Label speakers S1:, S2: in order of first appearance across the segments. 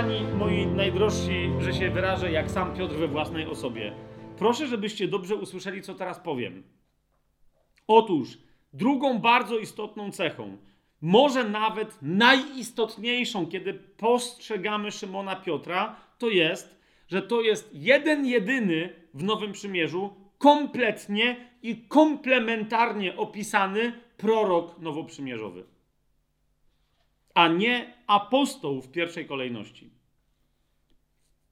S1: I teraz, umiłowani moi najdrożsi, że się wyrażę jak sam Piotr we własnej osobie. Proszę, żebyście dobrze usłyszeli, co teraz powiem. Otóż, drugą bardzo istotną cechą, może nawet najistotniejszą, kiedy postrzegamy Szymona Piotra, to jest, że to jest jeden jedyny w Nowym Przymierzu kompletnie i komplementarnie opisany prorok nowoprzymierzowy, a nie apostoł w pierwszej kolejności.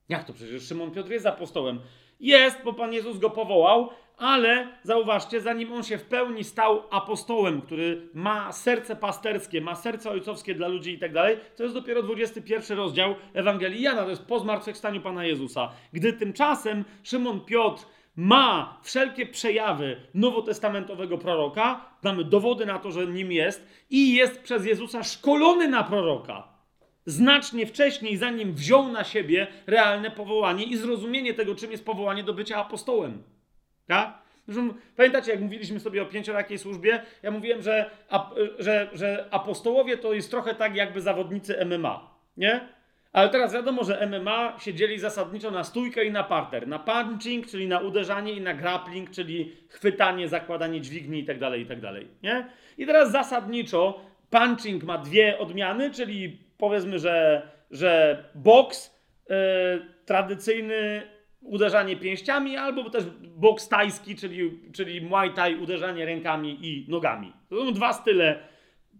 S1: Jak to przecież Szymon Piotr jest apostołem? Jest, bo Pan Jezus go powołał, ale zauważcie, zanim on się w pełni stał apostołem, który ma serce pasterskie, ma serce ojcowskie dla ludzi i tak dalej, to jest dopiero 21 rozdział Ewangelii Jana, to jest po zmartwychwstaniu Pana Jezusa. Gdy tymczasem Szymon Piotr ma wszelkie przejawy nowotestamentowego proroka, mamy dowody na to, że nim jest i jest przez Jezusa szkolony na proroka. Znacznie wcześniej, zanim wziął na siebie realne powołanie i zrozumienie tego, czym jest powołanie do bycia apostołem. Tak? Pamiętacie, jak mówiliśmy sobie o pięciorakiej służbie, ja mówiłem, że, że, że apostołowie to jest trochę tak jakby zawodnicy MMA, nie? Ale teraz wiadomo, że MMA się dzieli zasadniczo na stójkę i na parter. Na punching, czyli na uderzanie i na grappling, czyli chwytanie, zakładanie dźwigni itd., tak itd., tak nie? I teraz zasadniczo punching ma dwie odmiany, czyli powiedzmy, że, że boks yy, tradycyjny uderzanie pięściami, albo też boks tajski, czyli, czyli muay thai, uderzanie rękami i nogami. To są dwa style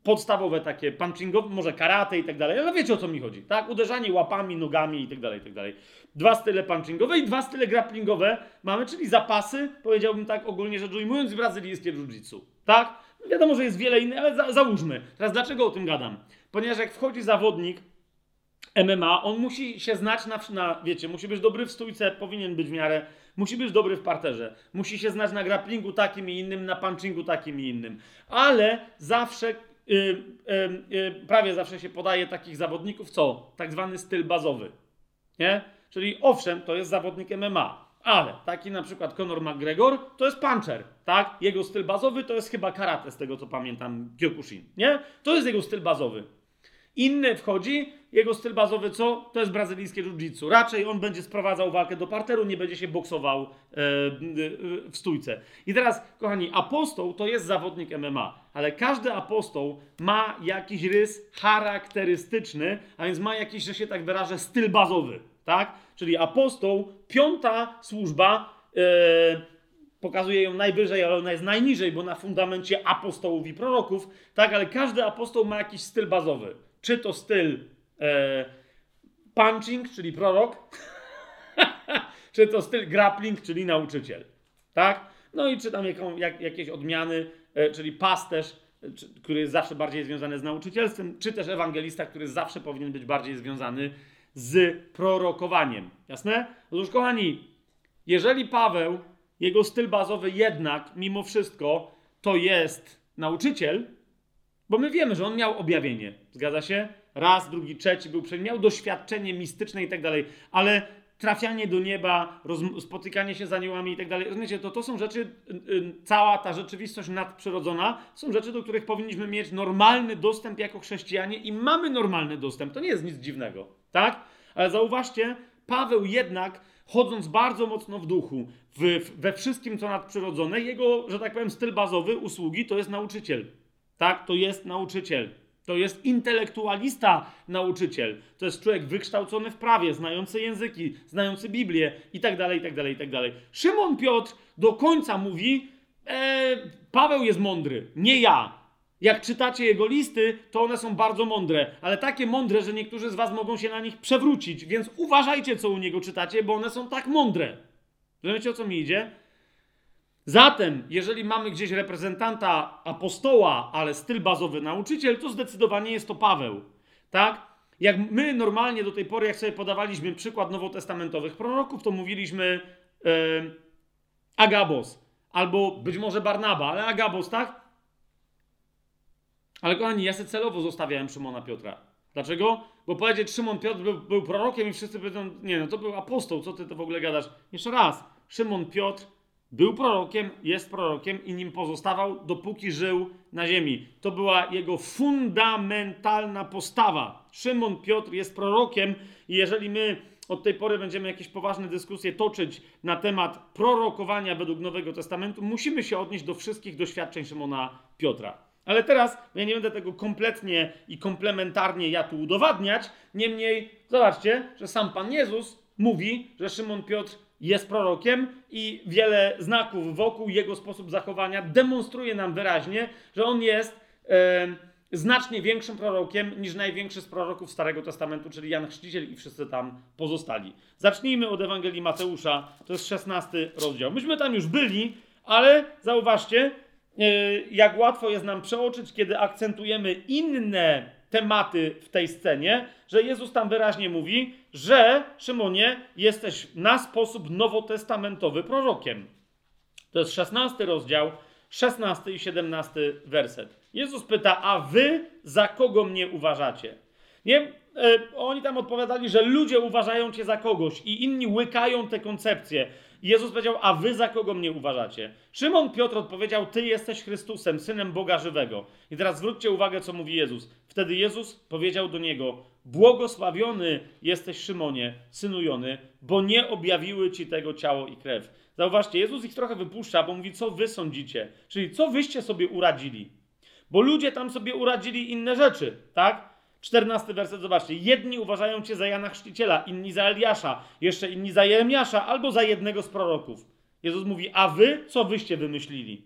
S1: podstawowe takie punchingowe, może karate i tak dalej, ale wiecie o co mi chodzi, tak? Uderzanie łapami, nogami i tak dalej, i tak dalej. Dwa style punchingowe i dwa style grapplingowe mamy, czyli zapasy, powiedziałbym tak ogólnie rzecz ujmując, brazylijskie jiu-jitsu, tak? Wiadomo, że jest wiele innych, ale za, załóżmy. Teraz dlaczego o tym gadam? Ponieważ jak wchodzi zawodnik MMA, on musi się znać na, na, wiecie, musi być dobry w stójce, powinien być w miarę, musi być dobry w parterze, musi się znać na grapplingu takim i innym, na punchingu takim i innym, ale zawsze, prawie zawsze się podaje takich zawodników, co? Tak zwany styl bazowy, nie? Czyli owszem, to jest zawodnik MMA, ale taki na przykład Conor McGregor to jest puncher, tak? Jego styl bazowy to jest chyba karate, z tego co pamiętam, Kyokushin, nie? To jest jego styl bazowy. Inny wchodzi, jego styl bazowy co? To jest brazylijskie jiu-jitsu. Raczej on będzie sprowadzał walkę do parteru, nie będzie się boksował e, w stójce. I teraz, kochani, apostoł to jest zawodnik MMA, ale każdy apostoł ma jakiś rys charakterystyczny, a więc ma jakiś, że się tak wyrażę, styl bazowy, tak? Czyli apostoł, piąta służba, e, pokazuje ją najwyżej, ale ona jest najniżej, bo na fundamencie apostołów i proroków, tak? Ale każdy apostoł ma jakiś styl bazowy. Czy to styl e, punching, czyli prorok, czy to styl grappling, czyli nauczyciel. Tak? No i czy tam jaką, jak, jakieś odmiany, e, czyli pasterz, e, czy, który jest zawsze bardziej związany z nauczycielstwem, czy też ewangelista, który zawsze powinien być bardziej związany z prorokowaniem. Jasne? Otóż, kochani, jeżeli Paweł, jego styl bazowy jednak, mimo wszystko, to jest nauczyciel, bo my wiemy, że on miał objawienie. Zgadza się? Raz, drugi, trzeci był miał doświadczenie mistyczne i tak dalej, ale trafianie do nieba, spotykanie się z aniołami i tak dalej. Rozumiecie, to, to są rzeczy, y, y, cała ta rzeczywistość nadprzyrodzona, są rzeczy, do których powinniśmy mieć normalny dostęp jako chrześcijanie i mamy normalny dostęp. To nie jest nic dziwnego, tak? Ale zauważcie, Paweł jednak, chodząc bardzo mocno w duchu, w, we wszystkim, co nadprzyrodzone, jego, że tak powiem, styl bazowy usługi to jest nauczyciel. Tak, to jest nauczyciel. To jest intelektualista nauczyciel. To jest człowiek wykształcony w prawie, znający języki, znający Biblię i tak dalej, i tak dalej, i tak dalej. Szymon Piotr do końca mówi, e, Paweł jest mądry, nie ja. Jak czytacie jego listy, to one są bardzo mądre, ale takie mądre, że niektórzy z was mogą się na nich przewrócić, więc uważajcie, co u niego czytacie, bo one są tak mądre. Rozumiecie, o co mi idzie? Zatem, jeżeli mamy gdzieś reprezentanta apostoła, ale styl bazowy nauczyciel, to zdecydowanie jest to Paweł. Tak? Jak my normalnie do tej pory, jak sobie podawaliśmy przykład nowotestamentowych proroków, to mówiliśmy yy, Agabos, albo być może Barnaba, ale Agabos, tak? Ale kochani, ja sobie celowo zostawiałem Szymona Piotra. Dlaczego? Bo powiedzieć, Szymon Piotr był, był prorokiem i wszyscy powiedzą, nie no, to był apostoł, co ty to w ogóle gadasz? Jeszcze raz, Szymon Piotr Był prorokiem, jest prorokiem i nim pozostawał, dopóki żył na ziemi. To była jego fundamentalna postawa. Szymon Piotr jest prorokiem i jeżeli my od tej pory będziemy jakieś poważne dyskusje toczyć na temat prorokowania według Nowego Testamentu, musimy się odnieść do wszystkich doświadczeń Szymona Piotra. Ale teraz ja nie będę tego kompletnie i komplementarnie ja tu udowadniać. Niemniej, zobaczcie, że sam Pan Jezus mówi, że Szymon Piotr jest prorokiem i wiele znaków wokół jego sposób zachowania demonstruje nam wyraźnie, że on jest e, znacznie większym prorokiem niż największy z proroków Starego Testamentu, czyli Jan Chrzciciel i wszyscy tam pozostali. Zacznijmy od Ewangelii Mateusza, to jest 16 rozdział. Myśmy tam już byli, ale zauważcie, e, jak łatwo jest nam przeoczyć, kiedy akcentujemy inne tematy w tej scenie, że Jezus tam wyraźnie mówi, że Szymonie, jesteś na sposób nowotestamentowy prorokiem. To jest 16 rozdział, 16 i 17 werset. Jezus pyta, a wy za kogo mnie uważacie? Nie? E, oni tam odpowiadali, że ludzie uważają cię za kogoś i inni łykają te koncepcje. I Jezus powiedział, a wy za kogo mnie uważacie? Szymon Piotr odpowiedział, ty jesteś Chrystusem, Synem Boga Żywego. I teraz zwróćcie uwagę, co mówi Jezus. Wtedy Jezus powiedział do niego, błogosławiony jesteś Szymonie, synu bo nie objawiły ci tego ciało i krew. Zauważcie, Jezus ich trochę wypuszcza, bo mówi, co wy sądzicie? Czyli co wyście sobie uradzili? Bo ludzie tam sobie uradzili inne rzeczy, tak? Czternasty werset, zobaczcie. Jedni uważają cię za Jana Chrzciciela, inni za Eliasza, jeszcze inni za Jeremiasza albo za jednego z proroków. Jezus mówi, a wy co wyście wymyślili?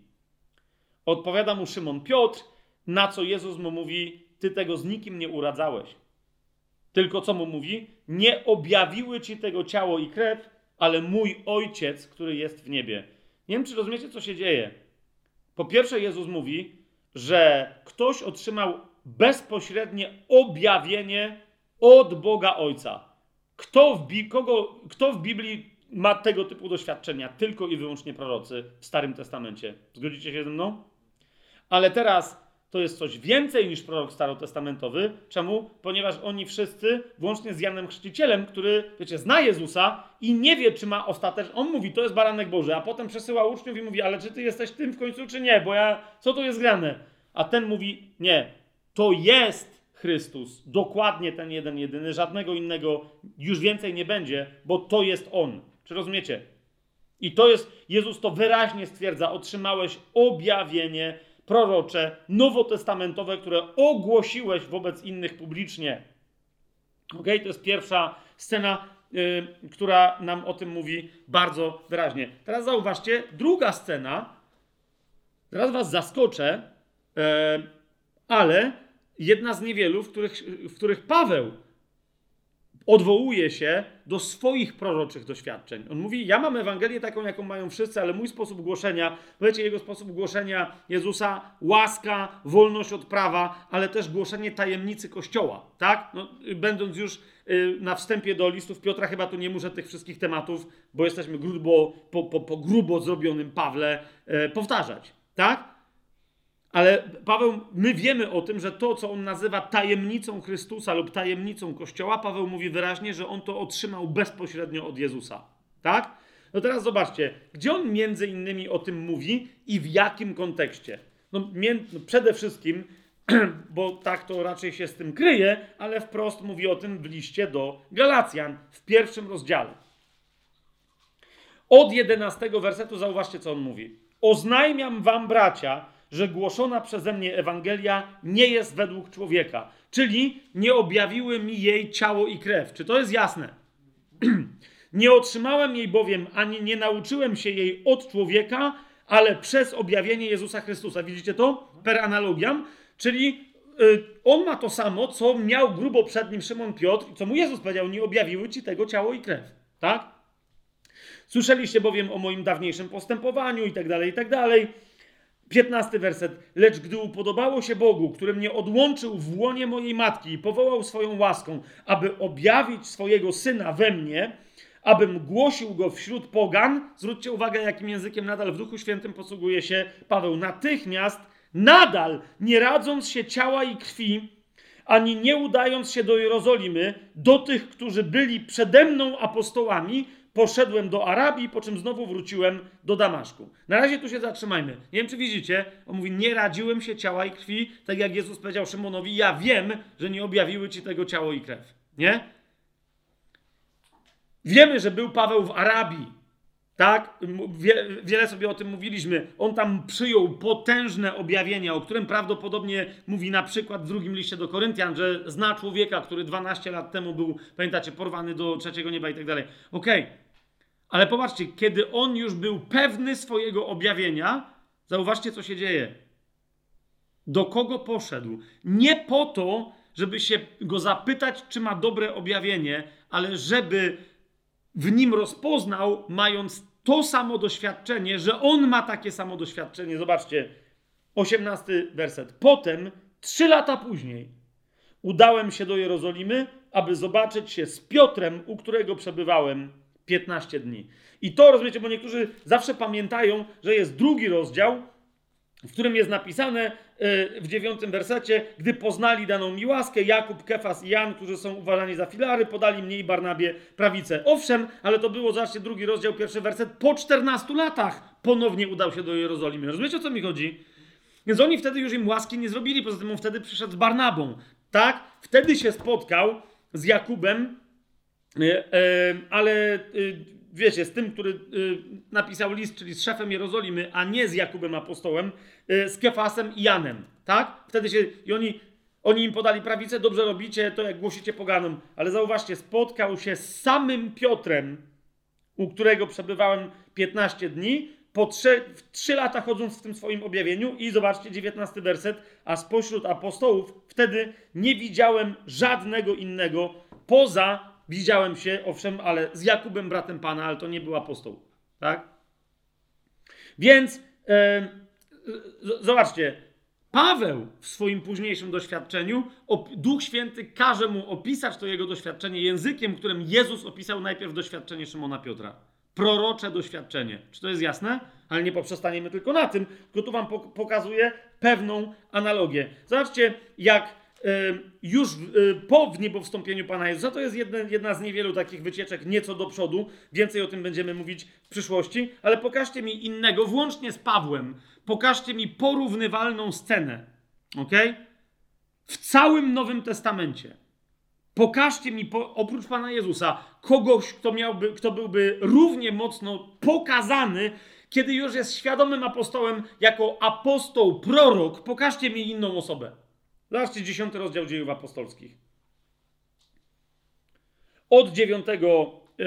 S1: Odpowiada mu Szymon Piotr, na co Jezus mu mówi, ty tego z nikim nie uradzałeś. Tylko co mu mówi? Nie objawiły ci tego ciało i krew, ale mój ojciec, który jest w niebie. Nie wiem, czy rozumiecie, co się dzieje. Po pierwsze, Jezus mówi, że ktoś otrzymał bezpośrednie objawienie od Boga Ojca. Kto w, Bi- kogo, kto w Biblii ma tego typu doświadczenia? Tylko i wyłącznie prorocy w Starym Testamencie. Zgodzicie się ze mną? Ale teraz to jest coś więcej niż prorok starotestamentowy. Czemu? Ponieważ oni wszyscy, włącznie z Janem Chrzcicielem, który, wiecie, zna Jezusa i nie wie, czy ma ostatecznie. On mówi, to jest baranek Boży, a potem przesyła uczniów i mówi, ale czy ty jesteś tym w końcu, czy nie? Bo ja, co tu jest grane? A ten mówi, nie, to jest Chrystus. Dokładnie ten jeden, jedyny, żadnego innego już więcej nie będzie, bo to jest On. Czy rozumiecie? I to jest, Jezus to wyraźnie stwierdza, otrzymałeś objawienie prorocze, nowotestamentowe, które ogłosiłeś wobec innych publicznie. Ok, to jest pierwsza scena, yy, która nam o tym mówi bardzo wyraźnie. Teraz zauważcie, druga scena, teraz was zaskoczę, yy, ale jedna z niewielu, w których, w których Paweł odwołuje się do swoich proroczych doświadczeń. On mówi: Ja mam Ewangelię taką, jaką mają wszyscy, ale mój sposób głoszenia, wiecie, jego sposób głoszenia Jezusa, łaska, wolność od prawa, ale też głoszenie tajemnicy Kościoła, tak? No, będąc już y, na wstępie do listów Piotra, chyba tu nie muszę tych wszystkich tematów, bo jesteśmy grubo, po, po, po grubo zrobionym Pawle, y, powtarzać, tak? Ale Paweł, my wiemy o tym, że to, co on nazywa tajemnicą Chrystusa lub tajemnicą Kościoła, Paweł mówi wyraźnie, że on to otrzymał bezpośrednio od Jezusa. Tak? No teraz zobaczcie, gdzie on między innymi o tym mówi i w jakim kontekście. No, no przede wszystkim, bo tak to raczej się z tym kryje, ale wprost mówi o tym w liście do Galacjan w pierwszym rozdziale. Od 11 wersetu zauważcie, co on mówi. Oznajmiam wam, bracia, że głoszona przeze mnie Ewangelia nie jest według człowieka, czyli nie objawiły mi jej ciało i krew. Czy to jest jasne? nie otrzymałem jej bowiem, ani nie nauczyłem się jej od człowieka, ale przez objawienie Jezusa Chrystusa. Widzicie to? Per analogiam. Czyli y, on ma to samo, co miał grubo przed nim Szymon Piotr, co mu Jezus powiedział, nie objawiły ci tego ciało i krew. Tak? Słyszeliście bowiem o moim dawniejszym postępowaniu i tak dalej, i tak dalej. 15 werset. Lecz gdy upodobało się Bogu, który mnie odłączył w łonie mojej matki i powołał swoją łaską, aby objawić swojego syna we mnie, abym głosił go wśród pogan, zwróćcie uwagę, jakim językiem nadal w Duchu Świętym posługuje się Paweł. Natychmiast, nadal, nie radząc się ciała i krwi, ani nie udając się do Jerozolimy, do tych, którzy byli przede mną apostołami, poszedłem do Arabii, po czym znowu wróciłem do Damaszku. Na razie tu się zatrzymajmy. Nie wiem, czy widzicie, on mówi, nie radziłem się ciała i krwi, tak jak Jezus powiedział Szymonowi, ja wiem, że nie objawiły ci tego ciało i krew. Nie? Wiemy, że był Paweł w Arabii. Tak? Wie, wiele sobie o tym mówiliśmy. On tam przyjął potężne objawienia, o którym prawdopodobnie mówi na przykład w drugim liście do Koryntian, że zna człowieka, który 12 lat temu był, pamiętacie, porwany do trzeciego nieba i tak dalej. Okej. Okay. Ale popatrzcie, kiedy on już był pewny swojego objawienia, zauważcie, co się dzieje. Do kogo poszedł? Nie po to, żeby się go zapytać, czy ma dobre objawienie, ale żeby w nim rozpoznał, mając to samo doświadczenie, że on ma takie samo doświadczenie. Zobaczcie, osiemnasty werset. Potem, trzy lata później, udałem się do Jerozolimy, aby zobaczyć się z Piotrem, u którego przebywałem 15 dni. I to rozumiecie, bo niektórzy zawsze pamiętają, że jest drugi rozdział, w którym jest napisane e, w dziewiątym wersecie, gdy poznali daną mi łaskę, Jakub, Kefas i Jan, którzy są uważani za filary, podali mnie i Barnabie prawicę. Owszem, ale to było, zobaczcie, drugi rozdział, pierwszy werset, po 14 latach ponownie udał się do Jerozolimy. Rozumiecie, o co mi chodzi? Więc oni wtedy już im łaski nie zrobili, poza tym on wtedy przyszedł z Barnabą, tak? Wtedy się spotkał z Jakubem, ale wiecie, z tym, który napisał list, czyli z szefem Jerozolimy, a nie z Jakubem apostołem, z Kefasem i Janem, tak? Wtedy się, i oni, oni im podali prawicę, dobrze robicie, to jak głosicie poganom, ale zauważcie, spotkał się z samym Piotrem, u którego przebywałem 15 dni, po trzy, trzy lata chodząc w tym swoim objawieniu i zobaczcie 19 werset, a spośród apostołów wtedy nie widziałem żadnego innego poza Widziałem się, owszem, ale z Jakubem, bratem Pana, ale to nie był apostoł. Tak? Więc e, zobaczcie, Paweł w swoim późniejszym doświadczeniu, Duch Święty każe mu opisać to jego doświadczenie językiem, którym Jezus opisał najpierw doświadczenie Szymona Piotra. Prorocze doświadczenie. Czy to jest jasne? Ale nie poprzestaniemy tylko na tym, tylko tu wam pokazuję pewną analogię. Zobaczcie, jak już po wniebowstąpieniu Pana Jezusa. To jest jedna, jedna z niewielu takich wycieczek nieco do przodu. Więcej o tym będziemy mówić w przyszłości. Ale pokażcie mi innego, włącznie z Pawłem. Pokażcie mi porównywalną scenę. Ok? W całym Nowym Testamencie. Pokażcie mi, po, oprócz Pana Jezusa, kogoś, kto, miałby, kto byłby równie mocno pokazany, kiedy już jest świadomym apostołem, jako apostoł, prorok. Pokażcie mi inną osobę. Zobaczcie dziesiąty rozdział dziejów apostolskich. Od dziewiątego e,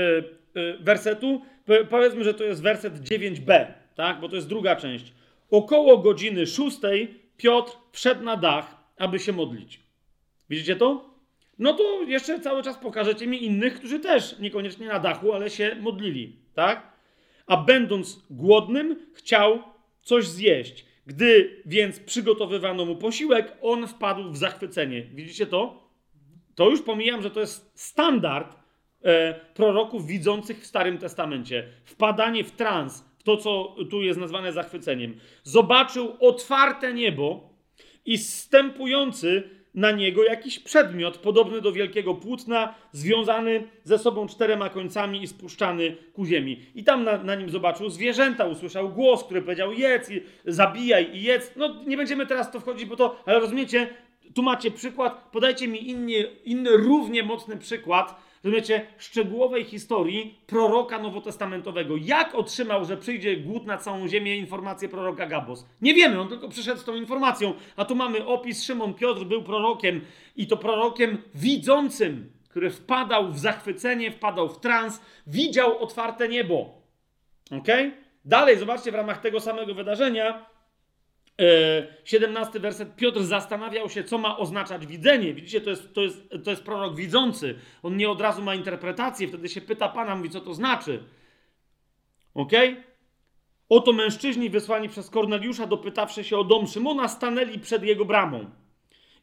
S1: e, wersetu, powiedzmy, że to jest werset 9b, tak? bo to jest druga część. Około godziny szóstej Piotr wszedł na dach, aby się modlić. Widzicie to? No to jeszcze cały czas pokażecie mi innych, którzy też niekoniecznie na dachu, ale się modlili, tak? A będąc głodnym, chciał coś zjeść. Gdy więc przygotowywano mu posiłek, on wpadł w zachwycenie. Widzicie to? To już pomijam, że to jest standard e, proroków widzących w Starym Testamencie. Wpadanie w trans, w to, co tu jest nazwane zachwyceniem. Zobaczył otwarte niebo i zstępujący na niego jakiś przedmiot podobny do wielkiego płótna, związany ze sobą czterema końcami i spuszczany ku ziemi. I tam na, na nim zobaczył zwierzęta, usłyszał głos, który powiedział jedz, zabijaj i jedz. No nie będziemy teraz to wchodzić, bo to, ale rozumiecie, tu macie przykład, podajcie mi inny, inny równie mocny przykład, rozumiecie, szczegółowej historii proroka nowotestamentowego. Jak otrzymał, że przyjdzie głód na całą ziemię informację proroka Gabos? Nie wiemy, on tylko przyszedł z tą informacją. A tu mamy opis, Szymon Piotr był prorokiem i to prorokiem widzącym, który wpadał w zachwycenie, wpadał w trans, widział otwarte niebo. Ok? Dalej, zobaczcie, w ramach tego samego wydarzenia 17 e, werset. Piotr zastanawiał się, co ma oznaczać widzenie. Widzicie, to jest, to, jest, to jest prorok widzący. On nie od razu ma interpretację, wtedy się pyta Pana, mówi, co to znaczy. Ok? Oto mężczyźni wysłani przez Korneliusza, dopytawszy się o dom Szymona, stanęli przed jego bramą.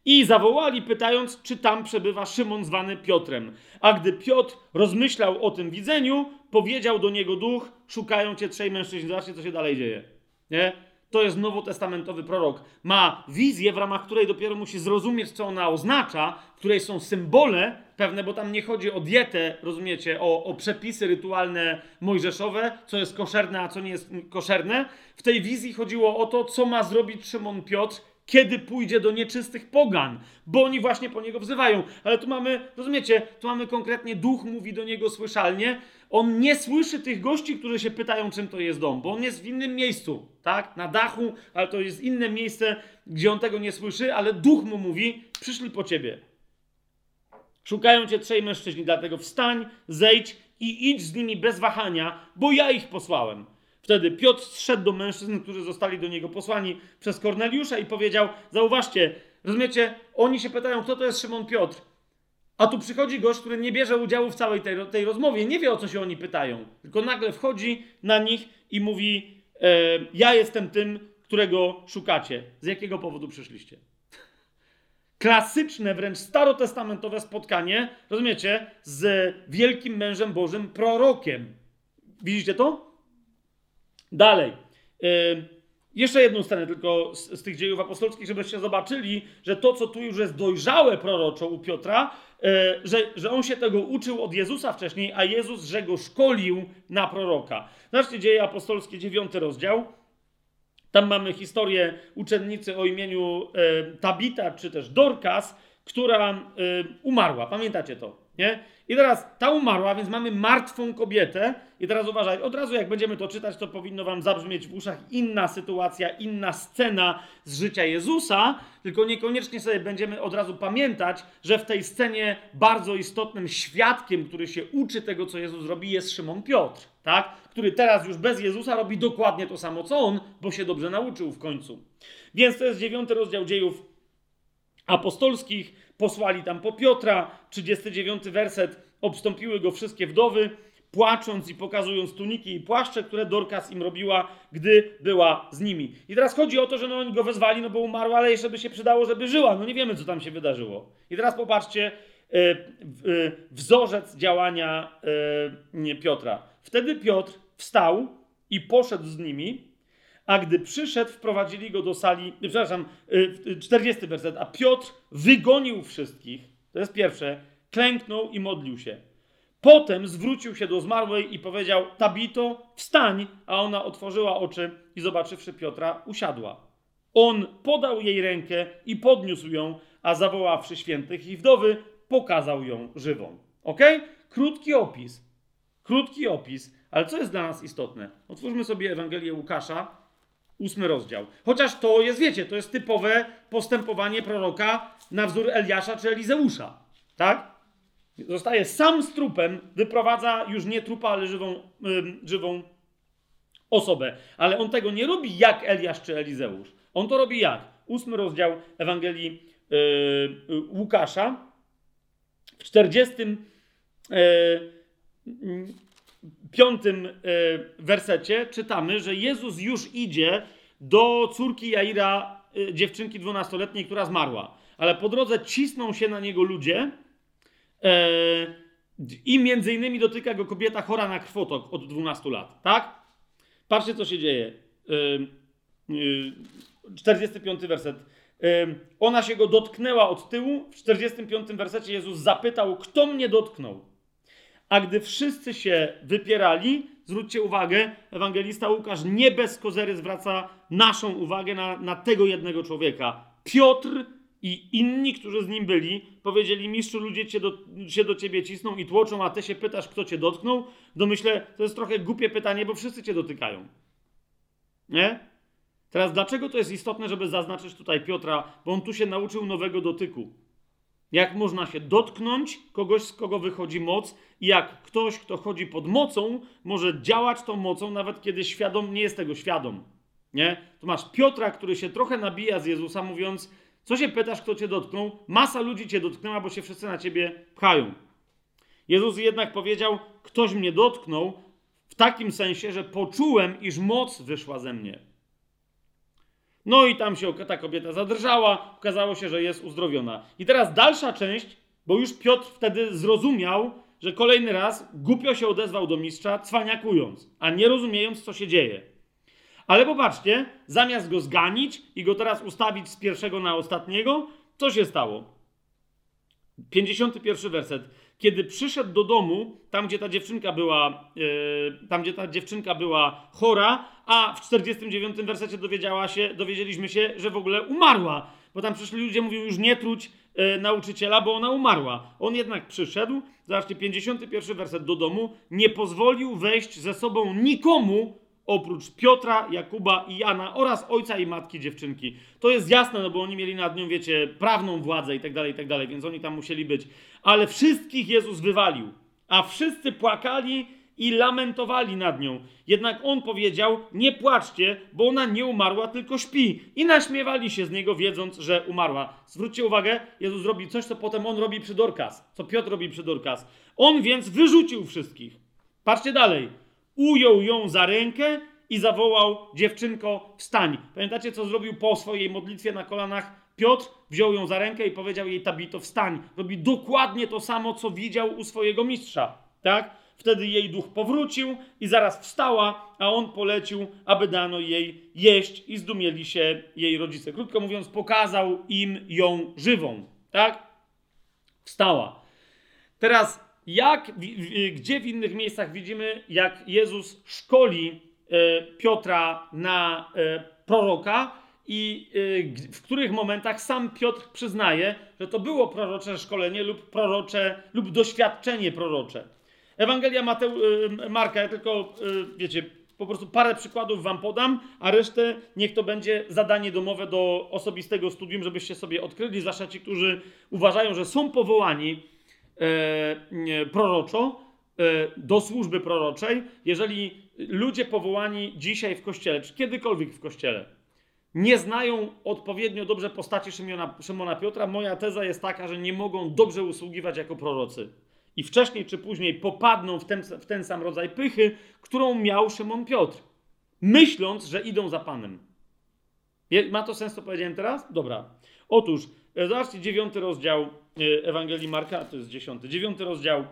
S1: I zawołali, pytając, czy tam przebywa Szymon zwany Piotrem. A gdy Piotr rozmyślał o tym widzeniu, powiedział do niego duch: Szukają cię trzej mężczyźni. Zobaczcie, co się dalej dzieje. Nie? To jest nowotestamentowy prorok. Ma wizję, w ramach której dopiero musi zrozumieć, co ona oznacza, w której są symbole pewne, bo tam nie chodzi o dietę, rozumiecie, o, o przepisy rytualne mojżeszowe, co jest koszerne, a co nie jest koszerne. W tej wizji chodziło o to, co ma zrobić Szymon Piotr, kiedy pójdzie do nieczystych pogan, bo oni właśnie po niego wzywają. Ale tu mamy, rozumiecie, tu mamy konkretnie duch mówi do niego słyszalnie. On nie słyszy tych gości, którzy się pytają, czym to jest dom, bo on jest w innym miejscu, tak? Na dachu, ale to jest inne miejsce, gdzie on tego nie słyszy, ale duch mu mówi: przyszli po ciebie. Szukają cię trzej mężczyźni, dlatego wstań, zejdź i idź z nimi bez wahania, bo ja ich posłałem. Wtedy Piotr zszedł do mężczyzn, którzy zostali do niego posłani przez Korneliusza i powiedział: Zauważcie, rozumiecie, oni się pytają, kto to jest Szymon Piotr. A tu przychodzi gość, który nie bierze udziału w całej tej, tej rozmowie, nie wie o co się oni pytają, tylko nagle wchodzi na nich i mówi: e, Ja jestem tym, którego szukacie. Z jakiego powodu przyszliście? Klasyczne, wręcz starotestamentowe spotkanie, rozumiecie, z wielkim mężem Bożym, prorokiem. Widzicie to? Dalej. Yy, jeszcze jedną scenę tylko z, z, tych dziejów apostolskich, żebyście zobaczyli, że to, co tu już jest dojrzałe proroczo u Piotra, że, że on się tego uczył od Jezusa wcześniej, a Jezus, że go szkolił na proroka. Zobaczcie, dzieje apostolskie, dziewiąty rozdział. Tam mamy historię uczennicy o imieniu yy, Tabita, czy też Dorcas, która umarła. Pamiętacie to, nie? I teraz ta umarła, więc mamy martwą kobietę. I teraz uważaj, od razu jak będziemy to czytać, to powinno wam zabrzmieć w uszach inna sytuacja, inna scena z życia Jezusa, tylko niekoniecznie sobie będziemy od razu pamiętać, że w tej scenie bardzo istotnym świadkiem, który się uczy tego, co Jezus robi, jest Szymon Piotr, tak? Który teraz już bez Jezusa robi dokładnie to samo, co on, bo się dobrze nauczył w końcu. Więc to jest dziewiąty rozdział dziejów apostolskich posłali tam po Piotra, 39 werset, obstąpiły go wszystkie wdowy, płacząc i pokazując tuniki i płaszcze, które Dorcas im robiła, gdy była z nimi. I teraz chodzi o to, że no oni go wezwali, no bo umarła, ale jeszcze by się przydało, żeby żyła. No nie wiemy, co tam się wydarzyło. I teraz popatrzcie, e, e, wzorzec działania e, Piotra. Wtedy Piotr wstał i poszedł z nimi, a gdy przyszedł, wprowadzili go do sali, przepraszam, 40 werset, a Piotr wygonił wszystkich, to jest pierwsze, klęknął i modlił się. Potem zwrócił się do zmarłej i powiedział: Tabito, wstań! A ona otworzyła oczy i zobaczywszy Piotra, usiadła. On podał jej rękę i podniósł ją, a zawoławszy świętych i wdowy, pokazał ją żywą. Ok? Krótki opis. Krótki opis, ale co jest dla nas istotne? Otwórzmy sobie Ewangelię Łukasza, ósmy rozdział. Chociaż to jest, wiecie, to jest typowe postępowanie proroka na wzór Eliasza czy Elizeusza. Tak? Zostaje sam z trupem, wyprowadza już nie trupa, ale żywą, yy, żywą osobę. Ale on tego nie robi jak Eliasz czy Elizeusz. On to robi jak? Ósmy rozdział Ewangelii yy, Łukasza w 40 yy, piątym e, wersecie czytamy, że Jezus już idzie do córki Jaira, e, dziewczynki dwunastoletniej, która zmarła. Ale po drodze cisną się na niego ludzie e, i między innymi dotyka go kobieta chora na krwotok od 12 lat. Tak? Patrzcie, co się dzieje. 45 werset. Ona się go dotknęła od tyłu. W 45 wersecie Jezus zapytał, kto mnie dotknął. A gdy wszyscy się wypierali, zwróćcie uwagę, ewangelista Łukasz nie bez kozery zwraca naszą uwagę na, na tego jednego człowieka. Piotr i inni, którzy z nim byli, powiedzieli: Mistrzu, ludzie cię do, się do ciebie cisną i tłoczą, a ty się pytasz, kto cię dotknął. Domyślę, to jest trochę głupie pytanie, bo wszyscy cię dotykają. Nie? Teraz, dlaczego to jest istotne, żeby zaznaczyć tutaj Piotra? Bo on tu się nauczył nowego dotyku. Jak można się dotknąć kogoś, z kogo wychodzi moc, i jak ktoś, kto chodzi pod mocą, może działać tą mocą, nawet kiedy świadom nie jest tego świadom. Nie? Tu masz Piotra, który się trochę nabija z Jezusa, mówiąc: Co się pytasz, kto cię dotknął? Masa ludzi cię dotknęła, bo się wszyscy na ciebie pchają. Jezus jednak powiedział: Ktoś mnie dotknął, w takim sensie, że poczułem, iż moc wyszła ze mnie. No i tam się ta kobieta zadrżała, okazało się, że jest uzdrowiona. I teraz dalsza część, bo już Piotr wtedy zrozumiał, że kolejny raz głupio się odezwał do mistrza, cwaniakując, a nie rozumiejąc, co się dzieje. Ale popatrzcie, zamiast go zganić i go teraz ustawić z pierwszego na ostatniego, co się stało? 51 werset. Kiedy przyszedł do domu, tam gdzie ta dziewczynka była, yy, tam gdzie ta dziewczynka była chora, a w 49 wersecie dowiedziała się, dowiedzieliśmy się, że w ogóle umarła. Bo tam przyszli ludzie, mówią już nie truć yy, nauczyciela, bo ona umarła. On jednak przyszedł, zobaczcie, 51 werset do domu, nie pozwolił wejść ze sobą nikomu, oprócz Piotra, Jakuba i Jana oraz ojca i matki dziewczynki. To jest jasne, no bo oni mieli nad nią, wiecie, prawną władzę i tak dalej, i tak dalej, więc oni tam musieli być. Ale wszystkich Jezus wywalił, a wszyscy płakali i lamentowali nad nią. Jednak on powiedział: Nie płaczcie, bo ona nie umarła, tylko śpi. I naśmiewali się z niego, wiedząc, że umarła. Zwróćcie uwagę, Jezus robi coś, co potem on robi przy Dorkas, co Piotr robi przy Dorkas. On więc wyrzucił wszystkich. Patrzcie dalej ujął ją za rękę i zawołał: Dziewczynko, wstań. Pamiętacie, co zrobił po swojej modlitwie na kolanach? Piotr wziął ją za rękę i powiedział jej: Tabito, wstań. Robi dokładnie to samo, co widział u swojego mistrza. Tak? Wtedy jej duch powrócił i zaraz wstała, a on polecił, aby dano jej jeść i zdumieli się jej rodzice. Krótko mówiąc, pokazał im ją żywą. Tak? Wstała. Teraz jak, gdzie w innych miejscach widzimy, jak Jezus szkoli e, Piotra na e, proroka i e, w których momentach sam Piotr przyznaje, że to było prorocze szkolenie lub prorocze, lub doświadczenie prorocze. Ewangelia Mateu, Marka, ja tylko, wiecie, po prostu parę przykładów wam podam, a resztę niech to będzie zadanie domowe do osobistego studium, żebyście sobie odkryli, zwłaszcza ci, którzy uważają, że są powołani e, proroczo, e, do służby proroczej, jeżeli ludzie powołani dzisiaj w kościele, czy kiedykolwiek w kościele, nie znają odpowiednio dobrze postaci Szymona, Szymona Piotra, moja teza jest taka, że nie mogą dobrze usługiwać jako prorocy. I wcześniej czy później popadną w ten, w ten sam rodzaj pychy, którą miał Szymon Piotr, myśląc, że idą za Panem. Ma to sens, co powiedziałem teraz? Dobra. Otóż, zobaczcie, dziewiąty rozdział E, Ewangelii Marka, to jest dziesiąty, dziewiąty rozdział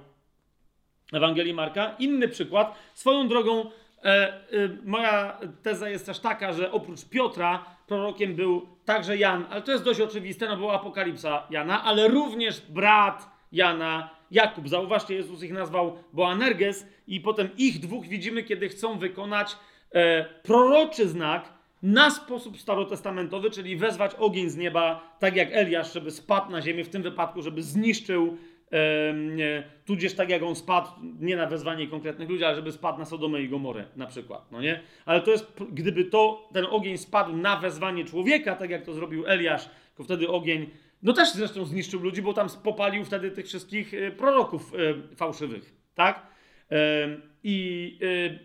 S1: Ewangelii Marka. Inny przykład. Swoją drogą, e, e, moja teza jest też taka, że oprócz Piotra prorokiem był także Jan, ale to jest dość oczywiste, no bo apokalipsa Jana, ale również brat Jana, Jakub. Zauważcie, Jezus ich nazwał Boanerges i potem ich dwóch widzimy, kiedy chcą wykonać e, proroczy znak, na sposób starotestamentowy, czyli wezwać ogień z nieba, tak jak Eliasz, żeby spadł na ziemię, w tym wypadku, żeby zniszczył, e, tudzież tak jak on spadł, nie na wezwanie konkretnych ludzi, ale żeby spadł na Sodomę i Gomorę na przykład, no nie? Ale to jest, gdyby to, ten ogień spadł na wezwanie człowieka, tak jak to zrobił Eliasz, to wtedy ogień, no też zresztą zniszczył ludzi, bo tam popalił wtedy tych wszystkich e, proroków e, fałszywych, tak? I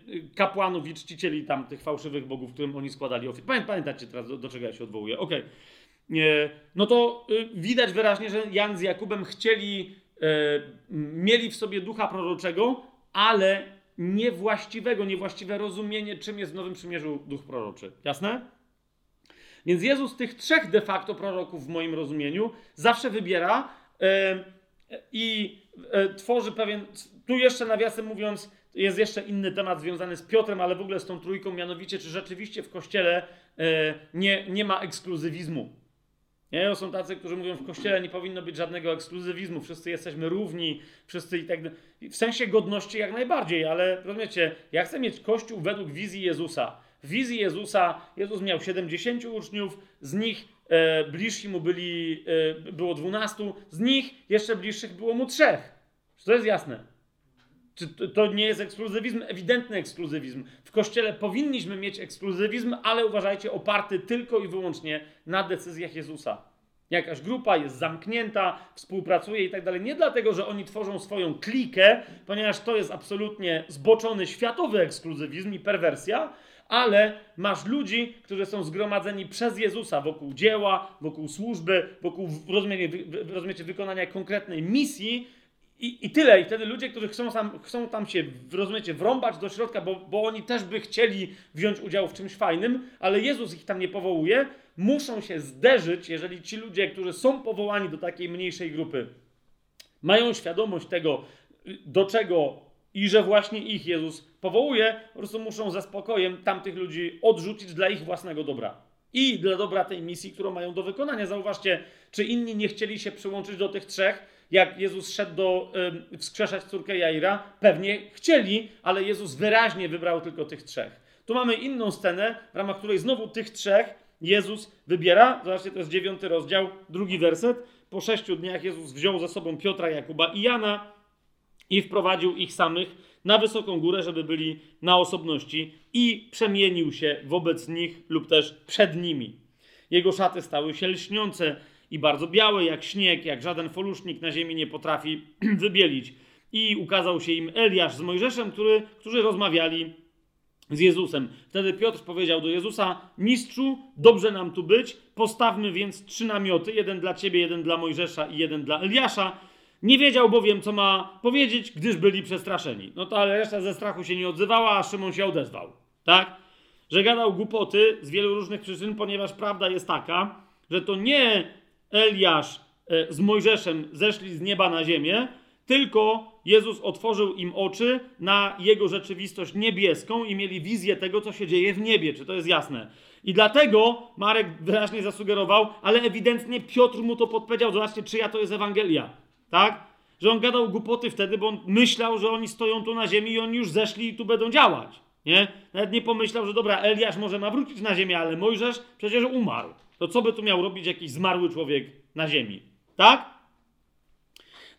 S1: y, kapłanów i czcicieli tam tych fałszywych bogów, którym oni składali ofiary. Pamiętacie teraz, do, do, czego ja się odwołuję. Okej. Okay. No to y, widać wyraźnie, że Jan z Jakubem chcieli, y, mieli w sobie ducha proroczego, ale niewłaściwego, niewłaściwe rozumienie, czym jest w Nowym Przymierzu duch proroczy. Jasne? Więc Jezus tych trzech de facto proroków w moim rozumieniu zawsze wybiera i tworzy pewien, tu jeszcze nawiasem mówiąc, jest jeszcze inny temat związany z Piotrem, ale w ogóle z tą trójką, mianowicie, czy rzeczywiście w kościele e, nie, nie ma ekskluzywizmu. Nie? Są tacy, którzy mówią, w kościele nie powinno być żadnego ekskluzywizmu, wszyscy jesteśmy równi, wszyscy i tak W sensie godności jak najbardziej, ale rozumiecie, ja chcę mieć kościół według wizji Jezusa. W wizji Jezusa Jezus miał 70 uczniów, z nich e, bliżsi mu byli, e, było 12, z nich jeszcze bliższych było mu trzech. Czy to jest jasne? To nie jest ekskluzywizm? Ewidentny ekskluzywizm. W kościele powinniśmy mieć ekskluzywizm, ale uważajcie, oparty tylko i wyłącznie na decyzjach Jezusa. Jakaś grupa jest zamknięta, współpracuje i tak dalej. Nie dlatego, że oni tworzą swoją klikę, ponieważ to jest absolutnie zboczony światowy ekskluzywizm i perwersja, ale masz ludzi, którzy są zgromadzeni przez Jezusa wokół dzieła, wokół służby, wokół rozumiecie, wykonania konkretnej misji, i, I tyle. I wtedy ludzie, którzy chcą tam, chcą tam się, rozumiecie, wrąbać do środka, bo, bo oni też by chcieli wziąć udział w czymś fajnym, ale Jezus ich tam nie powołuje, muszą się zderzyć, jeżeli ci ludzie, którzy są powołani do takiej mniejszej grupy, mają świadomość tego, do czego i że właśnie ich Jezus powołuje, po prostu muszą ze spokojem tamtych ludzi odrzucić dla ich własnego dobra. I dla dobra tej misji, którą mają do wykonania. Zauważcie, czy inni nie chcieli się przyłączyć do tych trzech, jak Jezus szedł do y, wskrzeszać córkę Jaira? Pewnie chcieli, ale Jezus wyraźnie wybrał tylko tych trzech. Tu mamy inną scenę, w ramach której znowu tych trzech Jezus wybiera. Zobaczcie, to jest dziewiąty rozdział, drugi werset. Po sześciu dniach Jezus wziął ze sobą Piotra, Jakuba i Jana i wprowadził ich samych na wysoką górę, żeby byli na osobności i przemienił się wobec nich lub też przed nimi. Jego szaty stały się lśniące i bardzo białe, jak śnieg, jak żaden folusznik na ziemi nie potrafi wybielić. I ukazał się im Eliasz z Mojżeszem, który, którzy rozmawiali z Jezusem. Wtedy Piotr powiedział do Jezusa: Mistrzu, dobrze nam tu być, postawmy więc trzy namioty: jeden dla ciebie, jeden dla Mojżesza i jeden dla Eliasza. Nie wiedział bowiem, co ma powiedzieć, gdyż byli przestraszeni. No to ale reszta ze strachu się nie odzywała, a Szymon się odezwał. Tak? Że gadał głupoty z wielu różnych przyczyn, ponieważ prawda jest taka, że to nie Eliasz e, z Mojżeszem zeszli z nieba na ziemię, tylko Jezus otworzył im oczy na jego rzeczywistość niebieską i mieli wizję tego, co się dzieje w niebie. Czy to jest jasne? I dlatego Marek wyraźnie zasugerował, ale ewidentnie Piotr mu to podpowiedział. Zobaczcie, czyja to jest Ewangelia. Tak? Że on gadał głupoty wtedy, bo on myślał, że oni stoją tu na ziemi i oni już zeszli i tu będą działać. Nie? Nawet nie pomyślał, że dobra, Eliasz może ma wrócić na ziemię, ale Mojżesz przecież umarł. To co by tu miał robić jakiś zmarły człowiek na ziemi? Tak?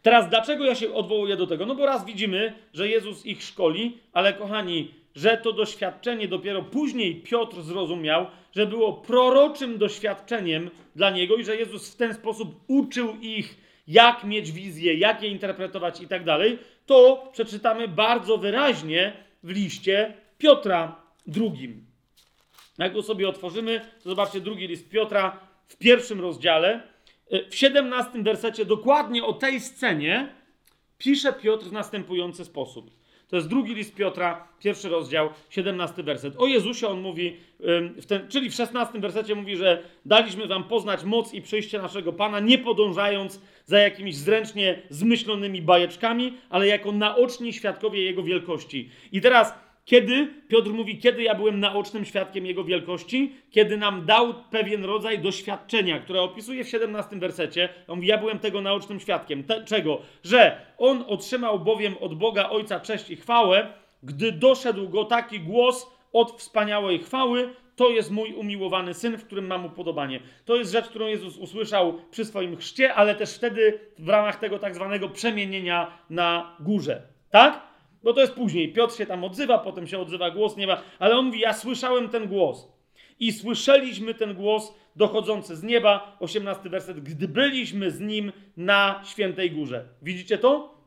S1: Teraz dlaczego ja się odwołuję do tego? No bo raz widzimy, że Jezus ich szkoli, ale kochani, że to doświadczenie dopiero później Piotr zrozumiał, że było proroczym doświadczeniem dla niego i że Jezus w ten sposób uczył ich, jak mieć wizję, jak je interpretować i tak dalej, to przeczytamy bardzo wyraźnie w liście Piotra drugim. Jak go sobie otworzymy, to zobaczcie drugi list Piotra w pierwszym rozdziale, w 17 wersecie dokładnie o tej scenie pisze Piotr w następujący sposób. To jest drugi list Piotra, pierwszy rozdział, 17 werset. O Jezusie on mówi, w ten, czyli w 16 wersecie mówi, że daliśmy wam poznać moc i przyjście naszego Pana, nie podążając za jakimiś zręcznie zmyślonymi bajeczkami, ale jako naoczni świadkowie Jego wielkości. I teraz kiedy, Piotr mówi, kiedy ja byłem naocznym świadkiem Jego wielkości? Kiedy nam dał pewien rodzaj doświadczenia, które opisuje w 17 wersecie. On mówi, ja byłem tego naocznym świadkiem. Te, czego? Że On otrzymał bowiem od Boga Ojca cześć i chwałę, gdy doszedł Go taki głos od wspaniałej chwały, to jest mój umiłowany syn, w którym mam upodobanie. To jest rzecz, którą Jezus usłyszał przy swoim chrzcie, ale też wtedy w ramach tego tak zwanego przemienienia na górze. Tak? Bo to jest później. Piotr się tam odzywa, potem się odzywa głos nieba, ale on mówi: Ja słyszałem ten głos. I słyszeliśmy ten głos dochodzący z nieba, 18 werset, gdy byliśmy z nim na świętej górze. Widzicie to?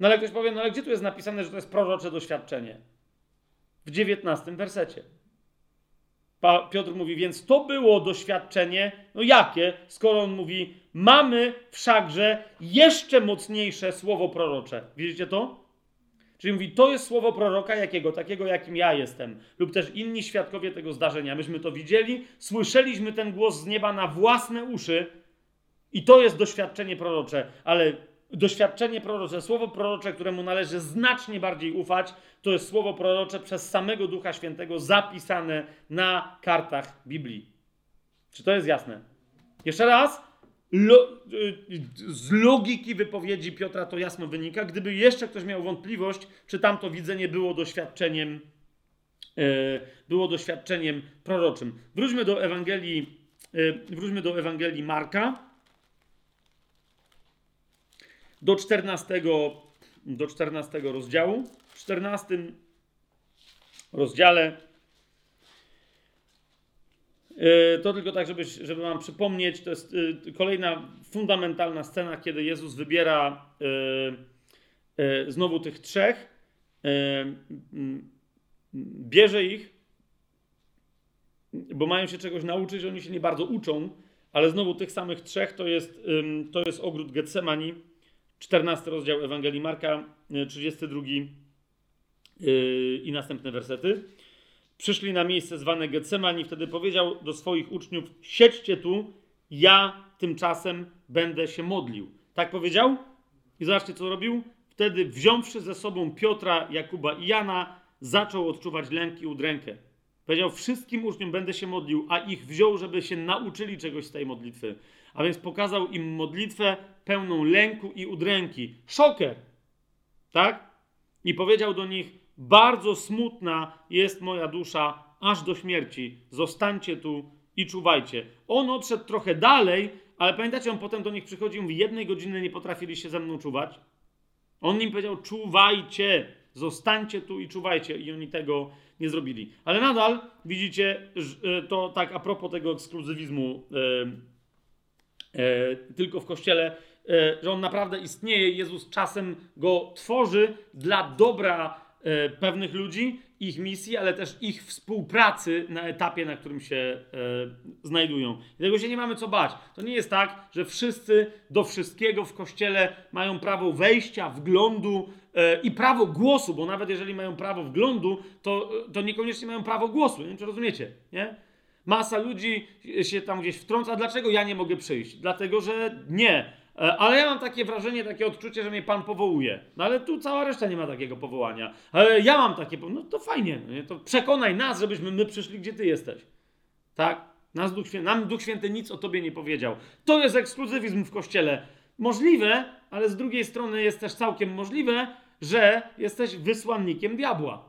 S1: No ale ktoś powie, no ale gdzie tu jest napisane, że to jest prorocze doświadczenie? W 19 wersecie. Piotr mówi, więc to było doświadczenie, no jakie, skoro on mówi, mamy wszakże jeszcze mocniejsze słowo prorocze. Widzicie to? Czyli mówi, to jest słowo proroka jakiego? Takiego, jakim ja jestem. Lub też inni świadkowie tego zdarzenia. Myśmy to widzieli, słyszeliśmy ten głos z nieba na własne uszy i to jest doświadczenie prorocze. Ale doświadczenie prorocze, słowo prorocze, któremu należy znacznie bardziej ufać, to jest słowo prorocze przez samego Ducha Świętego zapisane na kartach Biblii. Czy to jest jasne? Jeszcze raz, Lo, y, z logiki wypowiedzi Piotra to jasno wynika. Gdyby jeszcze ktoś miał wątpliwość, czy tamto widzenie było doświadczeniem, e, było doświadczeniem proroczym. Wróćmy do Ewangelii, e, wróćmy do Ewangelii Marka. Do 14, do 14 rozdziału. W 14 rozdziale to tylko tak, żeby, żeby Wam przypomnieć, to jest e, kolejna fundamentalna scena, kiedy Jezus wybiera e, znowu tych trzech, bierze ich, bo mają się czegoś nauczyć, oni się nie bardzo uczą, ale znowu tych samych trzech to jest, to jest ogród Getsemani, 14 rozdział Ewangelii Marka, 32 i następne wersety przyszli na miejsce zwane Getsemani, wtedy powiedział do swoich uczniów: Siedźcie tu, ja tymczasem będę się modlił. Tak powiedział? I zobaczcie, co robił? Wtedy, wziąwszy ze sobą Piotra, Jakuba i Jana, zaczął odczuwać lęk i udrękę. Powiedział: Wszystkim uczniom będę się modlił, a ich wziął, żeby się nauczyli czegoś z tej modlitwy. A więc pokazał im modlitwę pełną lęku i udręki. Szoker! Tak? I powiedział do nich: Bardzo smutna jest moja dusza aż do śmierci. Zostańcie tu i czuwajcie. On odszedł trochę dalej, ale pamiętacie, on potem do nich przychodził mówi: Jednej godziny nie potrafiliście ze mną czuwać. On im powiedział: Czuwajcie, zostańcie tu i czuwajcie. I oni tego nie zrobili. Ale nadal widzicie, e, to tak a propos tego ekskluzywizmu, e, e, tylko w kościele, e, że on naprawdę istnieje. Jezus czasem go tworzy dla dobra pewnych ludzi, ich misji, ale też ich współpracy na etapie, na którym się e, znajdują. I tego się nie mamy co bać. To nie jest tak, że wszyscy do wszystkiego w kościele mają prawo wejścia, wglądu e, i prawo głosu, bo nawet jeżeli mają prawo wglądu, to, to niekoniecznie mają prawo głosu. Nie wiem, czy rozumiecie, nie? Masa ludzi się tam gdzieś wtrąca. Dlaczego ja nie mogę przyjść? Dlatego, że nie. E, Ale ja mam takie wrażenie, takie odczucie, że mnie Pan powołuje. No ale tu cała reszta nie ma takiego powołania. Ale ja mam takie, no to fajnie. No? To przekonaj nas, żebyśmy my przyszli, gdzie Ty jesteś. Tak? Nas Duch Święty, nam Duch Święty nic o Tobie nie powiedział. To jest ekskluzywizm w Kościele. Możliwe, ale z drugiej strony jest też całkiem możliwe, że jesteś wysłannikiem diabła.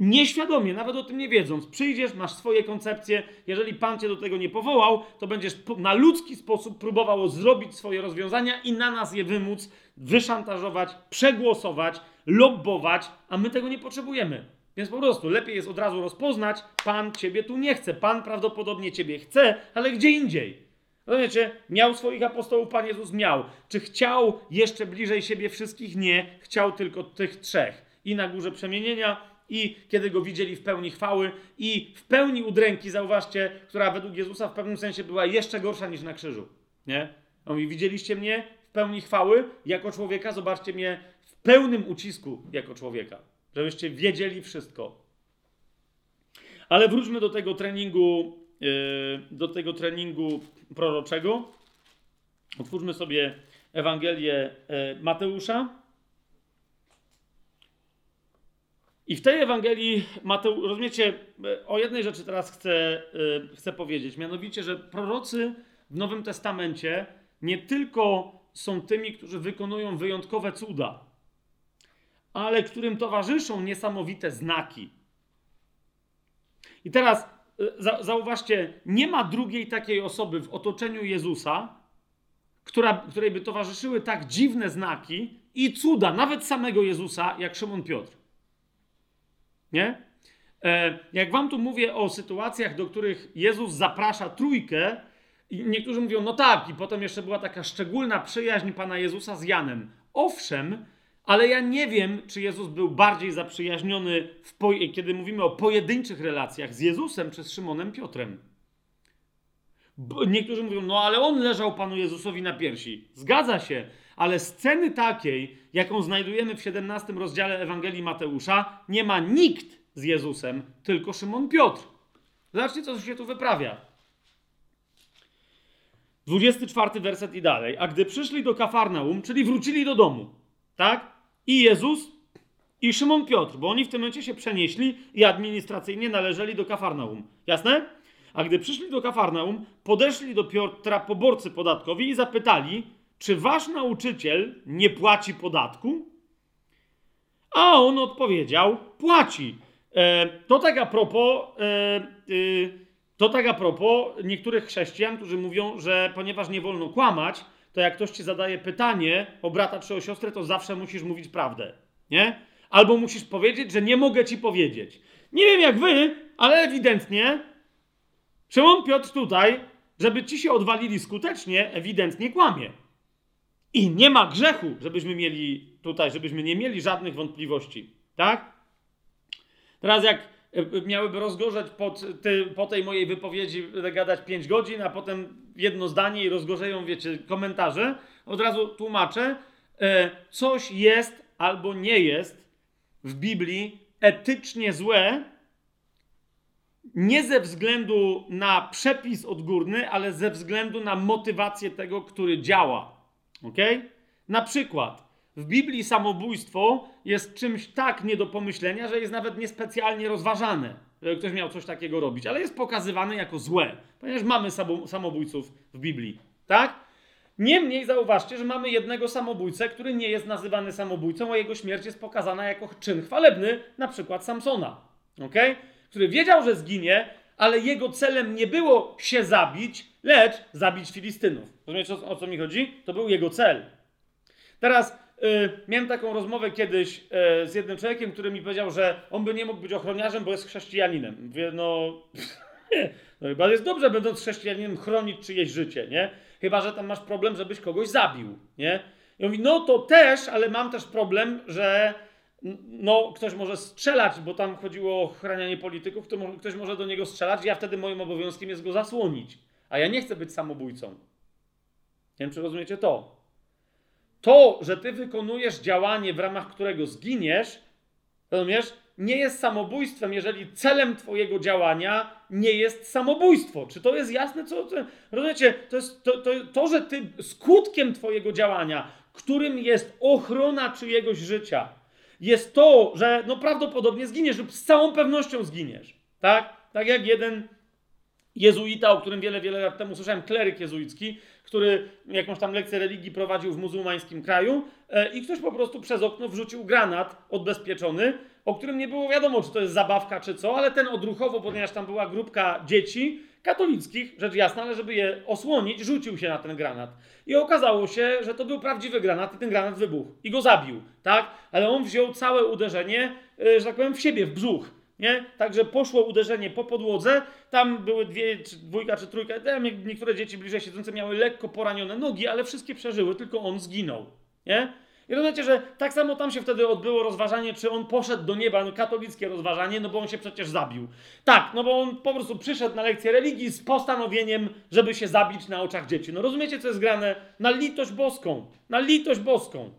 S1: Nieświadomie, nawet o tym nie wiedząc, przyjdziesz, masz swoje koncepcje. Jeżeli Pan cię do tego nie powołał, to będziesz na ludzki sposób próbował zrobić swoje rozwiązania i na nas je wymóc, wyszantażować, przegłosować, lobbować, a my tego nie potrzebujemy. Więc po prostu lepiej jest od razu rozpoznać, Pan ciebie tu nie chce. Pan prawdopodobnie ciebie chce, ale gdzie indziej. Rozumiecie? Miał swoich apostołów, Pan Jezus miał. Czy chciał jeszcze bliżej siebie wszystkich? Nie. Chciał tylko tych trzech. I na górze przemienienia, i kiedy go widzieli w pełni chwały, i w pełni udręki, zauważcie, która według Jezusa w pewnym sensie była jeszcze gorsza niż na krzyżu. Nie? On mówi, widzieliście mnie w pełni chwały jako człowieka, zobaczcie mnie w pełnym ucisku jako człowieka. Żebyście wiedzieli wszystko. Ale wróćmy do tego treningu, yy, do tego treningu proroczego. Otwórzmy sobie Ewangelię yy, Mateusza. I w tej Ewangelii Mateusz, rozumiecie, yy, o jednej rzeczy teraz chcę, yy, chcę powiedzieć, mianowicie, że prorocy w Nowym Testamencie nie tylko są tymi, którzy wykonują wyjątkowe cuda, ale którym towarzyszą niesamowite znaki. I teraz za, zauważcie, nie ma drugiej takiej osoby w otoczeniu Jezusa, która, której by towarzyszyły tak dziwne znaki i cuda, nawet samego Jezusa, jak Szymon Piotr. Nie? E, jak wam tu mówię o sytuacjach, do których Jezus zaprasza trójkę, i niektórzy mówią, no tak, i potem jeszcze była taka szczególna przyjaźń Pana Jezusa z Janem. Owszem, ale ja nie wiem, czy Jezus był bardziej zaprzyjaźniony, kiedy mówimy o pojedynczych relacjach z Jezusem czy z Szymonem Piotrem. Bo niektórzy mówią, no ale on leżał Panu Jezusowi na piersi. Zgadza się, ale sceny takiej, jaką znajdujemy w 17 rozdziale Ewangelii Mateusza, nie ma nikt z Jezusem, tylko Szymon Piotr. Zobaczcie, co się tu wyprawia. 24 werset i dalej. A gdy przyszli do Kafarnaum, czyli wrócili do domu, tak? I Jezus, i Szymon Piotr, bo oni w tym momencie się przenieśli i administracyjnie należeli do Kafarnaum. Jasne? A gdy przyszli do Kafarnaum, podeszli do Piotra poborcy podatkowi i zapytali, czy wasz nauczyciel nie płaci podatku? A on odpowiedział, płaci. E, to tak a propos, e, y, to tak a propos niektórych chrześcijan, którzy mówią, że ponieważ nie wolno kłamać, to jak ktoś ci zadaje pytanie o brata czy o siostrę, to zawsze musisz mówić prawdę, nie? Albo musisz powiedzieć, że nie mogę ci powiedzieć. Nie wiem jak wy, ale ewidentnie Szymon Piotr tutaj, żeby ci się odwalili skutecznie, ewidentnie kłamie. I nie ma grzechu, żebyśmy mieli tutaj, żebyśmy nie mieli żadnych wątpliwości. Tak? Teraz jak e, miałyby rozgorzeć pod, ty, po tej mojej wypowiedzi, gadać 5 godzin, a potem jedno zdanie i rozgorzeją, wiecie, komentarze, od razu tłumaczę, e, coś jest albo nie jest w Biblii etycznie złe, nie ze względu na przepis odgórny, ale ze względu na motywację tego, który działa. Ok? Na przykład, w Biblii samobójstwo jest czymś tak nie do pomyślenia, że jest nawet niespecjalnie rozważane, żeby ktoś miał coś takiego robić, ale jest pokazywane jako złe, ponieważ mamy samobójców w Biblii, tak? Niemniej zauważcie, że mamy jednego samobójcę, który nie jest nazywany samobójcą, a jego śmierć jest pokazana jako czyn chwalebny, na przykład Samsona, okay? który wiedział, że zginie, ale jego celem nie było się zabić, lecz zabić Filistynów. Rozumiecie o, co mi chodzi? To był jego cel. Teraz y, miałem taką rozmowę kiedyś y, z jednym człowiekiem, który mi powiedział, że on by nie mógł być ochroniarzem, bo jest chrześcijaninem. Mówię, no, no chyba jest dobrze, będąc chrześcijaninem, chronić czyjeś życie, nie? Chyba, że tam masz problem, żebyś kogoś zabił, nie? I on mówi, no to też, ale mam też problem, że no, ktoś może strzelać, bo tam chodziło o ochranianie polityków, to ktoś może do niego strzelać, ja wtedy moim obowiązkiem jest go zasłonić. A ja nie chcę być samobójcą. Nie wiem, czy rozumiecie to. To, że ty wykonujesz działanie, w ramach którego zginiesz, rozumiesz, nie jest samobójstwem, jeżeli celem twojego działania nie jest samobójstwo. Czy to jest jasne? Co, co rozumiecie? To jest to, to, to, że ty skutkiem twojego działania, którym jest ochrona czyjegoś życia, jest to, że no prawdopodobnie zginiesz lub z całą pewnością zginiesz. Tak? Tak jak jeden jezuita, o którym wiele, wiele lat temu słyszałem, kleryk jezuicki, który jakąś tam lekcję religii prowadził w muzułmańskim kraju e, i ktoś po prostu przez okno wrzucił granat odbezpieczony, o którym nie było wiadomo, czy to jest zabawka, czy co, ale ten odruchowo, ponieważ tam była grupka dzieci katolickich, rzecz jasna, ale żeby je osłonić, rzucił się na ten granat. I okazało się, że to był prawdziwy granat i ten granat wybuchł i go zabił, tak? Ale on wziął całe uderzenie, e, że tak powiem, w siebie, w brzuch. Nie? Także poszło uderzenie po podłodze, tam były dwie, czy dwójka czy trójka, niektóre dzieci bliżej siedzące miały lekko poranione nogi, ale wszystkie przeżyły, tylko on zginął. Nie? I rozumiecie, że tak samo tam się wtedy odbyło rozważanie, czy on poszedł do nieba, no katolickie rozważanie, no bo on się przecież zabił. Tak, no bo on po prostu przyszedł na lekcję religii z postanowieniem, żeby się zabić na oczach dzieci. No rozumiecie, co jest grane? Na litość boską. Na litość boską.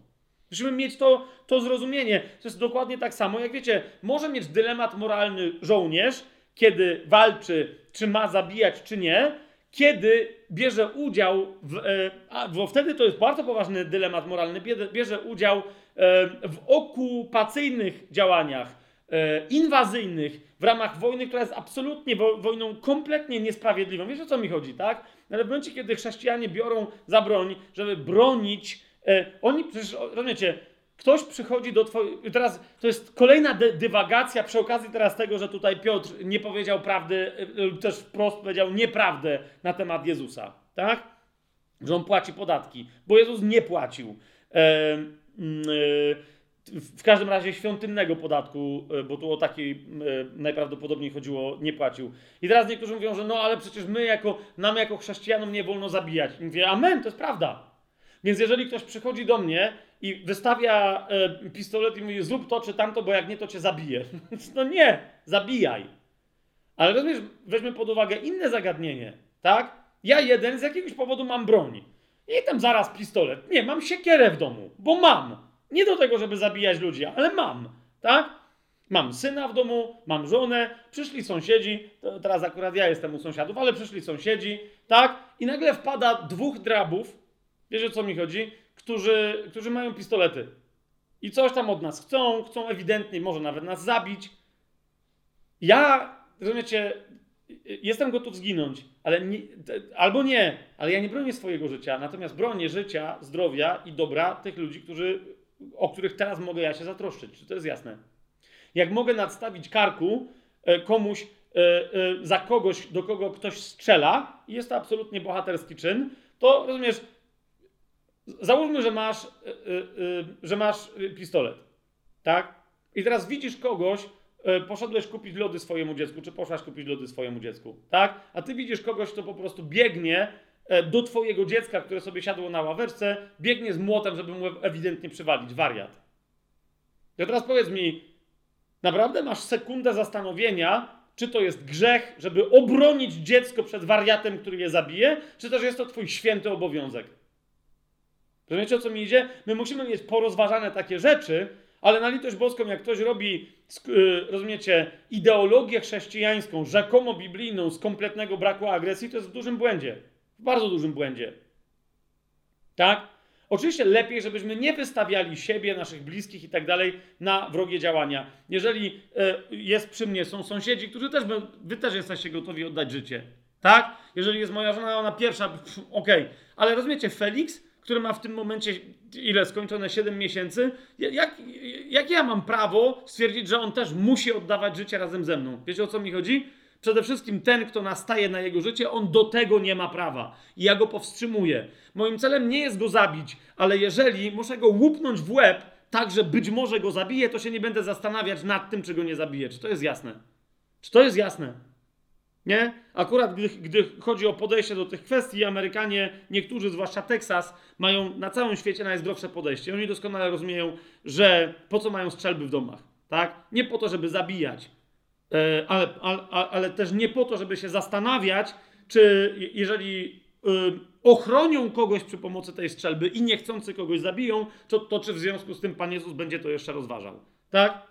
S1: Musimy mieć to, to zrozumienie. To jest dokładnie tak samo, jak wiecie, może mieć dylemat moralny żołnierz, kiedy walczy, czy ma zabijać, czy nie, kiedy bierze udział, w, e, bo wtedy to jest bardzo poważny dylemat moralny, bierze, udział e, w okupacyjnych działaniach, e, inwazyjnych, w ramach wojny, która jest absolutnie wo, wojną kompletnie niesprawiedliwą. Wiesz o co mi chodzi, tak? Ale w momencie, kiedy chrześcijanie biorą za broń, żeby bronić oni przecież, rozumiecie, ktoś przychodzi do twojej. Teraz to jest kolejna dy dywagacja przy okazji teraz tego, że tutaj Piotr nie powiedział prawdy, e, lub też wprost powiedział nieprawdę na temat Jezusa, tak? Że on płaci podatki, bo Jezus nie płacił. E, e, w każdym razie świątynnego podatku, e, bo tu o taki e, najprawdopodobniej chodziło, nie płacił. I teraz niektórzy mówią, że no ale przecież my jako, nam jako chrześcijanom nie wolno zabijać. I mówię, amen, to jest prawda. Więc jeżeli ktoś przychodzi do mnie i wystawia e, pistolet i mówi zrób to czy tamto, bo jak nie, to cię zabije. no nie, zabijaj. Ale rozumiesz, weźmy pod uwagę inne zagadnienie, tak? Ja jeden z jakiegoś powodu mam broń. I tam zaraz pistolet. Nie, mam siekierę w domu, bo mam. Nie do tego, żeby zabijać ludzi, ale mam, tak? Mam syna w domu, mam żonę, przyszli sąsiedzi, teraz akurat ja jestem u sąsiadów, ale przyszli sąsiedzi, tak? I nagle wpada dwóch drabów, Wiesz o co mi chodzi? Którzy, którzy mają pistolety i coś tam od nas chcą, chcą ewidentnie, może nawet nas zabić. Ja, rozumiecie, jestem gotów zginąć, ale nie, albo nie, ale ja nie bronię swojego życia, natomiast bronię życia, zdrowia i dobra tych ludzi, którzy, o których teraz mogę ja się zatroszczyć. Czy to jest jasne? Jak mogę nadstawić karku e, komuś e, e, za kogoś, do kogo ktoś strzela, i jest to absolutnie bohaterski czyn, to rozumiesz, Załóżmy, że masz, yy, yy, że masz pistolet, tak? I teraz widzisz kogoś, poszedłeś kupić lody swojemu dziecku, czy poszłaś kupić lody swojemu dziecku, tak? A ty widzisz kogoś, kto po prostu biegnie do twojego dziecka, które sobie siadło na ławeczce, biegnie z młotem, żeby mu ewidentnie przywalić, wariat. I teraz powiedz mi, naprawdę masz sekundę zastanowienia, czy to jest grzech, żeby obronić dziecko przed wariatem, który je zabije, czy też jest to twój święty obowiązek? Rozumiecie, o co mi idzie? My musimy mieć porozważane takie rzeczy, ale na litość boską, jak ktoś robi, y, rozumiecie, ideologię chrześcijańską, rzekomo biblijną, z kompletnego braku agresji, to jest w dużym błędzie. W bardzo dużym błędzie. Tak? Oczywiście lepiej, żebyśmy nie wystawiali siebie, naszych bliskich i tak dalej na wrogie działania. Jeżeli e, jest przy mnie, są sąsiedzi, którzy też, wy też jesteście gotowi oddać życie. Tak? Jeżeli jest moja żona, ona pierwsza, okej. Okay. Ale rozumiecie, Felix, który ma w tym momencie ile skończone 7 miesięcy, jak, jak ja mam prawo stwierdzić, że on też musi oddawać życie razem ze mną? Wiecie o co mi chodzi? Przede wszystkim ten, kto nastaje na jego życie, on do tego nie ma prawa. I ja go powstrzymuję. Moim celem nie jest go zabić, ale jeżeli muszę go łupnąć w łeb, tak że być może go zabiję, to się nie będę zastanawiać nad tym, czy go nie zabiję. Czy to jest jasne? Czy to jest jasne? Nie? Akurat gdy, gdy, chodzi o podejście do tych kwestii, Amerykanie, niektórzy, zwłaszcza Teksas, mają na całym świecie najzdrowsze podejście. Oni doskonale rozumieją, że po co mają strzelby w domach. Tak? Nie po to, żeby zabijać, E, ale, ale, ale też nie po to, żeby się zastanawiać, czy jeżeli e, ochronią kogoś przy pomocy tej strzelby i niechcący kogoś zabiją, to, to czy w związku z tym Pan Jezus będzie to jeszcze rozważał. Tak?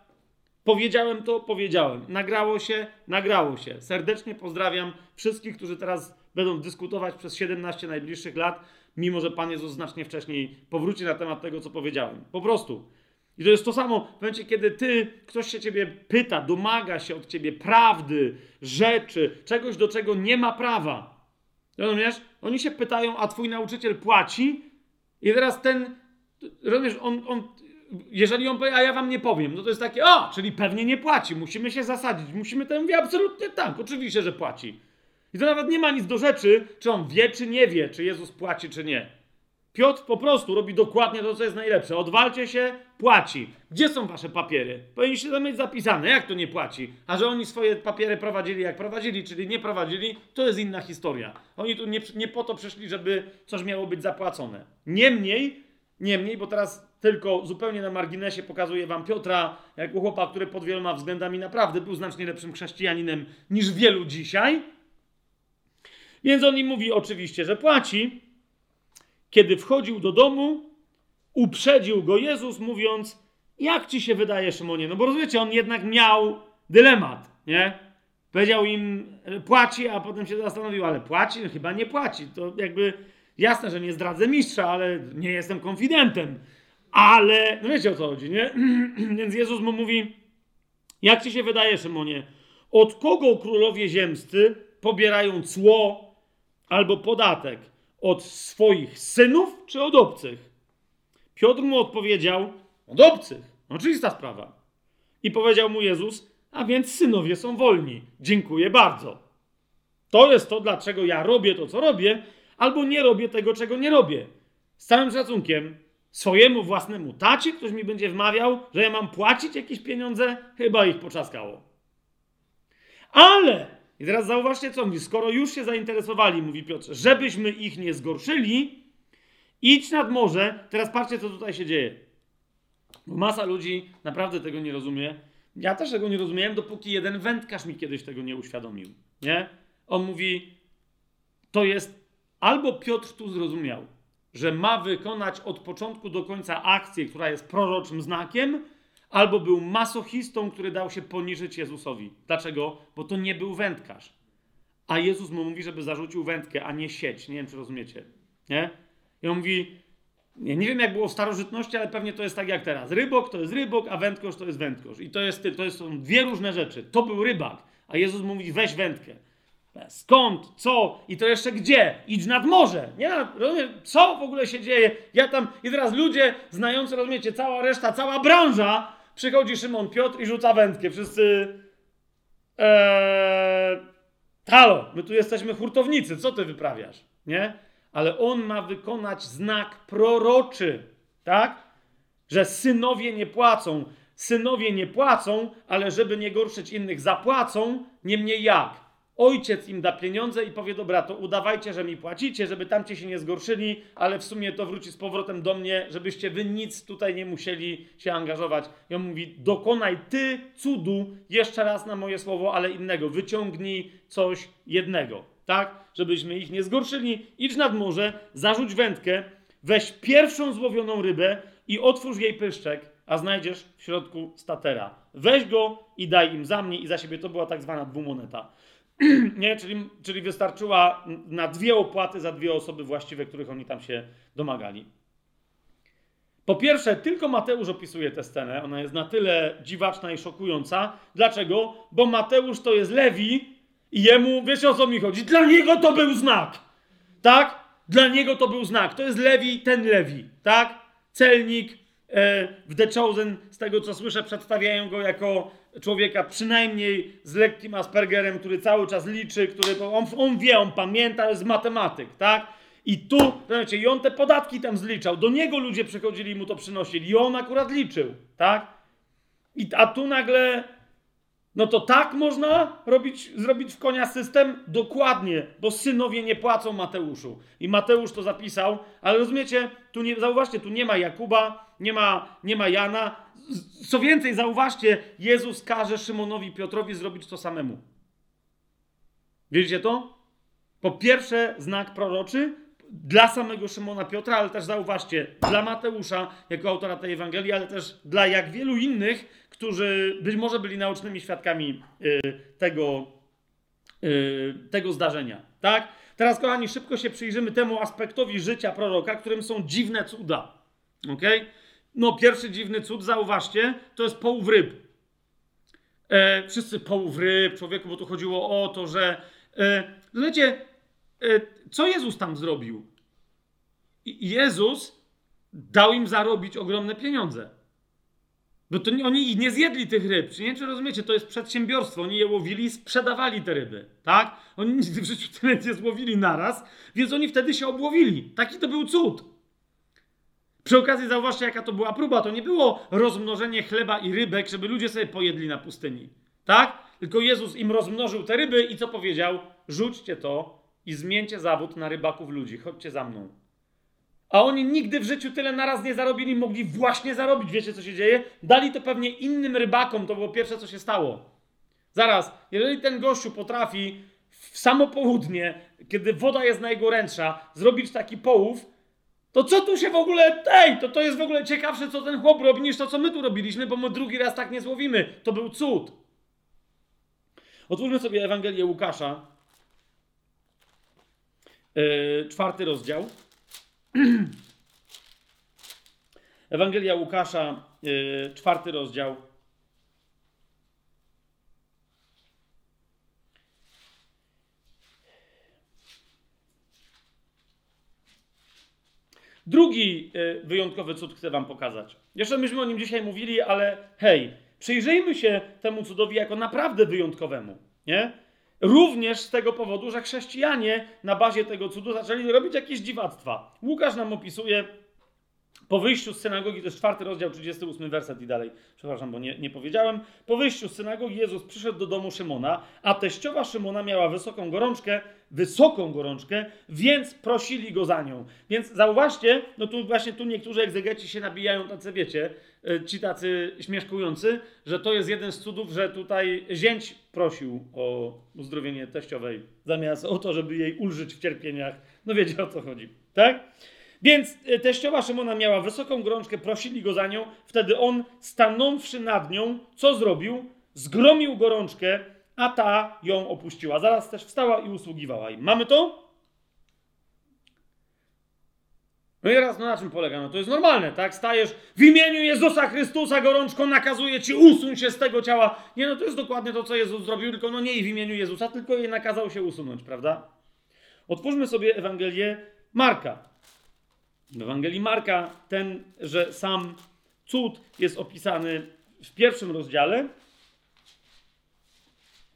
S1: Powiedziałem to, powiedziałem. Nagrało się, nagrało się. Serdecznie pozdrawiam wszystkich, którzy teraz będą dyskutować przez 17 najbliższych lat, mimo że Pan Jezus znacznie wcześniej powróci na temat tego, co powiedziałem. Po prostu. I to jest to samo w momencie, kiedy ty, ktoś się ciebie pyta, domaga się od ciebie prawdy, rzeczy, czegoś, do czego nie ma prawa. Rozumiesz? Oni się pytają, a twój nauczyciel płaci? I teraz ten, rozumiesz, on, on jeżeli on powie, a ja wam nie powiem, no to jest takie, o, czyli pewnie nie płaci, musimy się zasadzić, musimy ten, mówię, absolutnie tak, oczywiście, że płaci. I to nawet nie ma nic do rzeczy, czy on wie, czy nie wie, czy Jezus płaci, czy nie. Piotr po prostu robi dokładnie to, co jest najlepsze. Odwalcie się, płaci. Gdzie są wasze papiery? Powinniście tam mieć zapisane, jak to nie płaci. A że oni swoje papiery prowadzili jak prowadzili, czyli nie prowadzili, to jest inna historia. Oni tu nie, nie po to przyszli, żeby coś miało być zapłacone. Niemniej, niemniej, bo teraz tylko zupełnie na marginesie pokazuję wam Piotra jako chłopa, który pod wieloma względami naprawdę był znacznie lepszym chrześcijaninem niż wielu dzisiaj. Więc on im mówi oczywiście, że płaci, kiedy wchodził do domu, uprzedził go Jezus, mówiąc: Jak ci się wydaje, Szymonie? No bo rozumiecie, on jednak miał dylemat, nie? Powiedział im, płaci, a potem się zastanowił, ale płaci? No chyba nie płaci. To jakby jasne, że nie zdradzę mistrza, ale nie jestem konfidentem. Ale, no wiecie o co chodzi, nie? Więc Jezus mu mówi: Jak ci się wydaje, Szymonie? Od kogo królowie ziemscy pobierają cło albo podatek? od swoich synów czy od obcych? Piotr mu odpowiedział: Od obcych. Oczywista sprawa. I powiedział mu Jezus: A więc synowie są wolni. Dziękuję bardzo. To jest to, dlaczego ja robię to, co robię, albo nie robię tego, czego nie robię. Z całym szacunkiem, swojemu własnemu tacie ktoś mi będzie wmawiał, że ja mam płacić jakieś pieniądze, chyba ich poczaskało. Ale i teraz zauważcie, co mówi. Skoro już się zainteresowali, mówi Piotr, żebyśmy ich nie zgorszyli, idź nad morze. Teraz patrzcie, co tutaj się dzieje. Bo masa ludzi naprawdę tego nie rozumie. Ja też tego nie rozumiałem, dopóki jeden wędkarz mi kiedyś tego nie uświadomił. Nie? On mówi, to jest albo Piotr tu zrozumiał, że ma wykonać od początku do końca akcję, która jest proroczym znakiem, albo był masochistą, który dał się poniżyć Jezusowi. Dlaczego? Bo to nie był wędkarz. A Jezus mu mówi, żeby zarzucił wędkę, a nie sieć. Nie wiem, czy rozumiecie. Nie? I on mówi, nie, nie wiem jak było w starożytności, ale pewnie to jest tak jak teraz. Rybok to jest rybok, a wędkosz to jest wędkosz. I to, jest, to są dwie różne rzeczy. To był rybak, a Jezus mówi, weź wędkę. Skąd? Co? I to jeszcze gdzie? Idź nad morze. Nie, rozumiem, co w ogóle się dzieje? Ja tam, i teraz ludzie znający, rozumiecie, cała reszta, cała branża Przychodzi Szymon Piotr i rzuca wędkę. Wszyscy. Eee, halo, my tu jesteśmy hurtownicy, co ty wyprawiasz? Nie? Ale on ma wykonać znak proroczy, tak? Że synowie nie płacą. Synowie nie płacą, ale żeby nie gorszyć innych, zapłacą, niemniej jak? Ojciec im da pieniądze i powie: Dobra, to udawajcie, że mi płacicie, żeby tamci się nie zgorszyli, ale w sumie to wróci z powrotem do mnie, żebyście wy nic tutaj nie musieli się angażować. I on mówi: Dokonaj ty cudu, jeszcze raz na moje słowo, ale innego. Wyciągnij coś jednego, tak? Żebyśmy ich nie zgorszyli. Idź nad morze, zarzuć wędkę, weź pierwszą złowioną rybę i otwórz jej pyszczek, a znajdziesz w środku statera. Weź go i daj im za mnie i za siebie. To była tak zwana dwumoneta. nie? Czyli, czyli wystarczyła na dwie opłaty za dwie osoby właściwe, których oni tam się domagali. Po pierwsze, tylko Mateusz opisuje tę scenę. Ona jest na tyle dziwaczna i szokująca. Dlaczego? Bo Mateusz to jest Lewi i jemu, wiecie o co mi chodzi? Dla niego to był znak. Tak? Dla niego to był znak. To jest Lewi, ten Lewi. Tak? Celnik e, w The Chosen, z tego co słyszę, przedstawiają go jako człowieka przynajmniej z lekkim Aspergerem, który cały czas liczy, który on, on wie, on pamięta, jest matematyk, tak? I tu, wiecie, i on te podatki tam zliczał. Do niego ludzie przychodzili i mu to przynosili. I on akurat liczył, tak? I, a tu nagle, no to tak można robić, zrobić w konia system? Dokładnie, bo synowie nie płacą Mateuszu. I Mateusz to zapisał, ale rozumiecie, tu nie, zauważcie, tu nie ma Jakuba, nie ma, nie ma Jana. Co więcej, zauważcie, Jezus każe Szymonowi Piotrowi zrobić to samemu. Widzicie to? Po pierwsze, znak proroczy, dla samego Szymona Piotra, ale też zauważcie, dla Mateusza jako autora tej Ewangelii, ale też dla jak wielu innych, którzy być może byli naocznymi świadkami y, tego, y, tego zdarzenia. Tak? Teraz, kochani, szybko się przyjrzymy temu aspektowi życia proroka, którym są dziwne cuda. Okay? No, pierwszy dziwny cud, zauważcie, to jest połów ryb. E, wszyscy połów ryb, człowieku, bo tu chodziło o to, że. E, wiecie, E, co Jezus tam zrobił? Jezus dał im zarobić ogromne pieniądze. Bo to oni nie zjedli tych ryb. Czy nie czy rozumiecie? To jest przedsiębiorstwo. Oni je łowili i sprzedawali te ryby. Tak? Oni nigdy w życiu tyle nie złowili naraz, więc oni wtedy się obłowili. Taki to był cud. Przy okazji zauważcie, jaka to była próba. To nie było rozmnożenie chleba i rybek, żeby ludzie sobie pojedli na pustyni. Tak? Tylko Jezus im rozmnożył te ryby i co powiedział? Rzućcie to i zmieńcie zawód na rybaków ludzi. Chodźcie za mną. A oni nigdy w życiu tyle naraz nie zarobili, mogli właśnie zarobić. Wiecie, co się dzieje? Dali to pewnie innym rybakom. To było pierwsze, co się stało. Zaraz, jeżeli ten gościu potrafi w samo południe, kiedy woda jest najgorętsza, zrobić taki połów, to co tu się w ogóle. Ej, to, to jest w ogóle ciekawsze, co ten chłop robi, niż to, co my tu robiliśmy, bo my drugi raz tak nie złowimy. To był cud. Otwórzmy sobie Ewangelię Łukasza, E, czwarty rozdział. Ewangelia Łukasza, e, czwarty rozdział. Drugi e, wyjątkowy cud chcę Wam pokazać. Jeszcze myśmy o nim dzisiaj mówili, ale hej, przyjrzyjmy się temu cudowi jako naprawdę wyjątkowemu. Nie? Również z tego powodu, że chrześcijanie na bazie tego cudu zaczęli robić jakieś dziwactwa. Łukasz nam opisuje po wyjściu z synagogi, to jest czwarty rozdział, 38 werset i dalej, przepraszam, bo nie, nie powiedziałem. Po wyjściu z synagogi Jezus przyszedł do domu Szymona, a teściowa Szymona miała wysoką gorączkę, wysoką gorączkę, więc prosili go za nią. Więc zauważcie, no tu właśnie tu niektórzy egzegeci się nabijają, tacy wiecie, e, ci tacy śmieszkujący, że to jest jeden z cudów, że tutaj zięć prosił o uzdrowienie teściowej, zamiast o to, żeby jej ulżyć w cierpieniach. No wiecie o co chodzi, tak? Więc e, teściowa Szymona miała wysoką gorączkę, prosili go za nią. Wtedy on, stanąwszy nad nią, co zrobił? Zgromił gorączkę, a ta ją opuściła. Zaraz też wstała i usługiwała im. Mamy to? No i teraz, no na czym polega? No to jest normalne, tak? Stajesz w imieniu Jezusa Chrystusa gorączką, nakazuje ci usuń się z tego ciała. Nie, no to jest dokładnie to, co Jezus zrobił, tylko no nie w imieniu Jezusa, tylko jej nakazał się usunąć, prawda? Otwórzmy sobie Ewangelię Marka. W Ewangelii Marka ten, że sam cud jest opisany w pierwszym rozdziale.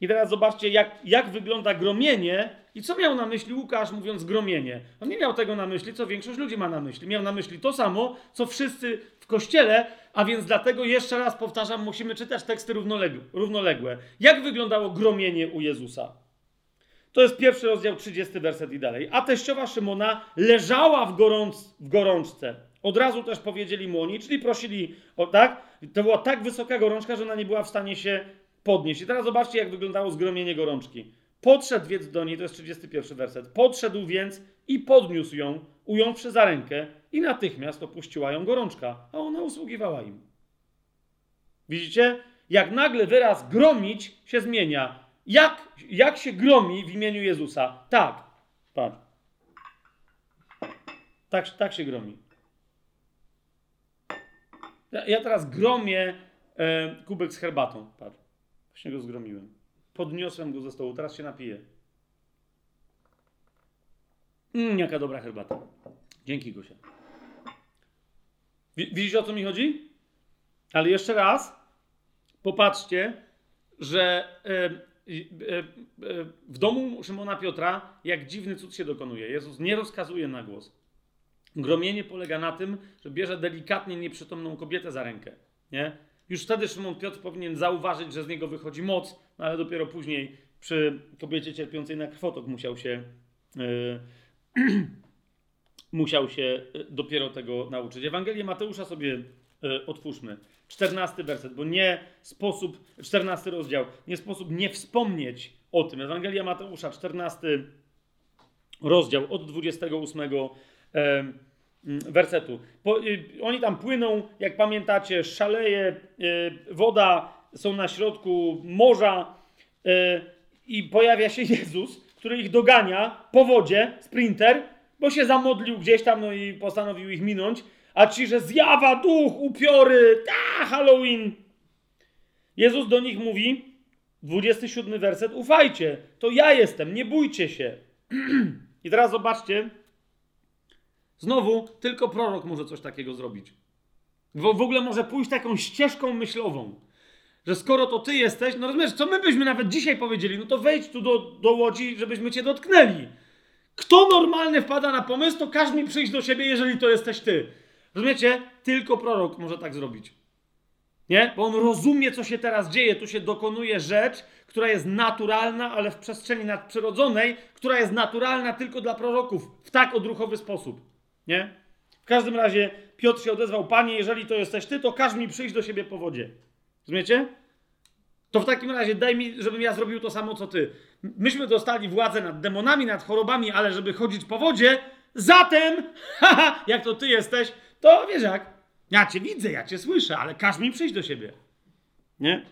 S1: I teraz zobaczcie, jak, jak wygląda gromienie i co miał na myśli Łukasz mówiąc gromienie. On nie miał tego na myśli, co większość ludzi ma na myśli. Miał na myśli to samo, co wszyscy w kościele, a więc dlatego jeszcze raz powtarzam, musimy czytać teksty równoległe. Jak wyglądało gromienie u Jezusa? To jest pierwszy rozdział, 30 werset i dalej. A teściowa Szymona leżała w, gorąc, w gorączce. Od razu też powiedzieli mu oni, czyli prosili o tak. To była tak wysoka gorączka, że ona nie była w stanie się podnieść. I teraz zobaczcie, jak wyglądało zgromienie gorączki. Podszedł więc do niej, to jest 31 werset. Podszedł więc i podniósł ją, ująwszy za rękę, i natychmiast opuściła ją gorączka, a ona usługiwała im. Widzicie? Jak nagle wyraz gromić się zmienia jak, jak się gromi w imieniu Jezusa? Tak. Patrz. Tak, tak się gromi. Ja, ja teraz gromię e, kubek z herbatą. Patrz. Właśnie go zgromiłem. Podniosłem go ze stołu, teraz się napiję. Mmm, jaka dobra herbata. Dzięki, Gosia. Wi- Widzicie, o co mi chodzi? Ale jeszcze raz, popatrzcie, że e, w domu Szymona Piotra jak dziwny cud się dokonuje. Jezus nie rozkazuje na głos. Gromienie polega na tym, że bierze delikatnie nieprzytomną kobietę za rękę. Nie? Już wtedy Szymon Piotr powinien zauważyć, że z niego wychodzi moc, no ale dopiero później przy kobiecie cierpiącej na krwotok musiał się, e, musiał się e, dopiero tego nauczyć. Ewangelię Mateusza sobie e, otwórzmy. 14 werset, bo nie sposób, 14 rozdział, nie sposób nie wspomnieć o tym. Ewangelia Mateusza, 14 rozdział od 28 e, mm, wersetu. Po, y, oni tam płyną, jak pamiętacie, szaleje y, woda, są na środku morza y, i pojawia się Jezus, który ich dogania po wodzie, sprinter, bo się zamodlił gdzieś tam no i postanowił ich minąć, a ci, że zjawa, duch, upiory, ta, Halloween. Jezus do nich mówi, 27 werset, ufajcie, to ja jestem, nie bójcie się. I teraz zobaczcie, znowu tylko prorok może coś takiego zrobić. W, w ogóle może pójść taką ścieżką myślową, że skoro to ty jesteś, no rozumiesz, co my byśmy nawet dzisiaj powiedzieli, no to wejdź tu do, do łodzi, żebyśmy cię dotknęli. Kto normalny wpada na pomysł, to każ mi przyjść do siebie, jeżeli to jesteś ty. Rozumiecie? Tylko prorok może tak zrobić. Nie? Bo on rozumie, co się teraz dzieje. Tu się dokonuje rzecz, która jest naturalna, ale w przestrzeni nadprzyrodzonej, która jest naturalna tylko dla proroków w tak odruchowy sposób. Nie? W każdym razie Piotr się odezwał: Panie, jeżeli to jesteś ty, to każ mi przyjść do siebie po wodzie. Rozumiecie? To w takim razie daj mi, żebym ja zrobił to samo co ty. Myśmy dostali władzę nad demonami, nad chorobami, ale żeby chodzić po wodzie, zatem, haha, jak to ty jesteś, to wiesz jak, ja cię widzę, ja cię słyszę, ale każ mi przyjść do siebie. Nie?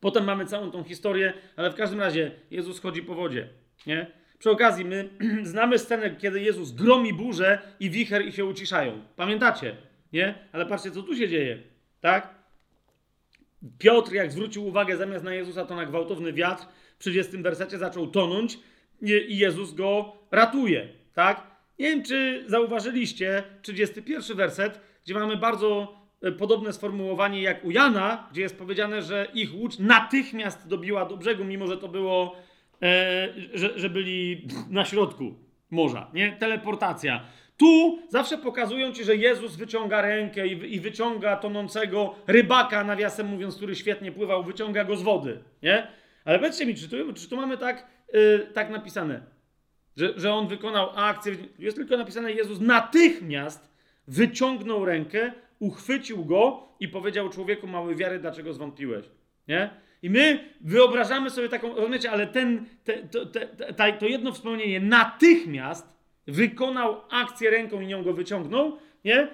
S1: Potem mamy całą tą historię, ale w każdym razie Jezus chodzi po wodzie. Nie? Przy okazji, my znamy scenę, kiedy Jezus gromi burzę i wicher i się uciszają. Pamiętacie? Nie? Ale patrzcie, co tu się dzieje. Tak? Piotr, jak zwrócił uwagę zamiast na Jezusa, to na gwałtowny wiatr, w 30 wersecie zaczął tonąć i Jezus go ratuje. Tak? Nie wiem, czy zauważyliście 31 werset, gdzie mamy bardzo e, podobne sformułowanie jak u Jana, gdzie jest powiedziane, że ich łódź natychmiast dobiła do brzegu, mimo że to było, e, że, że byli na środku morza. Nie? Teleportacja. Tu zawsze pokazują ci, że Jezus wyciąga rękę i, i wyciąga tonącego rybaka, nawiasem mówiąc, który świetnie pływał, wyciąga go z wody. Nie? Ale powiedzcie mi, czy tu, czy tu mamy tak, yy, tak napisane, że, że on wykonał akcję? Jest tylko napisane, Jezus natychmiast wyciągnął rękę, uchwycił go i powiedział człowieku mały wiary, dlaczego zwątpiłeś. Nie? I my wyobrażamy sobie taką, rozumiecie, ale ten, te, to, te, to jedno wspomnienie natychmiast wykonał akcję ręką i nią go wyciągnął, nie?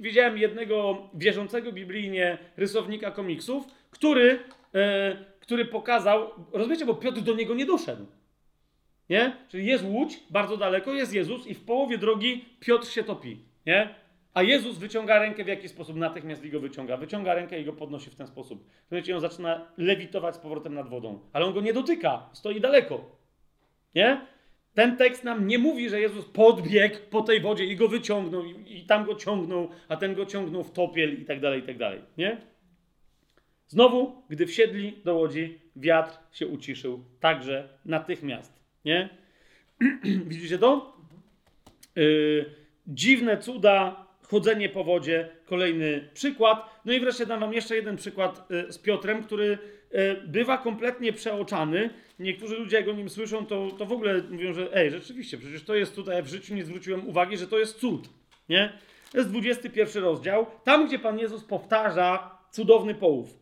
S1: Widziałem jednego wierzącego biblijnie rysownika komiksów, który, e, który pokazał, rozumiecie, bo Piotr do niego nie doszedł. Nie? Czyli jest łódź, bardzo daleko, jest Jezus i w połowie drogi Piotr się topi. Nie? A Jezus wyciąga rękę w jaki sposób? Natychmiast go wyciąga. Wyciąga rękę i go podnosi w ten sposób. Rozumiecie, on zaczyna lewitować z powrotem nad wodą. Ale on go nie dotyka, stoi daleko. Nie? Ten tekst nam nie mówi, że Jezus podbiegł po tej wodzie i go wyciągnął, i, i tam go ciągnął, a ten go ciągnął w topiel i tak dalej, i tak dalej. Nie? Znowu, gdy wsiedli do łodzi, wiatr się uciszył, także natychmiast. Nie? Widzicie to? Yy, dziwne cuda, chodzenie po wodzie, kolejny przykład. No i wreszcie dam wam jeszcze jeden przykład yy, z Piotrem, który yy, bywa kompletnie przeoczany. Niektórzy ludzie, jak o nim słyszą, to, to w ogóle mówią, że ej, rzeczywiście, przecież to jest tutaj, w życiu nie zwróciłem uwagi, że to jest cud. Nie? To jest 21 rozdział, tam gdzie Pan Jezus powtarza cudowny połów.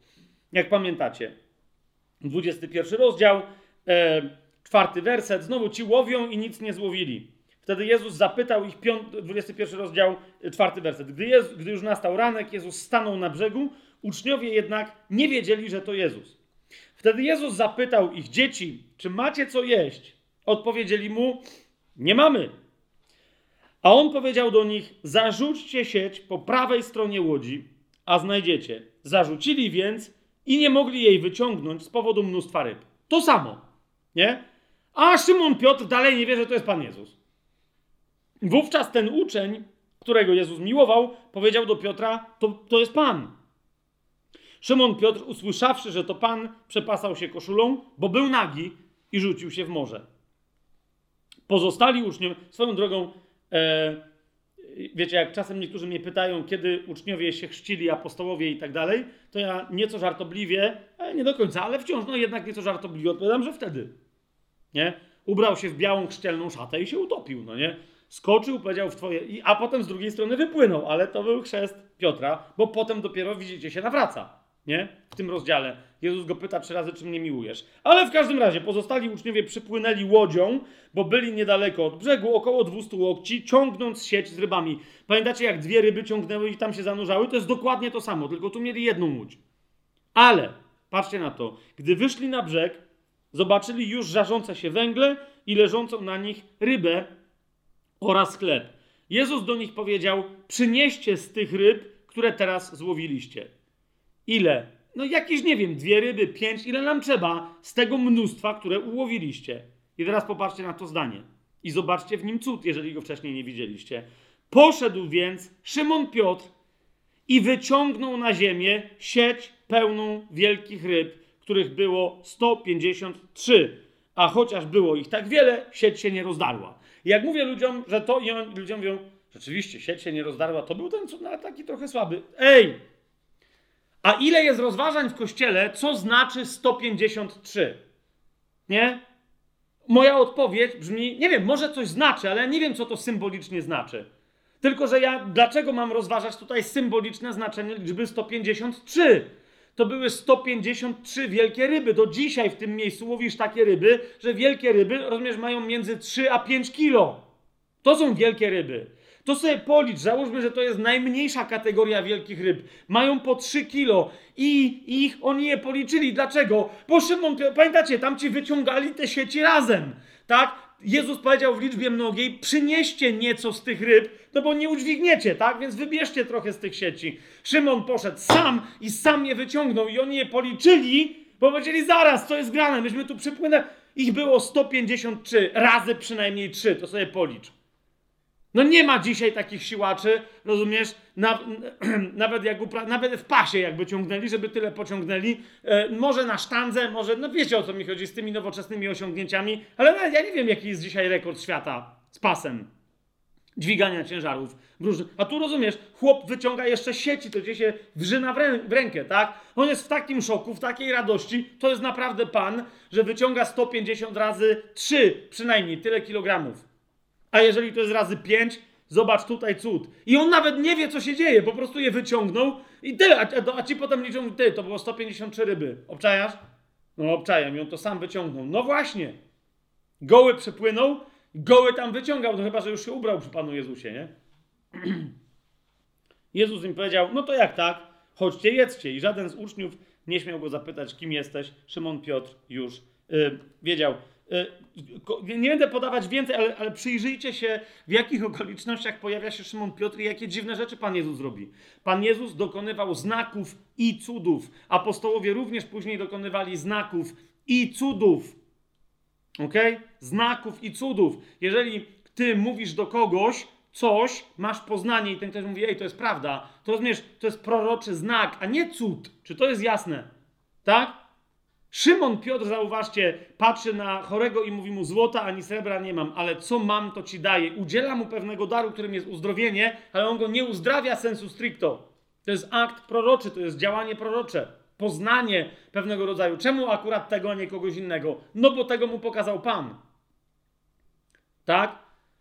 S1: Jak pamiętacie. 21 rozdział, e, czwarty werset. Znowu ci łowią i nic nie złowili. Wtedy Jezus zapytał ich, piąt, 21 rozdział, czwarty werset. Gdy, gdy już nastał ranek, Jezus stanął na brzegu, uczniowie jednak nie wiedzieli, że to Jezus. Wtedy Jezus zapytał ich, dzieci, czy macie co jeść? Odpowiedzieli mu, nie mamy. A on powiedział do nich, zarzućcie sieć po prawej stronie łodzi a znajdziecie. Zarzucili więc i nie mogli jej wyciągnąć z powodu mnóstwa ryb. To samo, nie? A Szymon Piotr dalej nie wie, że to jest Pan Jezus. Wówczas ten uczeń, którego Jezus miłował, powiedział do Piotra: To, to jest Pan. Szymon Piotr, usłyszawszy, że to Pan, przepasał się koszulą, bo był nagi i rzucił się w morze. Pozostali uczniowie, swoją drogą, e, wiecie, jak czasem niektórzy mnie pytają, kiedy uczniowie się chrzcili, apostołowie i tak dalej, to ja nieco żartobliwie, e, nie do końca, ale wciąż, no jednak nieco żartobliwie odpowiadam, że wtedy. Nie? Ubrał się w białą chrzcielną szatę i się utopił, no nie? Skoczył, powiedział w twoje, a potem z drugiej strony wypłynął, ale to był chrzest Piotra, bo potem dopiero widzicie się nawraca. Nie? W tym rozdziale. Jezus go pyta trzy razy, czy mnie miłujesz. Ale w każdym razie pozostali uczniowie przypłynęli łodzią, bo byli niedaleko od brzegu, około 200 łokci, ciągnąc sieć z rybami. Pamiętacie, jak dwie ryby ciągnęły i tam się zanurzały? To jest dokładnie to samo, tylko tu mieli jedną łódź. Ale, patrzcie na to, gdy wyszli na brzeg, zobaczyli już żarzące się węgle i leżącą na nich rybę oraz chleb. Jezus do nich powiedział: Przynieście z tych ryb, które teraz złowiliście. Ile? No jakieś, nie wiem, dwie ryby, pięć, ile nam trzeba z tego mnóstwa, które ułowiliście. I teraz popatrzcie na to zdanie. I zobaczcie w nim cud, jeżeli go wcześniej nie widzieliście. Poszedł więc Szymon Piotr i wyciągnął na ziemię sieć pełną wielkich ryb, których było 153. A chociaż było ich tak wiele, sieć się nie rozdarła. I jak mówię ludziom, że to, i on, ludziom mówią, rzeczywiście, sieć się nie rozdarła, to był ten cud, ale taki trochę słaby. Ej! A ile jest rozważań w kościele, co znaczy 153? Nie? Moja odpowiedź brzmi, nie wiem, może coś znaczy, ale nie wiem, co to symbolicznie znaczy. Tylko, że ja dlaczego mam rozważać tutaj symboliczne znaczenie liczby 153? To były 153 wielkie ryby. Do dzisiaj w tym miejscu łowisz takie ryby, że wielkie ryby, rozumiesz, mają między 3 a 5 kilo. To są wielkie ryby. To sobie policz, załóżmy, że to jest najmniejsza kategoria wielkich ryb. Mają po 3 kilo i ich oni je policzyli. Dlaczego? Bo Szymon, pamiętacie, tam ci wyciągali te sieci razem, tak? Jezus powiedział w liczbie mnogiej, przynieście nieco z tych ryb, no bo nie udźwigniecie, tak? Więc wybierzcie trochę z tych sieci. Szymon poszedł sam i sam je wyciągnął i oni je policzyli, bo powiedzieli zaraz, co jest grane, myśmy tu przypłynęli. Ich było 153, razy przynajmniej 3, to sobie policz. No nie ma dzisiaj takich siłaczy, rozumiesz? Na, nawet, jak upra- nawet w pasie jakby ciągnęli, żeby tyle pociągnęli. E, może na sztandze, może, no wiecie o co mi chodzi z tymi nowoczesnymi osiągnięciami, ale ja nie wiem jaki jest dzisiaj rekord świata z pasem dźwigania ciężarów. A tu rozumiesz, chłop wyciąga jeszcze sieci, to gdzie się wrzyna w, rę w rękę, tak? On jest w takim szoku, w takiej radości, to jest naprawdę pan, że wyciąga 150 razy 3 przynajmniej, tyle kilogramów. A jeżeli to jest razy 5, zobacz tutaj cud. I on nawet nie wie, co się dzieje, po prostu je wyciągnął i tyle. A, a ci potem liczą, ty, to było 153 ryby. Obczajasz? No obczajam i on to sam wyciągnął. No właśnie. Goły przepłynął, goły tam wyciągał, no chyba, że już się ubrał przy Panu Jezusie, nie? Jezus im powiedział, no to jak tak? Chodźcie, jedzcie. I żaden z uczniów nie śmiał go zapytać, kim jesteś. Szymon Piotr już yy, wiedział. Yy, nie będę podawać więcej, ale, ale, przyjrzyjcie się, w jakich okolicznościach pojawia się Szymon Piotr i jakie dziwne rzeczy Pan Jezus robi. Pan Jezus dokonywał znaków i cudów. Apostołowie również później dokonywali znaków i cudów. Ok? Znaków i cudów. Jeżeli ty mówisz do kogoś, coś, masz poznanie i ten ktoś mówi, ej, to jest prawda, to rozumiesz, to jest proroczy znak, a nie cud. Czy to jest jasne? Tak? Szymon Piotr, zauważcie, patrzy na chorego i mówi mu: Złota ani srebra nie mam, ale co mam, to ci daję. Udziela mu pewnego daru, którym jest uzdrowienie, ale on go nie uzdrawia sensu stricto. To jest akt proroczy, to jest działanie prorocze, poznanie pewnego rodzaju. Czemu akurat tego, a nie kogoś innego? No bo tego mu pokazał Pan. Tak?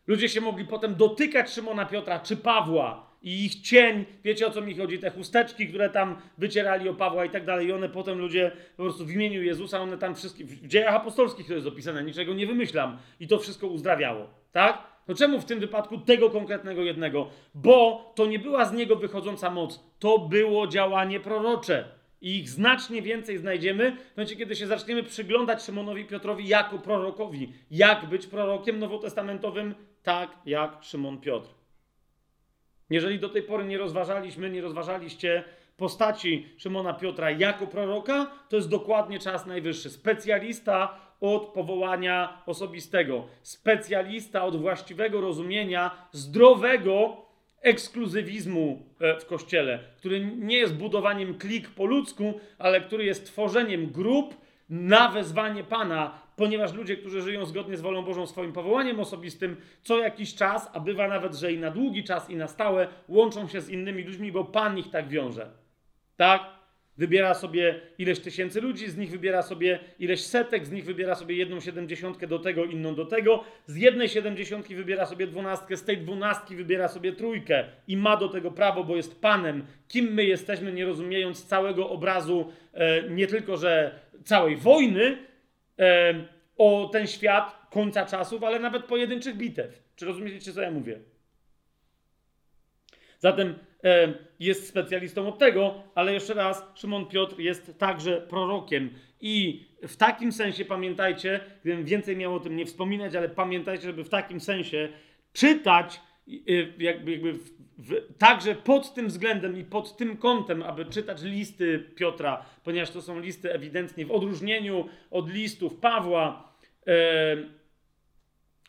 S1: Ludzie się mogli potem dotykać Szymona Piotra czy Pawła i ich cień, wiecie o co mi chodzi, te chusteczki, które tam wycierali o Pawła i tak dalej, i one potem ludzie po prostu w imieniu Jezusa, one tam wszystkie, w dziejach apostolskich to jest opisane, niczego nie wymyślam i to wszystko uzdrawiało, tak? No czemu w tym wypadku tego konkretnego jednego? Bo to nie była z niego wychodząca moc, to było działanie prorocze. I ich znacznie więcej znajdziemy w momencie, kiedy się zaczniemy przyglądać Szymonowi Piotrowi jako prorokowi. Jak być prorokiem nowotestamentowym? Tak jak Szymon Piotr. Jeżeli do tej pory nie rozważaliśmy, nie rozważaliście postaci Szymona Piotra jako proroka, to jest dokładnie czas najwyższy. Specjalista od powołania osobistego, specjalista od właściwego rozumienia zdrowego ekskluzywizmu e, w kościele, który nie jest budowaniem klik po ludzku, ale który jest tworzeniem grup na wezwanie Pana, ponieważ ludzie, którzy żyją zgodnie z wolą Bożą, swoim powołaniem osobistym, co jakiś czas, a bywa nawet, że i na długi czas, i na stałe, łączą się z innymi ludźmi, bo Pan ich tak wiąże. Tak? Wybiera sobie ileś tysięcy ludzi, z nich wybiera sobie ileś setek, z nich wybiera sobie jedną siedemdziesiątkę do tego, inną do tego. Z jednej siedemdziesiątki wybiera sobie dwunastkę, z tej dwunastki wybiera sobie trójkę i ma do tego prawo, bo jest Panem. Kim my jesteśmy, nie rozumiejąc całego obrazu, e, nie tylko, że całej wojny o ten świat końca czasów, ale nawet pojedynczych bitew. Czy rozumiecie, co ja mówię? Zatem jest specjalistą od tego, ale jeszcze raz, Szymon Piotr jest także prorokiem. I w takim sensie pamiętajcie, gdybym więcej miał o tym nie wspominać, ale pamiętajcie, żeby w takim sensie czytać jakby, jakby w, w, także pod tym względem i pod tym kątem, aby czytać listy Piotra, ponieważ to są listy ewidentnie w odróżnieniu od listów Pawła, e,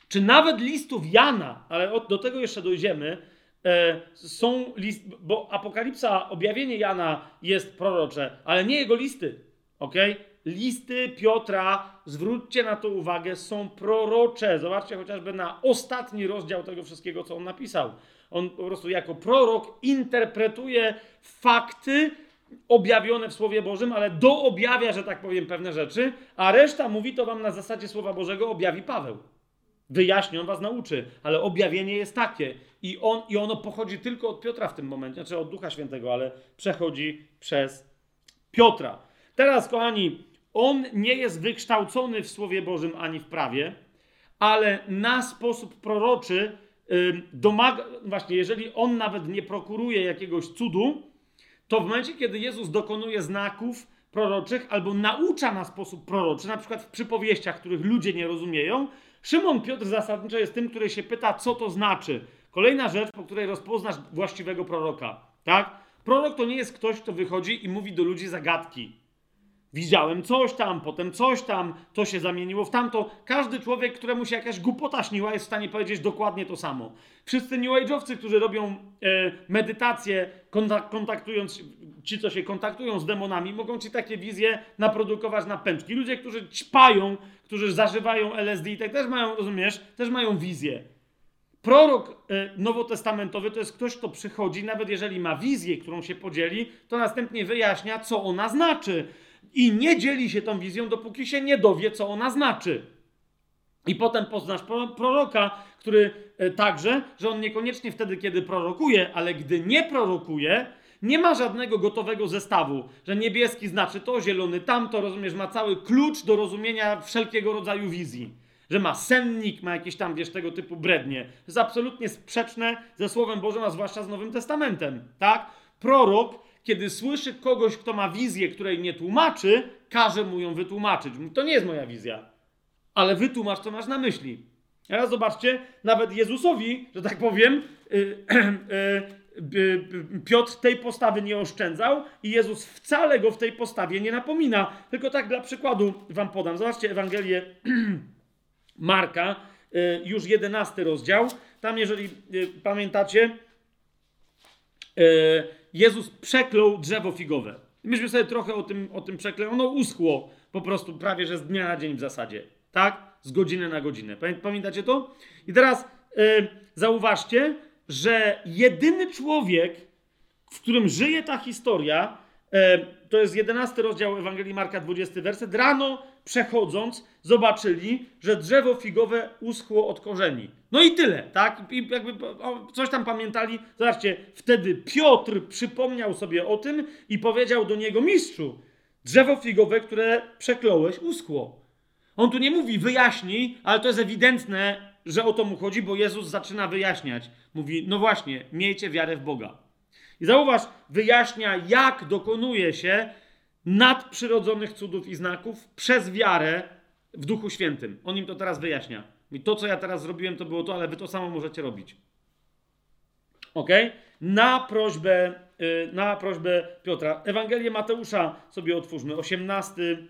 S1: czy nawet listów Jana, ale od, do tego jeszcze dojdziemy E, są list, bo Apokalipsa, objawienie Jana jest prorocze, ale nie jego listy. Ok? Listy Piotra, zwróćcie na to uwagę, są prorocze. Zobaczcie chociażby na ostatni rozdział tego wszystkiego, co on napisał. On po prostu jako prorok interpretuje fakty objawione w Słowie Bożym, ale doobjawia, że tak powiem, pewne rzeczy, a reszta mówi to wam na zasadzie Słowa Bożego objawi Paweł. Wyjaśni, on was nauczy, ale objawienie jest takie. I, on, I ono pochodzi tylko od Piotra w tym momencie, znaczy od Ducha Świętego, ale przechodzi przez Piotra. Teraz, kochani, on nie jest wykształcony w Słowie Bożym ani w prawie, ale na sposób proroczy domaga, właśnie, jeżeli on nawet nie prokuruje jakiegoś cudu, to w momencie, kiedy Jezus dokonuje znaków proroczych albo naucza na sposób proroczy, na przykład w przypowieściach, których ludzie nie rozumieją, Szymon Piotr zasadniczo jest tym, który się pyta, co to znaczy. Kolejna rzecz, po której rozpoznasz właściwego proroka. Tak? Prorok to nie jest ktoś, kto wychodzi i mówi do ludzi zagadki. Widziałem coś tam, potem coś tam, to się zamieniło w tamto. Każdy człowiek, któremu się jakaś głupota śniła, jest w stanie powiedzieć dokładnie to samo. Wszyscy New Age'owcy, którzy robią e, medytację, kontak kontaktując, ci, co się kontaktują z demonami, mogą ci takie wizje naprodukować na pęczki. Ludzie, którzy ćpają, którzy zażywają LSD i tak też mają, rozumiesz, też mają wizję. Prorok e, nowotestamentowy to jest ktoś, kto przychodzi, nawet jeżeli ma wizję, którą się podzieli, to następnie wyjaśnia, co ona znaczy. I nie dzieli się tą wizją, dopóki się nie dowie, co ona znaczy. I potem poznasz proroka, który e, także, że on niekoniecznie wtedy, kiedy prorokuje, ale gdy nie prorokuje, nie ma żadnego gotowego zestawu, że niebieski znaczy to, zielony tamto, rozumiesz, ma cały klucz do rozumienia wszelkiego rodzaju wizji. Że ma sennik, ma jakieś tam, wiesz, tego typu brednie. To jest absolutnie sprzeczne ze Słowem Bożym, a zwłaszcza z Nowym Testamentem, tak? Prorok, kiedy słyszy kogoś, kto ma wizję, której nie tłumaczy, każe mu ją wytłumaczyć. To nie jest moja wizja, ale wytłumacz, co masz na myśli. Teraz zobaczcie, nawet Jezusowi, że tak powiem, yy, yy, Piotr tej postawy nie oszczędzał i Jezus wcale go w tej postawie nie napomina. Tylko tak dla przykładu wam podam. Zobaczcie Ewangelię Marka, y, już jedenasty rozdział. Tam, jeżeli y, pamiętacie, y, Jezus przeklął drzewo figowe. Myśmy sobie trochę o tym, o tym przeklęli. Ono uschło po prostu prawie, że z dnia na dzień w zasadzie. Tak? Z godziny na godzinę. Pamiętacie to? I teraz zauważcie, że jedyny człowiek, w którym żyje ta historia, e, to jest 11 rozdział Ewangelii Marka, 20 werset, rano przechodząc zobaczyli, że drzewo figowe uschło od korzeni. No i tyle, tak? I jakby coś tam pamiętali. Zobaczcie, wtedy Piotr przypomniał sobie o tym i powiedział do niego, mistrzu, drzewo figowe, które przekląłeś, uschło. On tu nie mówi wyjaśnij, ale to jest ewidentne, że o to mu chodzi, bo Jezus zaczyna wyjaśniać. Mówi, no właśnie, miejcie wiarę w Boga. I zauważ, wyjaśnia, jak dokonuje się nadprzyrodzonych cudów i znaków przez wiarę w Duchu Świętym. On im to teraz wyjaśnia. I to, co ja teraz zrobiłem, to było to, ale wy to samo możecie robić. Ok? Na prośbę, y, na prośbę Piotra. Ewangelię Mateusza sobie otwórzmy. 18 y,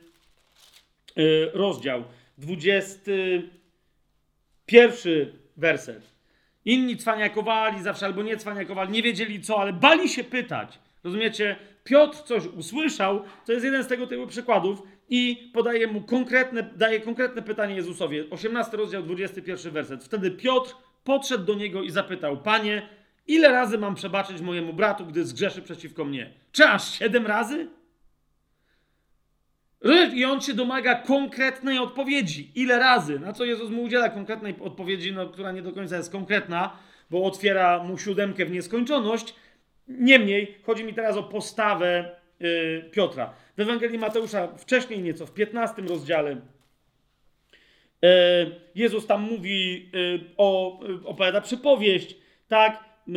S1: rozdział, 21 werset. Inni cwaniakowali zawsze albo nie cwaniakowali, nie wiedzieli co, ale bali się pytać. Rozumiecie? Piotr coś usłyszał, to jest jeden z tego typu przykładów i podaje mu konkretne, daje konkretne pytanie Jezusowi. 18 rozdział, 21 werset. Wtedy Piotr podszedł do niego i zapytał: Panie, ile razy mam przebaczyć mojemu bratu, gdy zgrzeszy przeciwko mnie? Czy aż siedem razy? I on się domaga konkretnej odpowiedzi. Ile razy? Na co Jezus mu udziela konkretnej odpowiedzi, no, która nie do końca jest konkretna, bo otwiera mu siódemkę w nieskończoność. Niemniej, chodzi mi teraz o postawę yy, Piotra. W Ewangelii Mateusza, wcześniej nieco, w 15 rozdziale, yy, Jezus tam mówi, yy, o, y, opowiada przypowieść, tak? Y,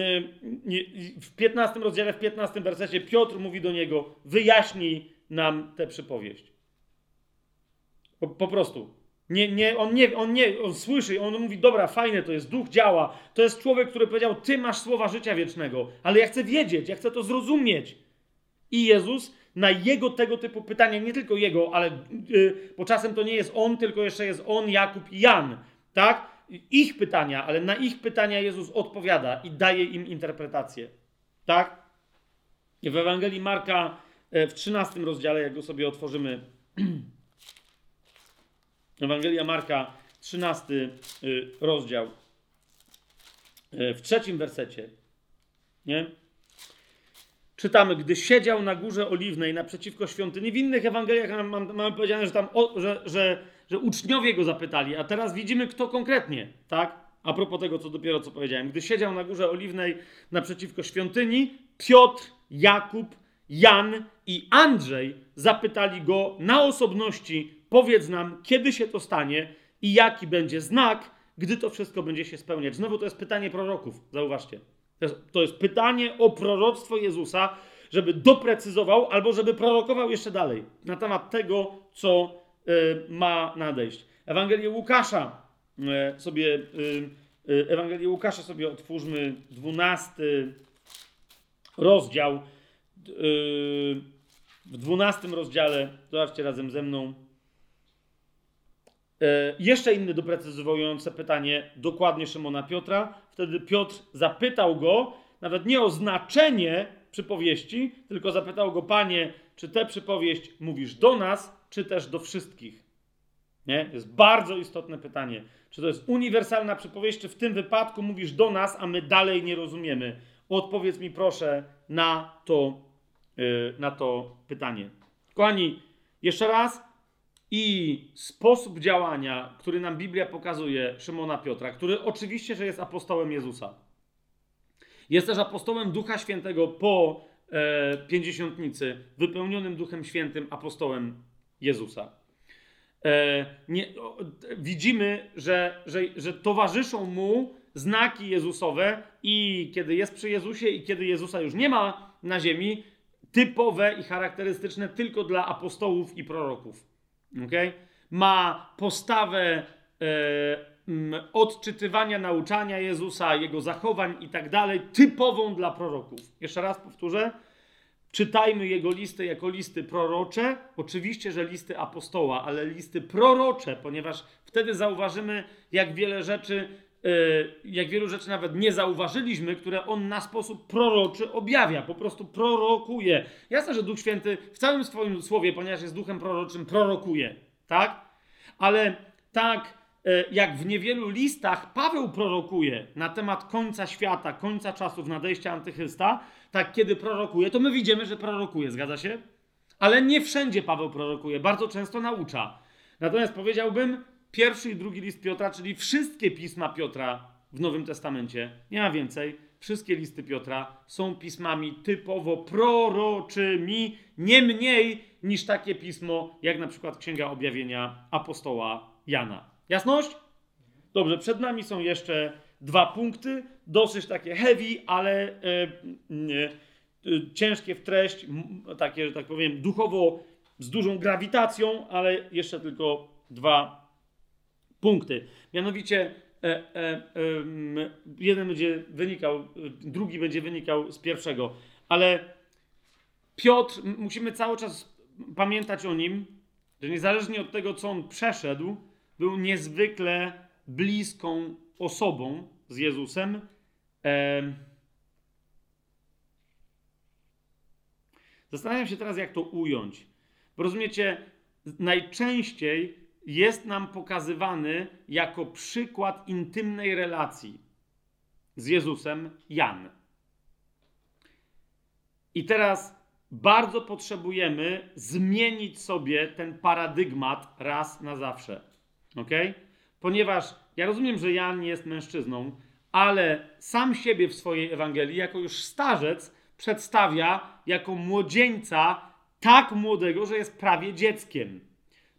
S1: w 15 rozdziale, w 15 wersecie Piotr mówi do niego, wyjaśnij nam tę przypowieść. Po, po prostu. Nie, nie, on nie, on nie, on słyszy, on mówi, dobra, fajne to jest, duch działa. To jest człowiek, który powiedział, ty masz słowa życia wiecznego, ale ja chcę wiedzieć, ja chcę to zrozumieć. I Jezus na jego tego typu pytania, nie tylko jego, ale yy, bo czasem to nie jest on, tylko jeszcze jest on, Jakub i Jan, tak? Ich pytania, ale na ich pytania Jezus odpowiada i daje im interpretację, tak? W Ewangelii Marka e, w 13 rozdziale, jak go sobie otworzymy, Ewangelia Marka, 13 y, rozdział, y, w trzecim wersecie, nie? Czytamy, gdy siedział na górze oliwnej naprzeciwko świątyni. W innych Ewangeliach mamy powiedziane, że tam, o, że, że, że uczniowie go zapytali, a teraz widzimy, kto konkretnie, tak? A propos tego, co dopiero co powiedziałem. Gdy siedział na górze oliwnej naprzeciwko świątyni, Piotr, Jakub, Jan i Andrzej zapytali go na osobności powiedz nam, kiedy się to stanie i jaki będzie znak, gdy to wszystko będzie się spełniać. Znowu to jest pytanie proroków, zauważcie. To jest, to jest pytanie o proroctwo Jezusa, żeby doprecyzował albo żeby prorokował jeszcze dalej na temat tego, co y, ma nadejść. Ewangelię Łukasza y, sobie, y, Ewangelię Łukasza sobie otwórzmy, 12 rozdział. w 12 rozdziale, zobaczcie razem ze mną, jeszcze inne doprecyzowujące pytanie dokładnie Szymona Piotra. Wtedy Piotr zapytał go, nawet nie o znaczenie przypowieści, tylko zapytał go, panie, czy tę przypowieść mówisz do nas, czy też do wszystkich? Nie? Jest bardzo istotne pytanie. Czy to jest uniwersalna przypowieść, czy w tym wypadku mówisz do nas, a my dalej nie rozumiemy? Odpowiedz mi proszę na to, yy, na to pytanie. Kochani, jeszcze raz, i sposób działania, który nam Biblia pokazuje Szymona Piotra, który oczywiście, że jest apostołem Jezusa. Jest też apostołem Ducha Świętego po e, pięćdziesiątnicy, wypełnionym Duchem Świętym apostołem Jezusa. E, nie, o, widzimy, że, że, że towarzyszą mu znaki Jezusowe i kiedy jest przy Jezusie i kiedy Jezusa już nie ma na ziemi, typowe i charakterystyczne tylko dla apostołów i proroków okay? ma postawę e, odczytywania nauczania Jezusa, jego zachowań i tak dalej, typową dla proroków. Jeszcze raz powtórzę. Czytajmy jego listy jako listy prorocze. Oczywiście, że listy apostoła, ale listy prorocze, ponieważ wtedy zauważymy, jak wiele rzeczy, jak wielu rzeczy nawet nie zauważyliśmy, które on na sposób proroczy objawia, po prostu prorokuje. Jasne, że Duch Święty w całym swoim słowie, ponieważ jest duchem proroczym, prorokuje tak? Ale tak e, jak w niewielu listach Paweł prorokuje na temat końca świata, końca czasów, nadejścia antychrysta, tak kiedy prorokuje, to my widzimy, że prorokuje, zgadza się? Ale nie wszędzie Paweł prorokuje, bardzo często naucza. Natomiast powiedziałbym, pierwszy i drugi list Piotra, czyli wszystkie pisma Piotra w Nowym Testamencie, nie ma więcej, wszystkie listy Piotra są pismami typowo proroczymi, nie mniej niż takie pismo, jak na przykład Księga Objawienia apostoła Jana. Jasność? Dobrze, przed nami są jeszcze dwa punkty, dosyć takie heavy, ale e, e, ciężkie w treść, takie, że tak powiem, duchowo z dużą grawitacją, ale jeszcze tylko dwa punkty. Mianowicie e, e, jeden będzie wynikał, drugi będzie wynikał z pierwszego. Ale Piotr, musimy cały czas pamiętać o nim, że niezależnie od tego, co on przeszedł, był niezwykle bliską osobą z Jezusem. Zastanawiam się teraz, jak to ująć. Bo rozumiecie, najczęściej jest nam pokazywany jako przykład intymnej relacji z Jezusem Jan. I teraz bardzo potrzebujemy zmienić sobie ten paradygmat raz na zawsze. Ok? Ponieważ ja rozumiem, że Jan jest mężczyzną, ale sam siebie w swojej Ewangelii, jako już starzec, przedstawia jako młodzieńca tak młodego, że jest prawie dzieckiem.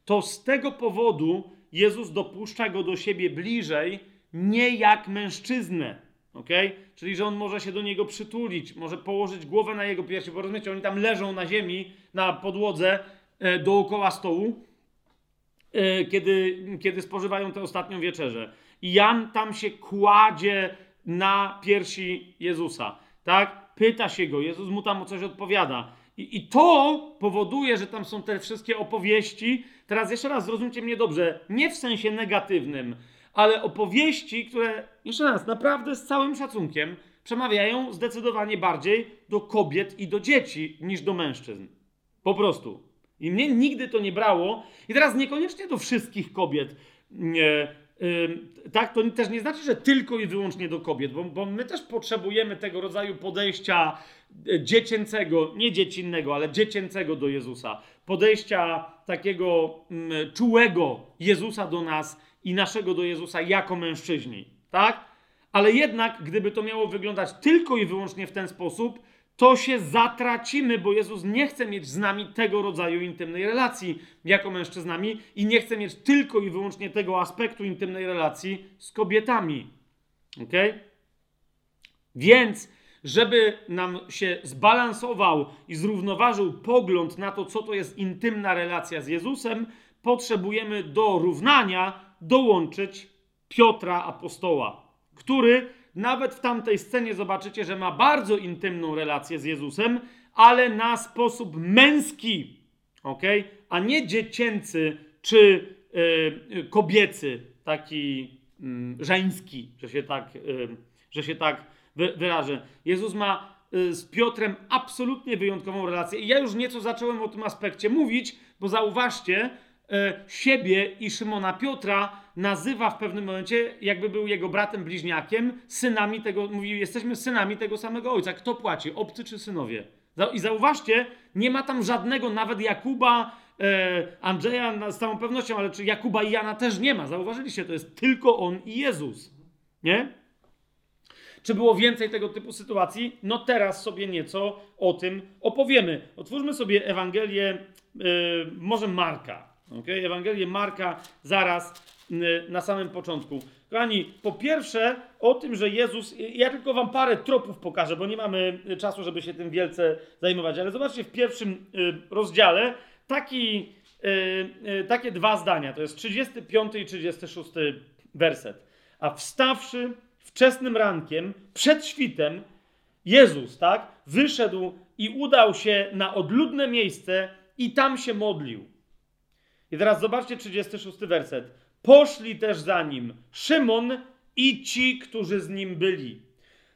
S1: To z tego powodu Jezus dopuszcza go do siebie bliżej, nie jak mężczyznę. Okay? Czyli, że on może się do niego przytulić, może położyć głowę na jego piersi. Bo rozumiecie, oni tam leżą na ziemi, na podłodze, e, dookoła stołu, e, kiedy, kiedy spożywają tę ostatnią wieczerzę. I Jan tam się kładzie na piersi Jezusa. Tak? Pyta się go, Jezus mu tam o coś odpowiada. I, I to powoduje, że tam są te wszystkie opowieści. Teraz jeszcze raz zrozumcie mnie dobrze, nie w sensie negatywnym, ale opowieści, które, jeszcze raz, naprawdę z całym szacunkiem, przemawiają zdecydowanie bardziej do kobiet i do dzieci niż do mężczyzn. Po prostu. I mnie nigdy to nie brało. I teraz niekoniecznie do wszystkich kobiet. Nie, tak, to też nie znaczy, że tylko i wyłącznie do kobiet, bo, bo my też potrzebujemy tego rodzaju podejścia e, dziecięcego, nie dziecinnego, ale dziecięcego do Jezusa. Podejścia takiego mm, czułego Jezusa do nas i naszego do Jezusa jako mężczyźni, tak? Ale jednak, gdyby to miało wyglądać tylko i wyłącznie w ten sposób, to się zatracimy, bo Jezus nie chce mieć z nami tego rodzaju intymnej relacji jako mężczyznami i nie chce mieć tylko i wyłącznie tego aspektu intymnej relacji z kobietami. Ok? Więc, żeby nam się zbalansował i zrównoważył pogląd na to, co to jest intymna relacja z Jezusem, potrzebujemy do równania dołączyć Piotra apostoła, który nawet w tamtej scenie zobaczycie, że ma bardzo intymną relację z Jezusem, ale na sposób męski, ok? A nie dziecięcy czy yy, kobiecy, taki yy, żeński, że się tak, yy, że się tak wy, wyrażę. Jezus ma y, z Piotrem absolutnie wyjątkową relację. I ja już nieco zacząłem o tym aspekcie mówić, bo zauważcie, E, siebie i Szymona Piotra nazywa w pewnym momencie, jakby był jego bratem bliźniakiem, synami tego, mówi, jesteśmy synami tego samego ojca. Kto płaci, obcy czy synowie? I zauważcie, nie ma tam żadnego, nawet Jakuba, e, Andrzeja z całą pewnością, ale czy Jakuba i Jana też nie ma. Zauważyliście, to jest tylko on i Jezus. Nie? Czy było więcej tego typu sytuacji? No teraz sobie nieco o tym opowiemy. Otwórzmy sobie Ewangelię, yy, może Marka. Okay? Ewangelię Marka zaraz na samym początku. Kochani, po pierwsze o tym, że Jezus, ja tylko wam parę tropów pokażę, bo nie mamy czasu, żeby się tym wielce zajmować, ale zobaczcie w pierwszym y, rozdziale taki, y, y, takie dwa zdania, to jest 35 i 36 werset. A wstawszy wczesnym rankiem, przed świtem, Jezus, tak, wyszedł i udał się na odludne miejsce i tam się modlił. I teraz zobaczcie 36 werset. Poszli też za nim Szymon i ci, którzy z nim byli.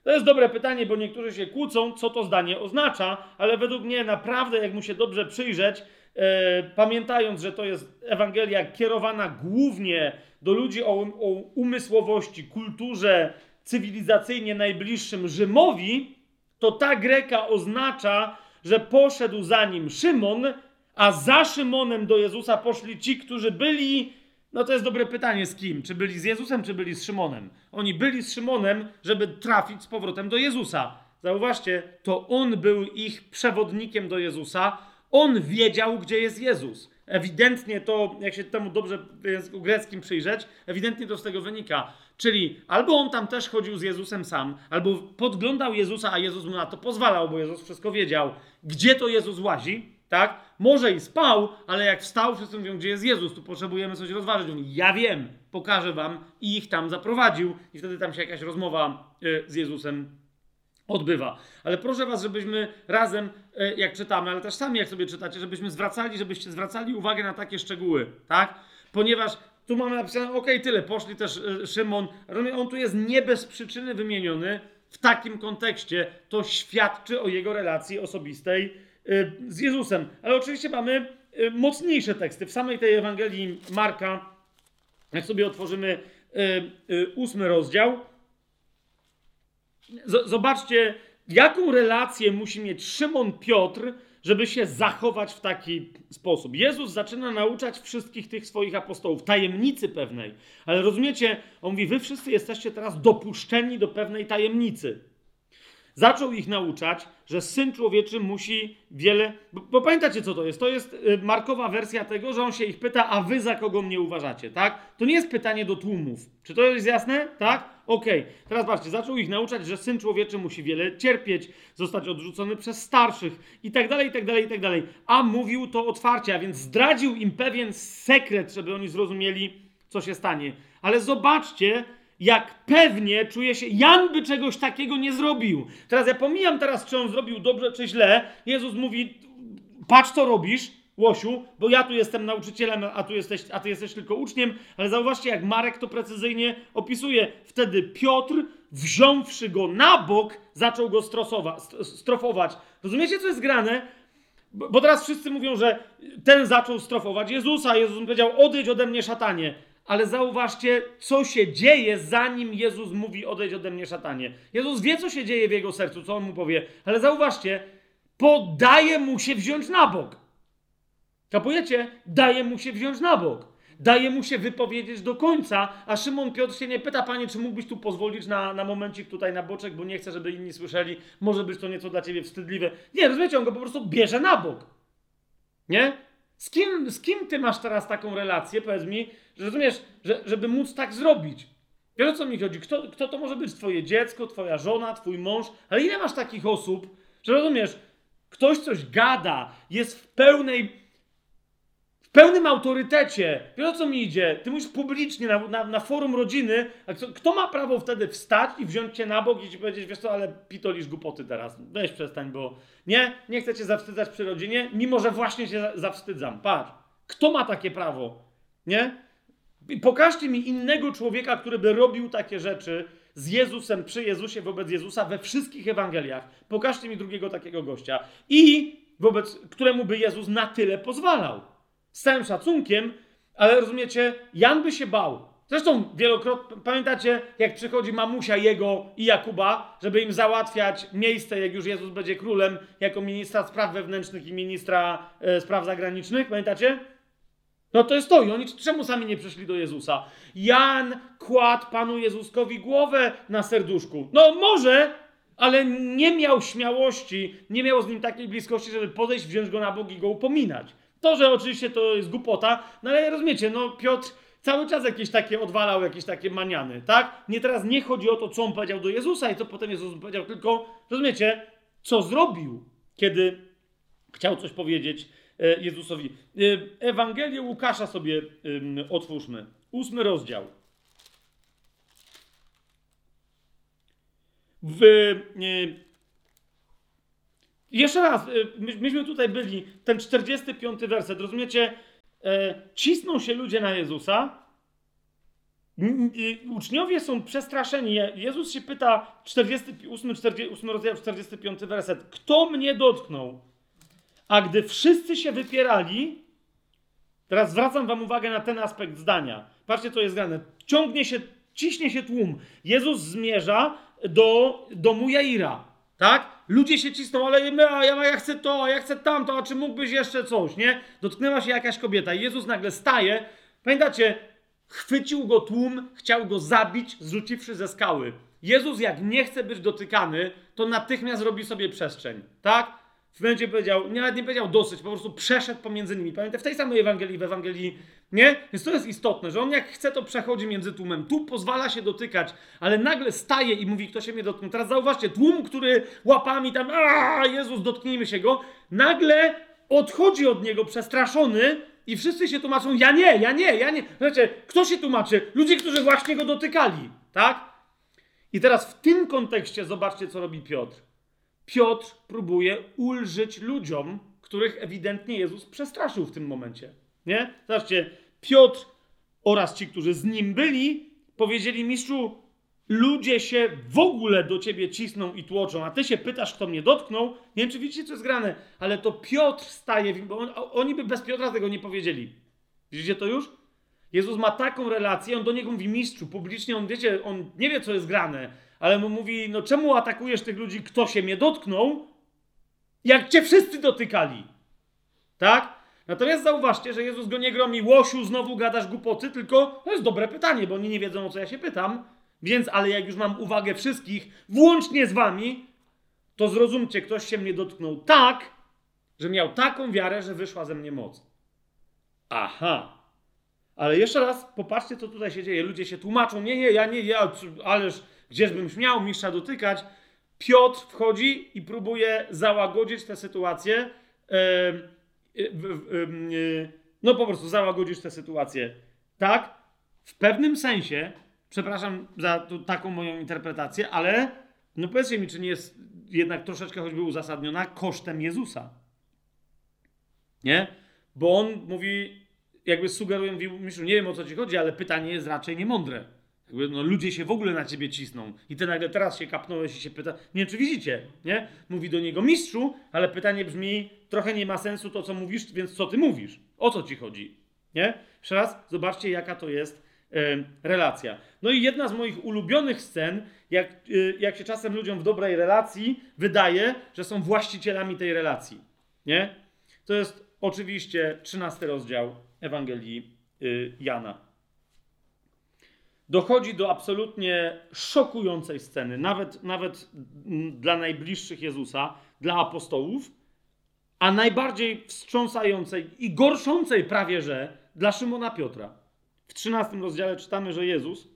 S1: To jest dobre pytanie, bo niektórzy się kłócą, co to zdanie oznacza, ale według mnie naprawdę, jak mu się dobrze przyjrzeć, e, pamiętając, że to jest Ewangelia kierowana głównie do ludzi o, o umysłowości, kulturze cywilizacyjnie najbliższym Rzymowi, to ta Greka oznacza, że poszedł za nim Szymon a za Szymonem do Jezusa poszli ci, którzy byli. No to jest dobre pytanie z kim? Czy byli z Jezusem, czy byli z Szymonem? Oni byli z Szymonem, żeby trafić z powrotem do Jezusa. Zauważcie, to on był ich przewodnikiem do Jezusa. On wiedział, gdzie jest Jezus. Ewidentnie to, jak się temu dobrze w języku greckim przyjrzeć, ewidentnie to z tego wynika. Czyli albo on tam też chodził z Jezusem sam, albo podglądał Jezusa, a Jezus mu na to pozwalał, bo Jezus wszystko wiedział, gdzie to Jezus łazi tak? Może i spał, ale jak wstał, wszyscy mówią, gdzie jest Jezus, tu potrzebujemy coś rozważyć. On mówi, ja wiem, pokażę wam i ich tam zaprowadził i wtedy tam się jakaś rozmowa y, z Jezusem odbywa. Ale proszę was, żebyśmy razem, y, jak czytamy, ale też sami jak sobie czytacie, żebyśmy zwracali, żebyście zwracali uwagę na takie szczegóły, tak? Ponieważ tu mamy napisane, ok, tyle, poszli też y, Szymon, on tu jest nie bez przyczyny wymieniony w takim kontekście, to świadczy o jego relacji osobistej z Jezusem. Ale oczywiście mamy y, mocniejsze teksty. W samej tej Ewangelii Marka, jak sobie otworzymy y, ósmy rozdział, zobaczcie, jaką relację musi mieć Szymon Piotr, żeby się zachować w taki sposób. Jezus zaczyna nauczać wszystkich tych swoich apostołów, tajemnicy pewnej. Ale rozumiecie, on mówi, wy wszyscy jesteście teraz dopuszczeni do pewnej tajemnicy. Zaczął ich nauczać, że syn człowieczy musi wiele. Bo, bo, pamiętacie, co to jest? To jest y, markowa wersja tego, że on się ich pyta, a wy za kogo mnie uważacie, tak? To nie jest pytanie do tłumów. Czy to jest jasne? Tak? Okej. Okay. Teraz patrzcie, zaczął ich nauczać, że syn człowieczy musi wiele cierpieć, zostać odrzucony przez starszych i tak dalej, i tak dalej, i tak dalej. A mówił to otwarcie, a więc zdradził im pewien sekret, żeby oni zrozumieli, co się stanie. Ale zobaczcie, jak pewnie czuje się, Jan by czegoś takiego nie zrobił. Teraz ja pomijam teraz, czy on zrobił dobrze, czy źle. Jezus mówi, patrz co robisz, Łosiu, bo ja tu jestem nauczycielem, a, tu jesteś, a ty jesteś tylko uczniem, ale zauważcie, jak Marek to precyzyjnie opisuje. Wtedy Piotr, wziąwszy go na bok, zaczął go strofować. Rozumiecie, co jest grane? Bo teraz wszyscy mówią, że ten zaczął strofować Jezusa. Jezus powiedział, odejdź ode mnie, szatanie ale zauważcie, co się dzieje, zanim Jezus mówi: Odejdź ode mnie, szatanie. Jezus wie, co się dzieje w jego sercu, co on mu powie, ale zauważcie, podaje mu się wziąć na bok. Kapujecie? Daje mu się wziąć na bok. Daje mu się wypowiedzieć do końca, a Szymon Piotr się nie pyta, panie, czy mógłbyś tu pozwolić na, na momencik tutaj na boczek, bo nie chcę, żeby inni słyszeli, może być to nieco dla ciebie wstydliwe. Nie, rozumiecie, on go po prostu bierze na bok. Nie? Z kim, z kim ty masz teraz taką relację, powiedz mi, że rozumiesz, że, żeby móc tak zrobić? Wiesz o co mi chodzi? Kto, kto to może być? Twoje dziecko, twoja żona, twój mąż? Ale ile masz takich osób, że rozumiesz, ktoś coś gada, jest w pełnej pełnym autorytecie. Wiesz o co mi idzie? Ty mówisz publicznie na, na, na forum rodziny, a kto, kto, ma prawo wtedy wstać i wziąć cię na bok i ci powiedzieć, wiesz co, ale pitolisz głupoty teraz. Weź przestań, bo nie, nie chcę cię zawstydzać przy rodzinie, mimo że właśnie się zawstydzam. Patrz, kto ma takie prawo? Nie? Pokażcie mi innego człowieka, który by robił takie rzeczy z Jezusem, przy Jezusie, wobec Jezusa we wszystkich Ewangeliach. Pokażcie mi drugiego takiego gościa. I wobec któremu by Jezus na tyle pozwalał z całym szacunkiem, ale rozumiecie, Jan by się bał. Zresztą wielokrotnie, pamiętacie, jak przychodzi mamusia jego i Jakuba, żeby im załatwiać miejsce, jak już Jezus będzie królem, jako ministra spraw wewnętrznych i ministra e, spraw zagranicznych, pamiętacie? No to jest to. I oni czemu sami nie przyszli do Jezusa? Jan kładł Panu Jezuskowi głowę na serduszku. No może, ale nie miał śmiałości, nie miał z nim takiej bliskości, żeby podejść, wziąć go na bok i go upominać. To, że oczywiście to jest głupota, no ale rozumiecie, no Piotr cały czas jakieś takie odwalał, jakieś takie maniany, tak? Nie teraz nie chodzi o to, co on powiedział do Jezusa i co potem Jezus powiedział, tylko rozumiecie, co zrobił, kiedy chciał coś powiedzieć e, Jezusowi. E, Ewangelię Łukasza sobie otwórzmy. Ósmy rozdział. W e, jeszcze raz, y, myśmy tutaj byli, ten 45 werset, rozumiecie? E, cisną się ludzie na Jezusa, uczniowie są przestraszeni. Jezus się pyta, 48, 48 rozdział, 45 werset, kto mnie dotknął? A gdy wszyscy się wypierali, teraz zwracam wam uwagę na ten aspekt zdania. Patrzcie, co jest grane. Ciągnie się, ciśnie się tłum. Jezus zmierza do domu Jaira. Tak? Ludzie się cisną, ale ja, ja, ja chcę to, a ja chcę tamto, a czy mógłbyś jeszcze coś, nie? Dotknęła się jakaś kobieta i Jezus nagle staje. Pamiętacie, chwycił go tłum, chciał go zabić, zrzuciwszy ze skały. Jezus, jak nie chce być dotykany, to natychmiast robi sobie przestrzeń, tak? W momencie powiedział, nawet nie powiedział dosyć, po prostu przeszedł pomiędzy nimi. Pamiętaj, w tej samej Ewangelii, w Ewangelii, nie? Więc to jest istotne, że on jak chce, to przechodzi między tłumem. Tu pozwala się dotykać, ale nagle staje i mówi, kto się mnie dotknął. Teraz zauważcie, tłum, który łapami tam, a Jezus, dotknijmy się go, nagle odchodzi od niego przestraszony i wszyscy się tłumaczą, ja nie, ja nie, ja nie. Znaczy, kto się tłumaczy? Ludzie, którzy właśnie go dotykali, tak? I teraz w tym kontekście zobaczcie, co robi Piotr. Piotr próbuje ulżyć ludziom, których ewidentnie Jezus przestraszył w tym momencie. Nie? Zobaczcie, Piotr oraz ci, którzy z nim byli, powiedzieli mistrzu, ludzie się w ogóle do ciebie cisną i tłoczą, a ty się pytasz, kto mnie dotknął. Nie wiem, czy widzicie, co jest grane, ale to Piotr staje, bo on, oni by bez Piotra tego nie powiedzieli. Widzicie to już? Jezus ma taką relację, on do niego mówi mistrzu, publicznie on, wiecie, on nie wie, co jest grane, ale mu mówi, no czemu atakujesz tych ludzi, kto się mnie dotknął, jak cię wszyscy dotykali? Tak? Natomiast zauważcie, że Jezus go nie gromi, łosiu, znowu gadasz głupoty, tylko to jest dobre pytanie, bo oni nie wiedzą, o co ja się pytam. Więc, ale jak już mam uwagę wszystkich, włącznie z wami, to zrozumcie, ktoś się mnie dotknął tak, że miał taką wiarę, że wyszła ze mnie moc. Aha. Ale jeszcze raz, popatrzcie, co tutaj się dzieje. Ludzie się tłumaczą, nie, nie, ja nie, ja, ależ gdzieżbym śmiał mistrza dotykać. Piotr wchodzi i próbuje załagodzić tę sytuację. No po prostu załagodzić tę sytuację. Tak? W pewnym sensie Przepraszam za taką moją interpretację, ale no powiedzcie mi, czy nie jest jednak troszeczkę choćby uzasadniona kosztem Jezusa. Nie? Bo on mówi, jakby sugeruje, mówi, myślę, nie wiem o co ci chodzi, ale pytanie jest raczej niemądre. No, ludzie się w ogóle na ciebie cisną. I ty nagle teraz się kapnąłeś i się pyta. Nie czy widzicie, nie? Mówi do niego mistrzu, ale pytanie brzmi, trochę nie ma sensu to, co mówisz, więc co ty mówisz? O co ci chodzi? Nie? Jeszcze raz, zobaczcie, jaka to jest relacja. No i jedna z moich ulubionych scen, jak, y, jak się czasem ludziom w dobrej relacji wydaje, że są właścicielami tej relacji. Nie? To jest oczywiście 13 rozdział Ewangelii y, Jana. Dochodzi do absolutnie szokującej sceny, nawet, nawet dla najbliższych Jezusa, dla apostołów, a najbardziej wstrząsającej i gorszącej prawie że dla Szymona Piotra. W 13 rozdziale czytamy, że Jezus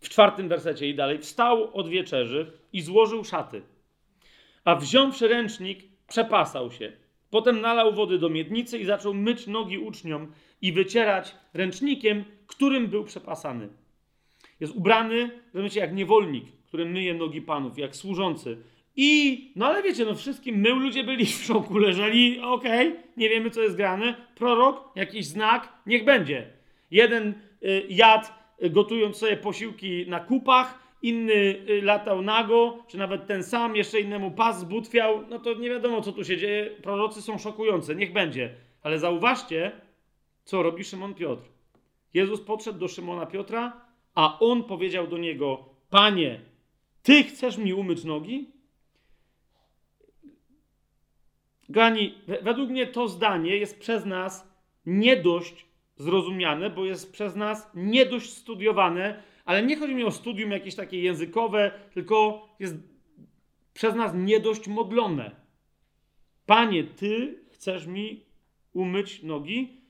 S1: w czwartym wersecie i dalej wstał od wieczerzy i złożył szaty. A wziąwszy ręcznik, przepasał się. Potem nalał wody do miednicy i zaczął myć nogi uczniom i wycierać ręcznikiem, którym był przepasany. Jest ubrany, rozumiecie, jak niewolnik, który myje nogi panów, jak służący. I, no ale wiecie, no wszystkim mył ludzie byli w szoku, leżeli, okej, okay, nie wiemy co jest grane, prorok, jakiś znak, niech będzie. Jeden y, jadł, y, gotując sobie posiłki na kupach, inny y, latał nago, czy nawet ten sam, jeszcze innemu pas zbutwiał, no to nie wiadomo co tu się dzieje, prorocy są szokujące, niech będzie. Ale zauważcie, co robi Szymon Piotr. Jezus podszedł do Szymona Piotra, a on powiedział do niego, panie, ty chcesz mi umyć nogi? Gani, według mnie to zdanie jest przez nas nie dość zrozumiane, bo jest przez nas nie dość studiowane, ale nie chodzi mi o studium jakieś takie językowe, tylko jest przez nas nie dość modlone. Panie, ty chcesz mi umyć nogi?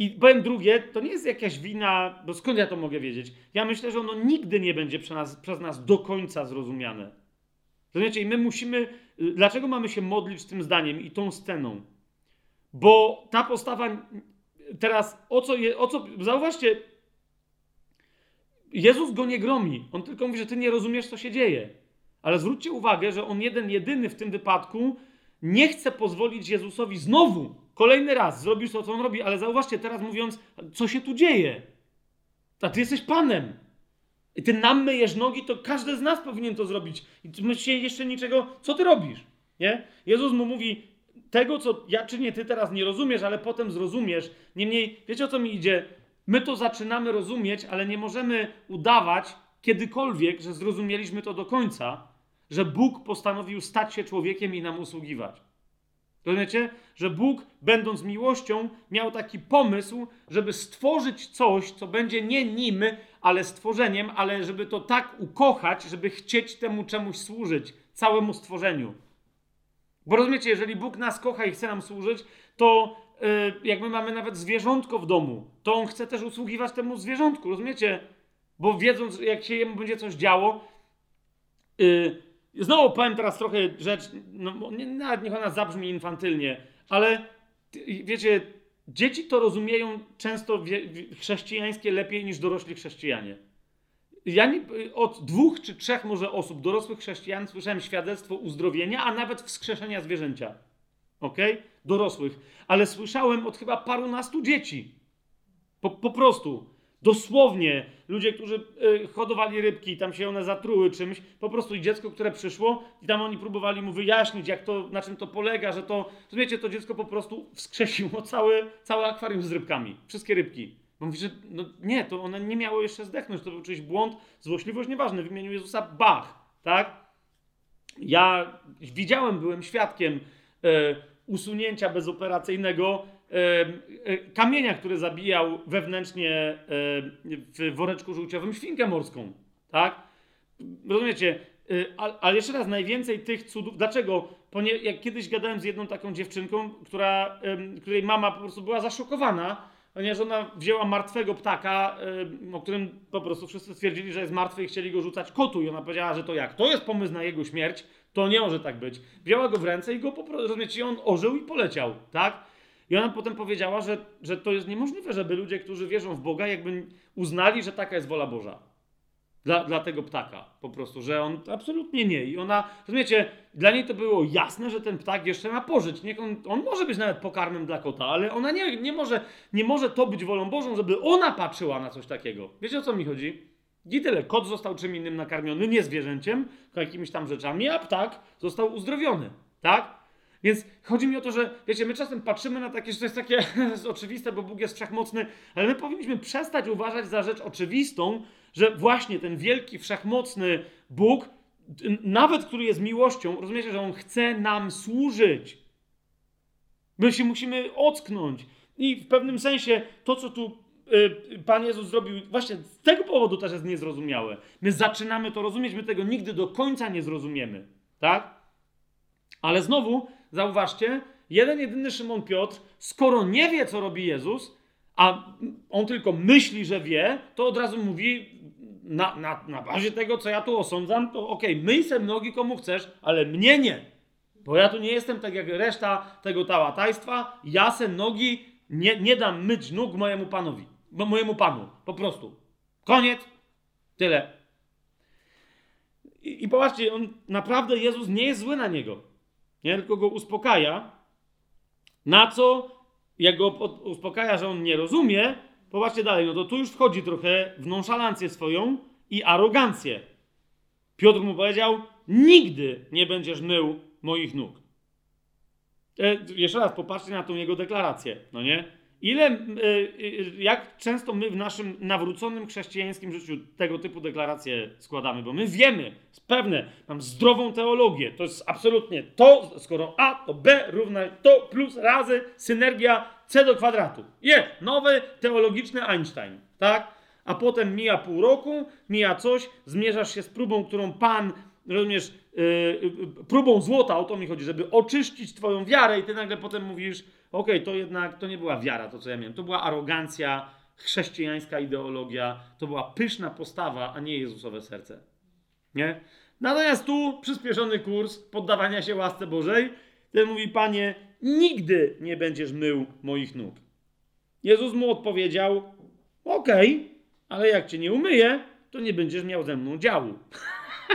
S1: I powiem drugie, to nie jest jakaś wina, bo skąd ja to mogę wiedzieć? Ja myślę, że ono nigdy nie będzie przez nas, przez nas do końca zrozumiane. Rozumiecie? I my musimy. Dlaczego mamy się modlić tym zdaniem i tą sceną? Bo ta postawa. Teraz o co. Je, o co zauważcie. Jezus go nie gromi. On tylko mówi, że ty nie rozumiesz, co się dzieje. Ale zwróćcie uwagę, że on jeden, jedyny w tym wypadku nie chce pozwolić Jezusowi znowu, kolejny raz zrobić to, co on robi, ale zauważcie, teraz mówiąc, co się tu dzieje. A ty jesteś Panem. I ty nam myjesz nogi, to każdy z nas powinien to zrobić. I ty myślicie jeszcze niczego, co ty robisz? Nie? Jezus mu mówi, tego, co ja czynię, ty teraz nie rozumiesz, ale potem zrozumiesz. Niemniej, wiecie o co mi idzie? My to zaczynamy rozumieć, ale nie możemy udawać kiedykolwiek, że zrozumieliśmy to do końca, że Bóg postanowił stać się człowiekiem i nam usługiwać. Rozumiecie? Że Bóg, będąc miłością, miał taki pomysł, żeby stworzyć coś, co będzie nie nim, ale stworzeniem, ale żeby to tak ukochać, żeby chcieć temu czemuś służyć, całemu stworzeniu. Bo rozumiecie, jeżeli Bóg nas kocha i chce nam służyć, to yy, jak my mamy nawet zwierzątko w domu, to On chce też usługiwać temu zwierzątku, rozumiecie? Bo wiedząc, jak się jemu będzie coś działo, yy, Znowu powiem teraz trochę rzecz, no, nie, nawet niech ona zabrzmi infantylnie, ale wiecie, dzieci to rozumieją często wie, chrześcijańskie lepiej niż dorośli chrześcijanie. Ja nie, od dwóch czy trzech może osób, dorosłych chrześcijan, słyszałem świadectwo uzdrowienia, a nawet wskrzeszenia zwierzęcia. Ok? Dorosłych. Ale słyszałem od chyba parunastu dzieci. Po, po prostu. Dosłownie ludzie, którzy y, hodowali rybki, tam się one zatruły czymś, po prostu i dziecko, które przyszło, i tam oni próbowali mu wyjaśnić, jak to, na czym to polega, że to, rozumiecie, to dziecko po prostu wskrzesiło całe, całe akwarium z rybkami, wszystkie rybki. Bo mówi, że no nie, to one nie miało jeszcze zdechnąć, to był czyjś błąd, złośliwość, nieważne, w imieniu Jezusa, bach, tak? Ja widziałem, byłem świadkiem e, usunięcia bezoperacyjnego kamienia, który zabijał wewnętrznie e, w woreczku żółciowym świnkę morską, tak? Rozumiecie? E, ale jeszcze raz, najwięcej tych cudów. Dlaczego? Ponieważ jak kiedyś gadałem z jedną taką dziewczynką, która, której mama po prostu była zaszokowana, ponieważ ona wzięła martwego ptaka, o którym po prostu wszyscy stwierdzili, że jest martwy i chcieli go rzucać kotu. I ona powiedziała, że to jak? To jest pomysł na jego śmierć, to nie może tak być. Wzięła go w ręce i go po prostu, rozumiecie, on ożył i poleciał, tak? I ona potem powiedziała, że, że to jest niemożliwe, żeby ludzie, którzy wierzą w Boga, jakby uznali, że taka jest wola Boża dla, dla tego ptaka. Po prostu, że on absolutnie nie. I ona, rozumiecie, dla niej to było jasne, że ten ptak jeszcze ma pożyć. Niech on, on może być nawet pokarmem dla kota, ale ona nie, nie, może, nie może to być wolą Bożą, żeby ona patrzyła na coś takiego. Wiecie o co mi chodzi? I tyle. Kot został czym innym nakarmiony, nie zwierzęciem, jakimiś tam rzeczami, a ptak został uzdrowiony. Tak? Więc chodzi mi o to, że wiecie, my czasem patrzymy na takie, że to jest takie oczywiste, bo Bóg jest wszechmocny, ale my powinniśmy przestać uważać za rzecz oczywistą, że właśnie ten wielki, wszechmocny Bóg, nawet który jest miłością, rozumiecie, że On chce nam służyć. My się musimy ocknąć. I w pewnym sensie to, co tu y, Pan Jezus zrobił, właśnie z tego powodu też jest niezrozumiałe. My zaczynamy to rozumieć, my tego nigdy do końca nie zrozumiemy. Tak? Ale znowu, zauważcie, jeden jedyny Szymon Piotr, skoro nie wie, co robi Jezus, a on tylko myśli, że wie, to od razu mówi, na, na, na bazie tego, co ja tu osądzam, to okej, okay, myj se nogi komu chcesz, ale mnie nie. Bo ja tu nie jestem tak jak reszta tego tałatajstwa. Ja se nogi nie, nie dam myć nóg mojemu panowi. Bo mojemu panu. Po prostu. Koniec. Tyle. I, I popatrzcie, on naprawdę, Jezus nie jest zły na niego. Nie, tylko go uspokaja. Na co, jak go uspokaja, że on nie rozumie, Popatrzcie dalej, no to tu już wchodzi trochę w nonszalancję swoją i arogancję. Piotr mu powiedział: Nigdy nie będziesz mył moich nóg. E, jeszcze raz popatrzcie na tą jego deklarację, no nie? Ile, e, e, jak często my w naszym nawróconym chrześcijańskim życiu tego typu deklaracje składamy, bo my wiemy, jest pewne, mam zdrową teologię, to jest absolutnie to, skoro A to B równa to plus razy synergia C do kwadratu. Je, nowy teologiczny Einstein, tak? A potem mija pół roku, mija coś, zmierzasz się z próbą, którą Pan, rozumiesz, yy, próbą złota, o to mi chodzi, żeby oczyścić Twoją wiarę i Ty nagle potem mówisz, okej, okay, to jednak, to nie była wiara, to co ja miałem, to była arogancja, chrześcijańska ideologia, to była pyszna postawa, a nie Jezusowe serce. Nie? Natomiast tu przyspieszony kurs poddawania się łasce Bożej, ten mówi, Panie, nigdy nie będziesz mył moich nóg. Jezus mu odpowiedział: Okej, okay, ale jak cię nie umyję, to nie będziesz miał ze mną działu.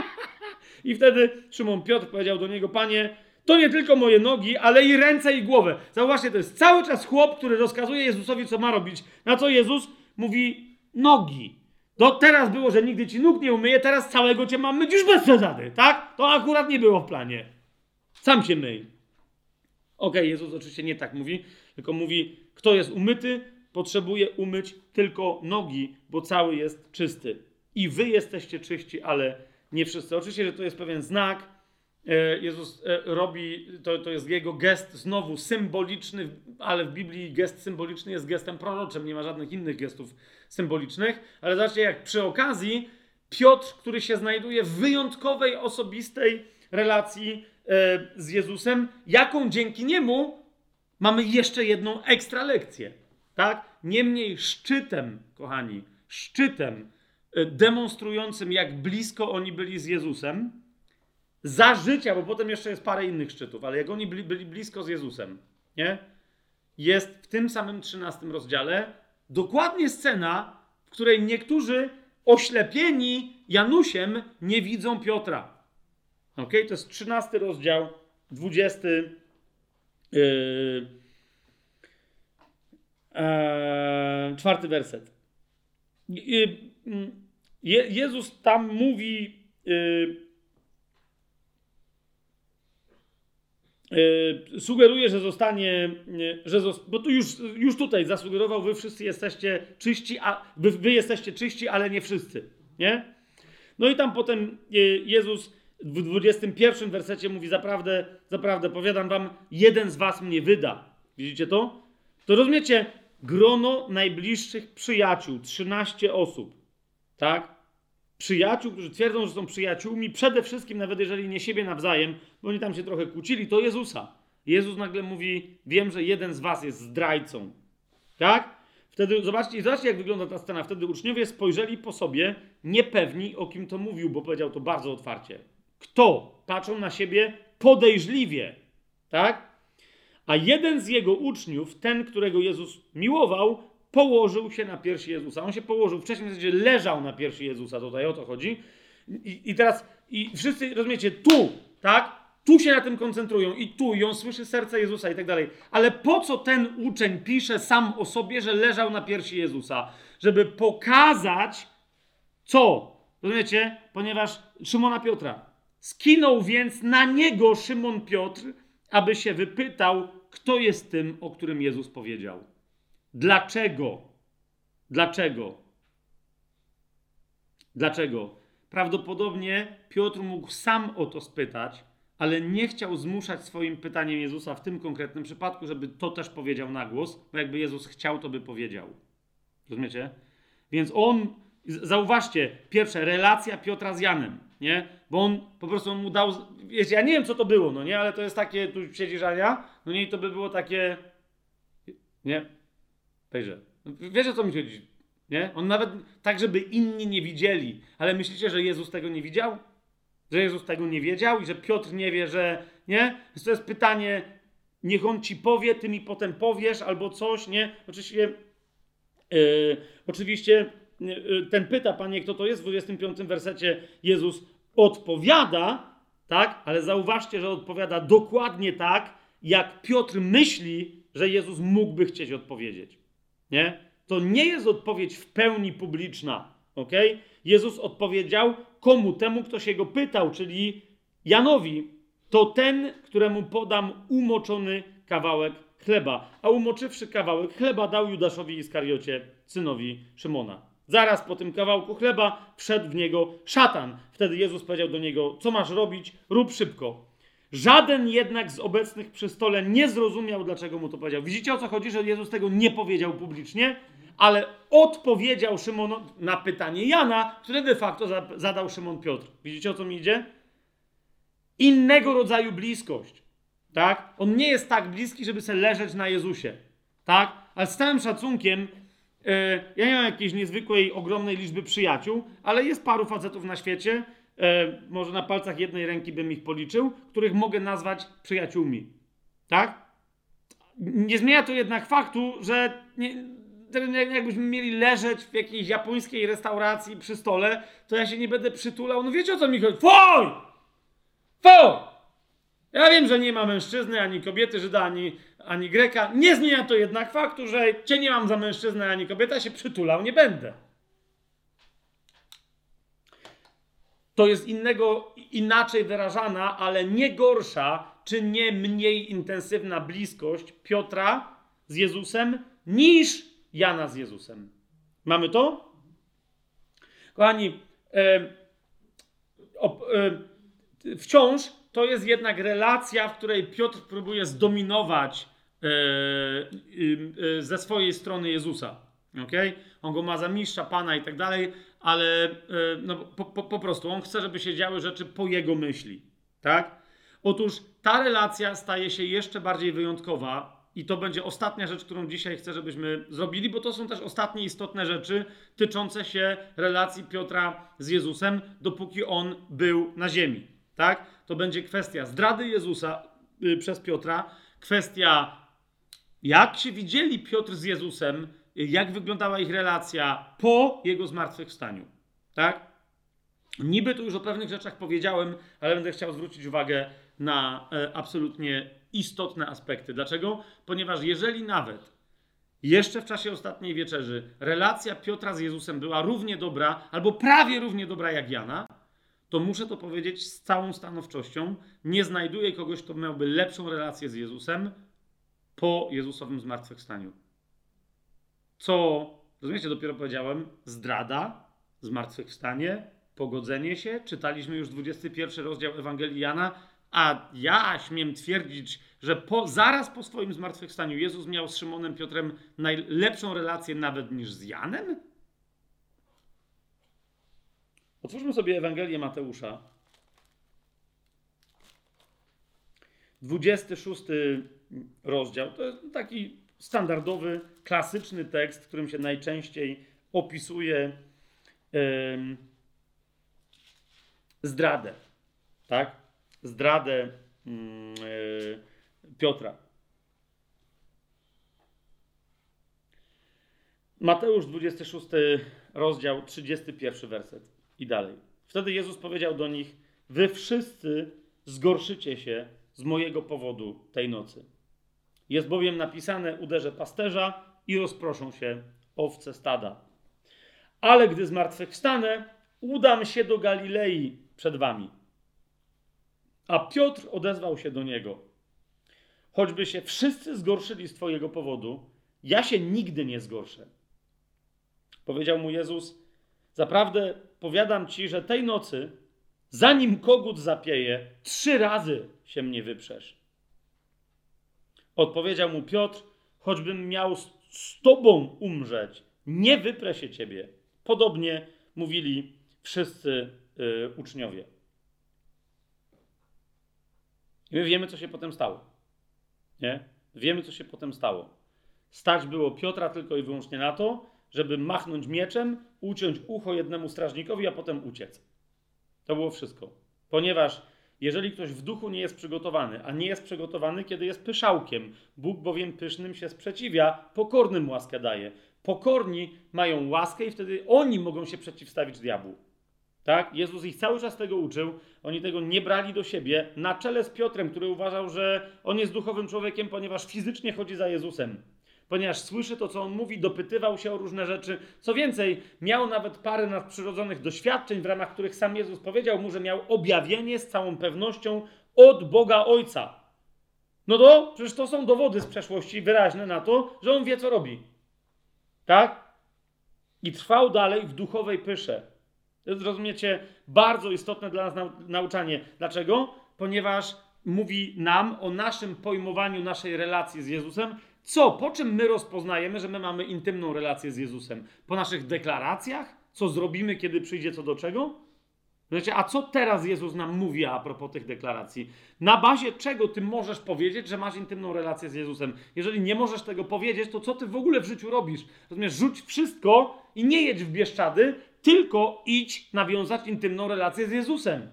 S1: I wtedy Szymon Piotr powiedział do niego: Panie, to nie tylko moje nogi, ale i ręce i głowę. Zauważcie, to jest cały czas chłop, który rozkazuje Jezusowi, co ma robić. Na co Jezus mówi: Nogi. To teraz było, że nigdy ci nóg nie umyję, teraz całego cię mam myć już bez przesady, tak? To akurat nie było w planie. Sam się myj. Okej, okay, Jezus oczywiście nie tak mówi, tylko mówi, kto jest umyty, potrzebuje umyć tylko nogi, bo cały jest czysty. I wy jesteście czyści, ale nie wszyscy. Oczywiście, że to jest pewien znak. E, Jezus e, robi, to, to jest jego gest znowu symboliczny, ale w Biblii gest symboliczny jest gestem proroczym, nie ma żadnych innych gestów symbolicznych. Ale zobaczcie, jak przy okazji Piotr, który się znajduje w wyjątkowej, osobistej relacji E, z Jezusem, jaką dzięki niemu mamy jeszcze jedną ekstra lekcję. Tak? Niemniej szczytem, kochani, szczytem demonstrującym, jak blisko oni byli z Jezusem, za życia, bo potem jeszcze jest parę innych szczytów, ale jak oni byli, blisko z Jezusem, nie? Jest w tym samym 13 rozdziale dokładnie scena, w której niektórzy oślepieni Janusiem nie widzą Piotra. Ok? To jest 13 rozdział, 20. Yy, e, czwarty werset. Je, Je, Jezus tam mówi. Yy, sugeruje, że zostanie, yy, że zos bo tu już, już tutaj zasugerował, wy wszyscy jesteście czyści, a wy, wy jesteście czyści, ale nie wszyscy, nie? No i tam potem yy, Jezus w 21 wersecie mówi, zaprawdę, zaprawdę, powiadam wam, jeden z was mnie wyda. Widzicie to? To rozumiecie, grono najbliższych przyjaciół, 13 osób, tak? Przyjaciół, którzy twierdzą, że są przyjaciółmi, przede wszystkim, nawet jeżeli nie siebie nawzajem, bo oni tam się trochę kłócili, to Jezusa. Jezus nagle mówi: Wiem, że jeden z was jest zdrajcą. Tak? Wtedy zobaczcie, zobaczcie, jak wygląda ta scena. Wtedy uczniowie spojrzeli po sobie, niepewni, o kim to mówił, bo powiedział to bardzo otwarcie. Kto? Patrzą na siebie podejrzliwie. Tak? A jeden z jego uczniów, ten, którego Jezus miłował, położył się na piersi Jezusa. On się położył, wcześniej w zasadzie leżał na piersi Jezusa, tutaj o to chodzi. I, i teraz, i wszyscy, rozumiecie, tu, tak? Tu się na tym koncentrują i tu, i on słyszy serce Jezusa i tak dalej. Ale po co ten uczeń pisze sam o sobie, że leżał na piersi Jezusa? Żeby pokazać, co? Rozumiecie? Ponieważ Szymona Piotra. Skinął więc na niego Szymon Piotr, aby się wypytał, kto jest tym, o którym Jezus powiedział. Dlaczego? Dlaczego? Dlaczego? Prawdopodobnie Piotr mógł sam o to spytać, ale nie chciał zmuszać swoim pytaniem Jezusa w tym konkretnym przypadku, żeby to też powiedział na głos, bo jakby Jezus chciał, to by powiedział. Rozumiecie? Więc on, zauważcie, pierwsze, relacja Piotra z Janem, nie? Bo on po prostu mu dał, wiecie, ja nie wiem, co to było, no nie? Ale to jest takie, tu siedzisz Ania, no nie, i to by było takie, nie? Tejże. Wiesz o co mi chodzi? Nie? On nawet tak, żeby inni nie widzieli. Ale myślicie, że Jezus tego nie widział? Że Jezus tego nie wiedział i że Piotr nie wie, że. Nie? Więc to jest pytanie, niech on ci powie, ty mi potem powiesz albo coś, nie? Oczywiście. Yy, oczywiście yy, ten pyta, panie, kto to jest? W 25 wersecie Jezus odpowiada, tak? Ale zauważcie, że odpowiada dokładnie tak, jak Piotr myśli, że Jezus mógłby chcieć odpowiedzieć. Nie? To nie jest odpowiedź w pełni publiczna. ok? Jezus odpowiedział komu? Temu, kto się go pytał, czyli Janowi. To ten, któremu podam umoczony kawałek chleba. A umoczywszy kawałek chleba dał Judaszowi Iskariocie, synowi Szymona. Zaraz po tym kawałku chleba wszedł w niego szatan. Wtedy Jezus powiedział do niego: Co masz robić? Rób szybko. Żaden jednak z obecnych przy stole nie zrozumiał, dlaczego mu to powiedział. Widzicie o co chodzi, że Jezus tego nie powiedział publicznie, ale odpowiedział Szymon na pytanie Jana, które de facto zadał Szymon Piotr. Widzicie o co mi idzie? Innego rodzaju bliskość. Tak? On nie jest tak bliski, żeby sobie leżeć na Jezusie. Tak? Ale z całym szacunkiem, yy, ja nie mam jakiejś niezwykłej, ogromnej liczby przyjaciół, ale jest paru facetów na świecie, e, może na palcach jednej ręki bym ich policzył, których mogę nazwać przyjaciółmi. Tak? Nie zmienia to jednak faktu, że nie, jakbyśmy mieli leżeć w jakiejś japońskiej restauracji przy stole, to ja się nie będę przytulał. No wiecie o co mi chodzi? Foj! Foj! Ja wiem, że nie ma mężczyzny, ani kobiety, Żyda, ani, ani Greka. Nie zmienia to jednak faktu, że cię nie mam za mężczyznę, ani kobieta, się przytulał nie będę. To jest innego, inaczej wyrażana, ale nie gorsza, czy nie mniej intensywna bliskość Piotra z Jezusem niż Jana z Jezusem. Mamy to? Kochani, e, e, wciąż to jest jednak relacja, w której Piotr próbuje zdominować e, ze swojej strony Jezusa. Okay? On go ma za mistrza, pana i tak dalej, ale e, no, po, po, po prostu on chce, żeby się działy rzeczy po jego myśli. Tak? Otóż ta relacja staje się jeszcze bardziej wyjątkowa, i to będzie ostatnia rzecz, którą dzisiaj chcę, żebyśmy zrobili, bo to są też ostatnie istotne rzeczy tyczące się relacji Piotra z Jezusem, dopóki on był na ziemi. tak? To będzie kwestia zdrady Jezusa y, przez Piotra, kwestia jak się widzieli Piotr z Jezusem, jak wyglądała ich relacja po jego zmartwychwstaniu, tak? Niby tu już o pewnych rzeczach powiedziałem, ale będę chciał zwrócić uwagę na e, absolutnie istotne aspekty. Dlaczego? Ponieważ jeżeli nawet jeszcze w czasie ostatniej wieczerzy relacja Piotra z Jezusem była równie dobra, albo prawie równie dobra jak Jana, to muszę to powiedzieć z całą stanowczością, nie znajduję kogoś, kto miałby lepszą relację z Jezusem po Jezusowym zmartwychwstaniu. Co, rozumiecie, dopiero powiedziałem, zdrada, zmartwychwstanie, pogodzenie się. Czytaliśmy już 21 rozdział Ewangelii Jana, a ja śmiem twierdzić, że po, zaraz po swoim zmartwychwstaniu Jezus miał z Szymonem Piotrem najlepszą relację nawet niż z Janem? Otwórzmy sobie Ewangelię Mateusza. 26 rozdział. To jest taki standardowy, klasyczny tekst, w którym się najczęściej opisuje yy, zdradę. Tak? Zdradę yy, Piotra. Mateusz 26 rozdział 31 werset i dalej. Wtedy Jezus powiedział do nich: Wy wszyscy zgorszycie się z mojego powodu tej nocy. Jest bowiem napisane: Uderzę pasterza i rozproszą się owce stada. Ale gdy zmartwychwstanę, udam się do Galilei przed wami. A Piotr odezwał się do niego: Choćby się wszyscy zgorszyli z Twojego powodu, ja się nigdy nie zgorszę. Powiedział mu Jezus: Zaprawdę powiadam ci, że tej nocy, zanim kogut zapieje, trzy razy się mnie wyprzesz. Odpowiedział mu Piotr: Choćbym miał z tobą umrzeć, nie wyprę się ciebie. Podobnie mówili wszyscy yy, uczniowie. I my wiemy, co się potem stało. Nie? Wiemy, co się potem stało. Stać było Piotra tylko i wyłącznie na to, żeby machnąć mieczem, uciąć ucho jednemu strażnikowi, a potem uciec. To było wszystko. Ponieważ jeżeli ktoś w duchu nie jest przygotowany, a nie jest przygotowany, kiedy jest pyszałkiem, Bóg bowiem pysznym się sprzeciwia, pokornym łaskę daje. Pokorni mają łaskę i wtedy oni mogą się przeciwstawić diabłu. Tak? Jezus ich cały czas tego uczył, oni tego nie brali do siebie, na czele z Piotrem, który uważał, że on jest duchowym człowiekiem, ponieważ fizycznie chodzi za Jezusem. Ponieważ słyszy to, co on mówi, dopytywał się o różne rzeczy. Co więcej, miał nawet parę nadprzyrodzonych doświadczeń, w ramach których sam Jezus powiedział mu, że miał objawienie z całą pewnością od Boga Ojca. No to przecież to są dowody z przeszłości wyraźne na to, że on wie, co robi. Tak? I trwał dalej w duchowej pysze. To jest, rozumiecie, bardzo istotne dla nas nau nauczanie. Dlaczego? Ponieważ mówi nam o naszym pojmowaniu naszej relacji z Jezusem. Co? Po czym my rozpoznajemy, że my mamy intymną relację z Jezusem? Po naszych deklaracjach? Co zrobimy, kiedy przyjdzie co do czego? Wiecie, a co teraz Jezus nam mówi a propos tych deklaracji? Na bazie czego ty możesz powiedzieć, że masz intymną relację z Jezusem? Jeżeli nie możesz tego powiedzieć, to co ty w ogóle w życiu robisz? Rozumiesz, rzuć wszystko i nie jedź w Bieszczady, tylko idź nawiązać intymną relację z Jezusem.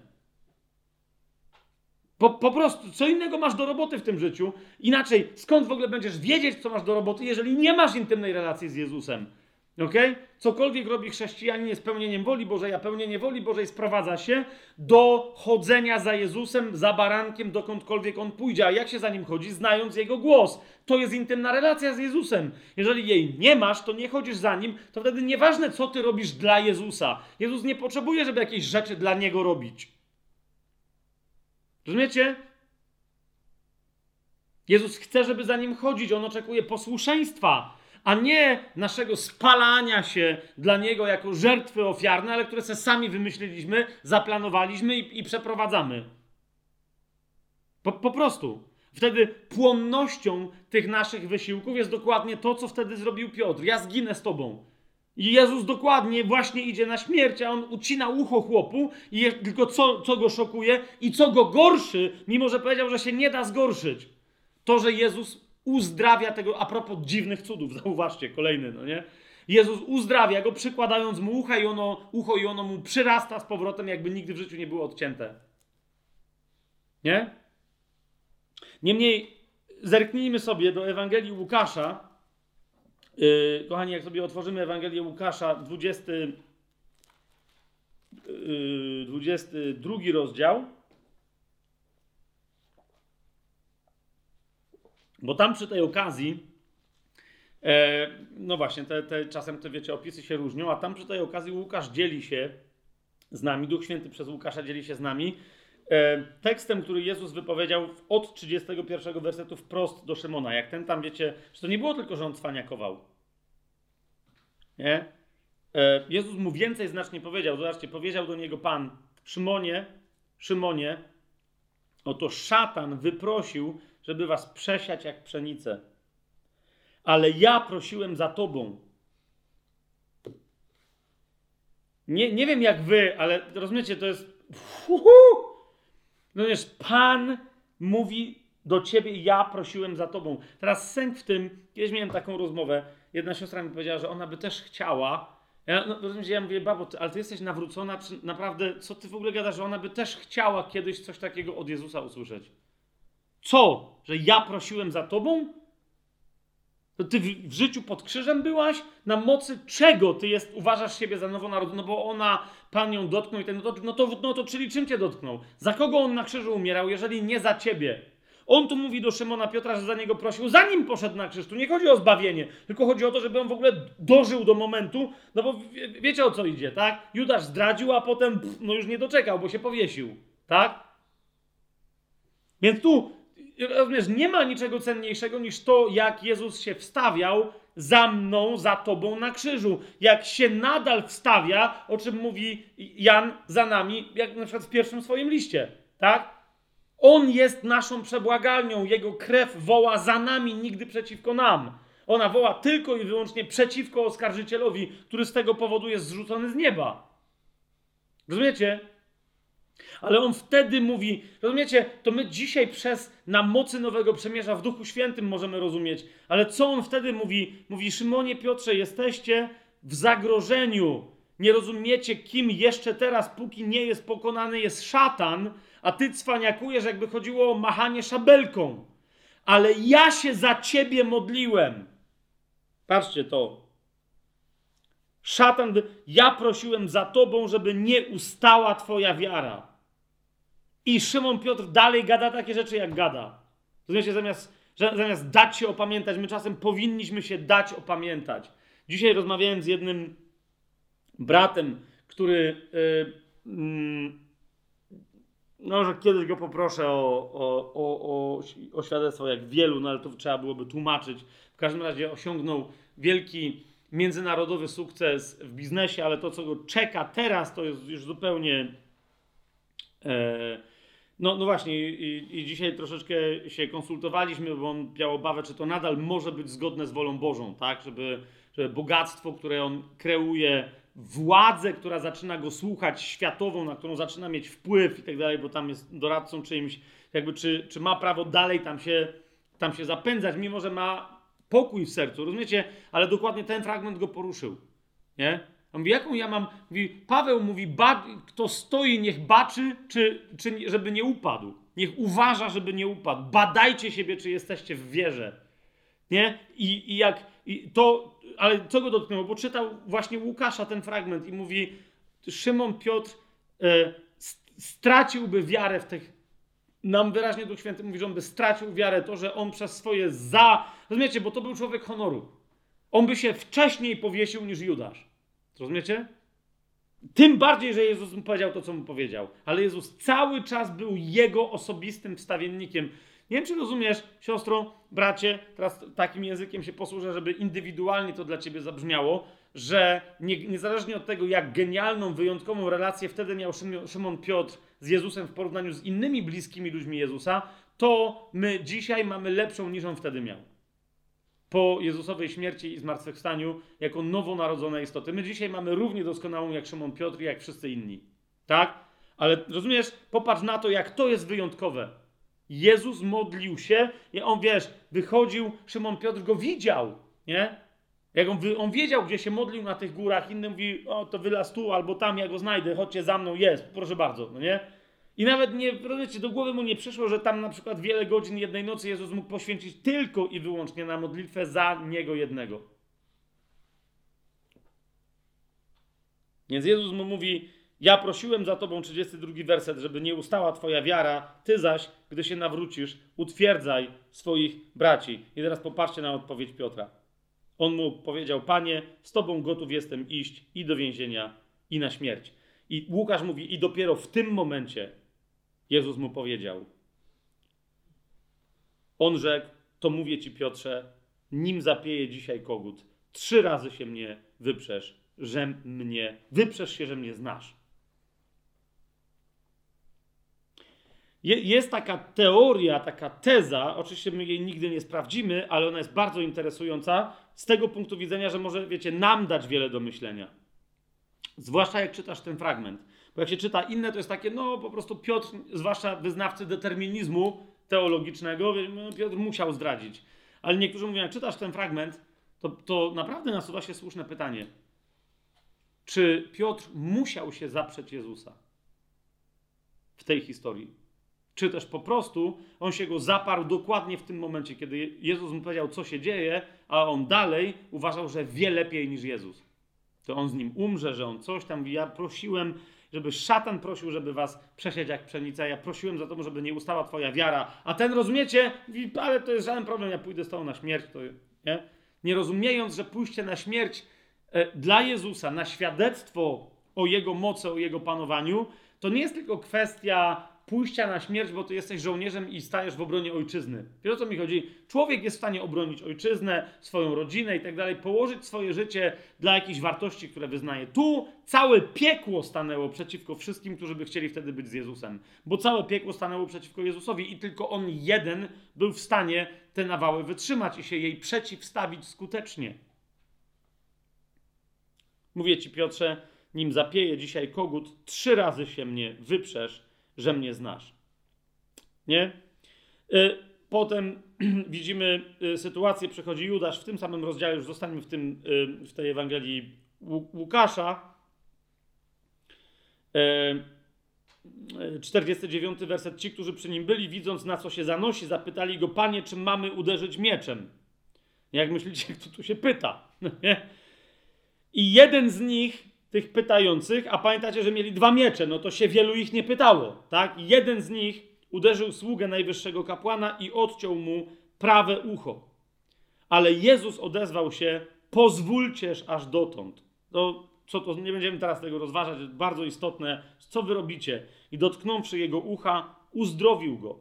S1: Po, po prostu, co innego masz do roboty w tym życiu? Inaczej, skąd w ogóle będziesz wiedzieć, co masz do roboty, jeżeli nie masz intymnej relacji z Jezusem? Ok? Cokolwiek robi chrześcijanin z pełnieniem woli Bożej, a pełnienie woli Bożej sprowadza się do chodzenia za Jezusem, za barankiem, dokądkolwiek on pójdzie. A jak się za nim chodzi? Znając jego głos. To jest intymna relacja z Jezusem. Jeżeli jej nie masz, to nie chodzisz za nim, to wtedy nieważne, co ty robisz dla Jezusa. Jezus nie potrzebuje, żeby jakieś rzeczy dla niego robić. Rozumiecie? Jezus chce, żeby za nim chodzić. On oczekuje posłuszeństwa a nie naszego spalania się dla Niego jako żertwy ofiarne, ale które sobie sami wymyśliliśmy, zaplanowaliśmy i, i przeprowadzamy. Po, po prostu. Wtedy płonnością tych naszych wysiłków jest dokładnie to, co wtedy zrobił Piotr. Ja zginę z Tobą. I Jezus dokładnie właśnie idzie na śmierć, a on ucina ucho chłopu i jest, tylko co, co go szokuje i co go gorszy, mimo że powiedział, że się nie da zgorszyć. To, że Jezus uzdrawia tego, a propos dziwnych cudów, zauważcie, kolejny, no nie? Jezus uzdrawia go, przykładając mu ucha i ono, ucho i ono mu przyrasta z powrotem, jakby nigdy w życiu nie było odcięte. Nie? Niemniej zerknijmy sobie do Ewangelii Łukasza. Yy, kochani, jak sobie otworzymy Ewangelię Łukasza, 20, yy, 22 rozdział. Bo tam przy tej okazji, e, no właśnie, te, te, czasem te wiecie, opisy się różnią, a tam przy tej okazji Łukasz dzieli się z nami, Duch Święty przez Łukasza dzieli się z nami tekstem, który Jezus wypowiedział od 31 wersetu wprost do Szymona. Jak ten tam, wiecie, że to nie było tylko, że on cwaniakował. Nie? E, Jezus mu więcej znacznie powiedział. Zobaczcie, powiedział do niego Pan, Szymonie, Szymonie, oto szatan wyprosił, żeby was przesiać jak pszenicę. Ale ja prosiłem za tobą. Nie, nie wiem jak wy, ale rozumiecie, to jest. No wiesz, Pan mówi do ciebie, ja prosiłem za tobą. Teraz sęk w tym, kiedyś miałem taką rozmowę. Jedna siostra mi powiedziała, że ona by też chciała. Ja, no, rozumiecie, ja mówię, babo, ty, ale ty jesteś nawrócona, czy naprawdę, co ty w ogóle gadasz, że ona by też chciała kiedyś coś takiego od Jezusa usłyszeć. Co? Że ja prosiłem za tobą? To ty w, życiu pod krzyżem byłaś? Na mocy czego ty jest, uważasz siebie za nowonarodzoną? No bo ona, Pan ją dotknął i ten, no to, no, to, no to czyli czym cię dotknął? Za kogo on na krzyżu umierał, jeżeli nie za ciebie? On tu mówi do Szymona Piotra, że za niego prosił, zanim poszedł na krzyż. Tu nie chodzi o zbawienie, tylko chodzi o to, żeby on w ogóle dożył do momentu, no bo wie, wiecie o co idzie, tak? Judasz zdradził, a potem pff, no już nie doczekał, bo się powiesił, tak? Więc tu rozumiesz, nie ma niczego cenniejszego niż to, jak Jezus się wstawiał za mną, za tobą na krzyżu. Jak się nadal wstawia, o czym mówi Jan za nami, jak na przykład w pierwszym swoim liście, tak? On jest naszą przebłagalnią, jego krew woła za nami, nigdy przeciwko nam. Ona woła tylko i wyłącznie przeciwko oskarżycielowi, który z tego powodu jest zrzucony z nieba. Rozumiecie? Ale on wtedy mówi, rozumiecie, to my dzisiaj przez na mocy Nowego Przemierza w Duchu Świętym możemy rozumieć, ale co on wtedy mówi? Mówi, Szymonie Piotrze, jesteście w zagrożeniu. Nie rozumiecie, kim jeszcze teraz, póki nie jest pokonany, jest szatan, a ty cwaniakujesz, jakby chodziło o machanie szabelką. Ale ja się za ciebie modliłem. Patrzcie to. Szatan, ja prosiłem za tobą, żeby nie ustała twoja wiara. I Szymon Piotr dalej gada takie rzeczy, jak gada. Rozumiecie, zamiast, zamiast dać się opamiętać, my czasem powinniśmy się dać opamiętać. Dzisiaj rozmawiałem z jednym bratem, który. Yy, no, że kiedyś go poproszę o, o, o, o, o świadectwo, jak wielu, no ale to trzeba byłoby tłumaczyć. W każdym razie osiągnął wielki międzynarodowy sukces w biznesie, ale to, co go czeka teraz, to jest już zupełnie. E, no, no właśnie, i, i, dzisiaj troszeczkę się konsultowaliśmy, bo on miał obawę, czy to nadal może być zgodne z wolą Bożą, tak? Żeby, żeby bogactwo, które on kreuje, władzę, która zaczyna go słuchać, światową, na którą zaczyna mieć wpływ i tak dalej, bo tam jest doradcą czyimś, jakby czy, czy ma prawo dalej tam się, tam się zapędzać, mimo że ma pokój w sercu, rozumiecie? Ale dokładnie ten fragment go poruszył, nie? On mówi, jaką ja mam... Mówi, Paweł mówi, ba, kto stoi, niech baczy, czy, czy żeby nie upadł. Niech uważa, żeby nie upadł. Badajcie siebie, czy jesteście w wierze. Nie? I, i jak... I to, ale co go dotknęło? Bo czytał właśnie Łukasza ten fragment i mówi, Szymon Piotr e, straciłby wiarę w tych... Nam wyraźnie Duch Święty mówi, że on by stracił wiarę, to, że on przez swoje za... Rozumiecie, bo to był człowiek honoru. On by się wcześniej powiesił niż Judasz. Rozumiecie? Tym bardziej, że Jezus mu powiedział to, co mu powiedział. Ale Jezus cały czas był jego osobistym wstawiennikiem. Nie wiem, czy rozumiesz, siostro, bracie, teraz takim językiem się posłużę, żeby indywidualnie to dla ciebie zabrzmiało, że nie, niezależnie od tego, jak genialną, wyjątkową relację wtedy miał Szymon Piotr z Jezusem w porównaniu z innymi bliskimi ludźmi Jezusa, to my dzisiaj mamy lepszą niż on wtedy miał po Jezusowej śmierci i zmartwychwstaniu jako nowonarodzone istoty. My dzisiaj mamy równie doskonałą jak Szymon Piotr i jak wszyscy inni. Tak? Ale rozumiesz, popatrz na to, jak to jest wyjątkowe. Jezus modlił się i on, wiesz, wychodził, Szymon Piotr go widział, nie? Jak on, on wiedział, gdzie się modlił na tych górach, inny mówi, o to wylaz tu albo tam, ja go znajdę, chodźcie za mną, jest, proszę bardzo, no nie? I nawet nie, rozumiecie, do głowy mu nie przyszło, że tam na przykład wiele godzin jednej nocy Jezus mógł poświęcić tylko i wyłącznie na modlitwę za niego jednego. Więc Jezus mu mówi: Ja prosiłem za tobą, 32 werset, żeby nie ustała twoja wiara, ty zaś, gdy się nawrócisz, utwierdzaj swoich braci. I teraz popatrzcie na odpowiedź Piotra. On mu powiedział: Panie, z tobą gotów jestem iść i do więzienia, i na śmierć. I Łukasz mówi: I dopiero w tym momencie Jezus mu powiedział: On rzekł: To mówię ci, Piotrze, nim zapieje dzisiaj kogut, trzy razy się mnie wyprzesz, że mnie, wyprzesz się, że mnie znasz. Je, jest taka teoria, taka teza, oczywiście my jej nigdy nie sprawdzimy, ale ona jest bardzo interesująca z tego punktu widzenia, że może, wiecie, nam dać wiele do myślenia. Zwłaszcza jak czytasz ten fragment. Bo jak się czyta inne, to jest takie, no po prostu Piotr, zwłaszcza wyznawcy determinizmu teologicznego, no, Piotr musiał zdradzić. Ale niektórzy mówią, jak czytasz ten fragment, to, to naprawdę nasuwa się słuszne pytanie. Czy Piotr musiał się zaprzeć Jezusa w tej historii? Czy też po prostu on się go zaparł dokładnie w tym momencie, kiedy Jezus mu powiedział, co się dzieje, a on dalej uważał, że wie lepiej niż Jezus. To on z nim umrze, że on coś tam. Ja prosiłem, żeby szatan prosił, żeby was przesiać jak pszenica. Ja prosiłem za to, żeby nie ustała twoja wiara. A ten rozumiecie? Ale to jest żaden problem, ja pójdę z tobą na śmierć. To, nie? nie rozumiejąc, że pójście na śmierć e, dla Jezusa, na świadectwo o Jego mocy, o Jego panowaniu, to nie jest tylko kwestia pójścia na śmierć, bo ty jesteś żołnierzem i stajesz w obronie ojczyzny. Wiesz o co mi chodzi? Człowiek jest w stanie obronić ojczyznę, swoją rodzinę i tak dalej, położyć swoje życie dla jakichś wartości, które wyznaje. Tu całe piekło stanęło przeciwko wszystkim, którzy by chcieli wtedy być z Jezusem. Bo całe piekło stanęło przeciwko Jezusowi i tylko on jeden był w stanie te nawały wytrzymać i się jej przeciwstawić skutecznie. Mówię ci, Piotrze, nim zapieje dzisiaj kogut, trzy razy się mnie wyprzesz, że mnie znasz. Nie? E, potem widzimy e, sytuację, przychodzi Judasz w tym samym rozdziale, już zostaniemy w, tym, e, w tej Ewangelii Łukasza. 49 werset. Ci, którzy przy nim byli, widząc na co się zanosi, zapytali go, panie, czy mamy uderzyć mieczem? Jak myślicie, kto tu się pyta? I jeden z nich tych pytających, a pamiętacie, że mieli dwa miecze, no to się wielu ich nie pytało, tak? Jeden z nich uderzył sługę najwyższego kapłana i odciął mu prawe ucho. Ale Jezus odezwał się: Pozwólcież aż dotąd. To, co to, nie będziemy teraz tego rozważać, jest bardzo istotne, co wy robicie. I dotknąwszy jego ucha, uzdrowił go.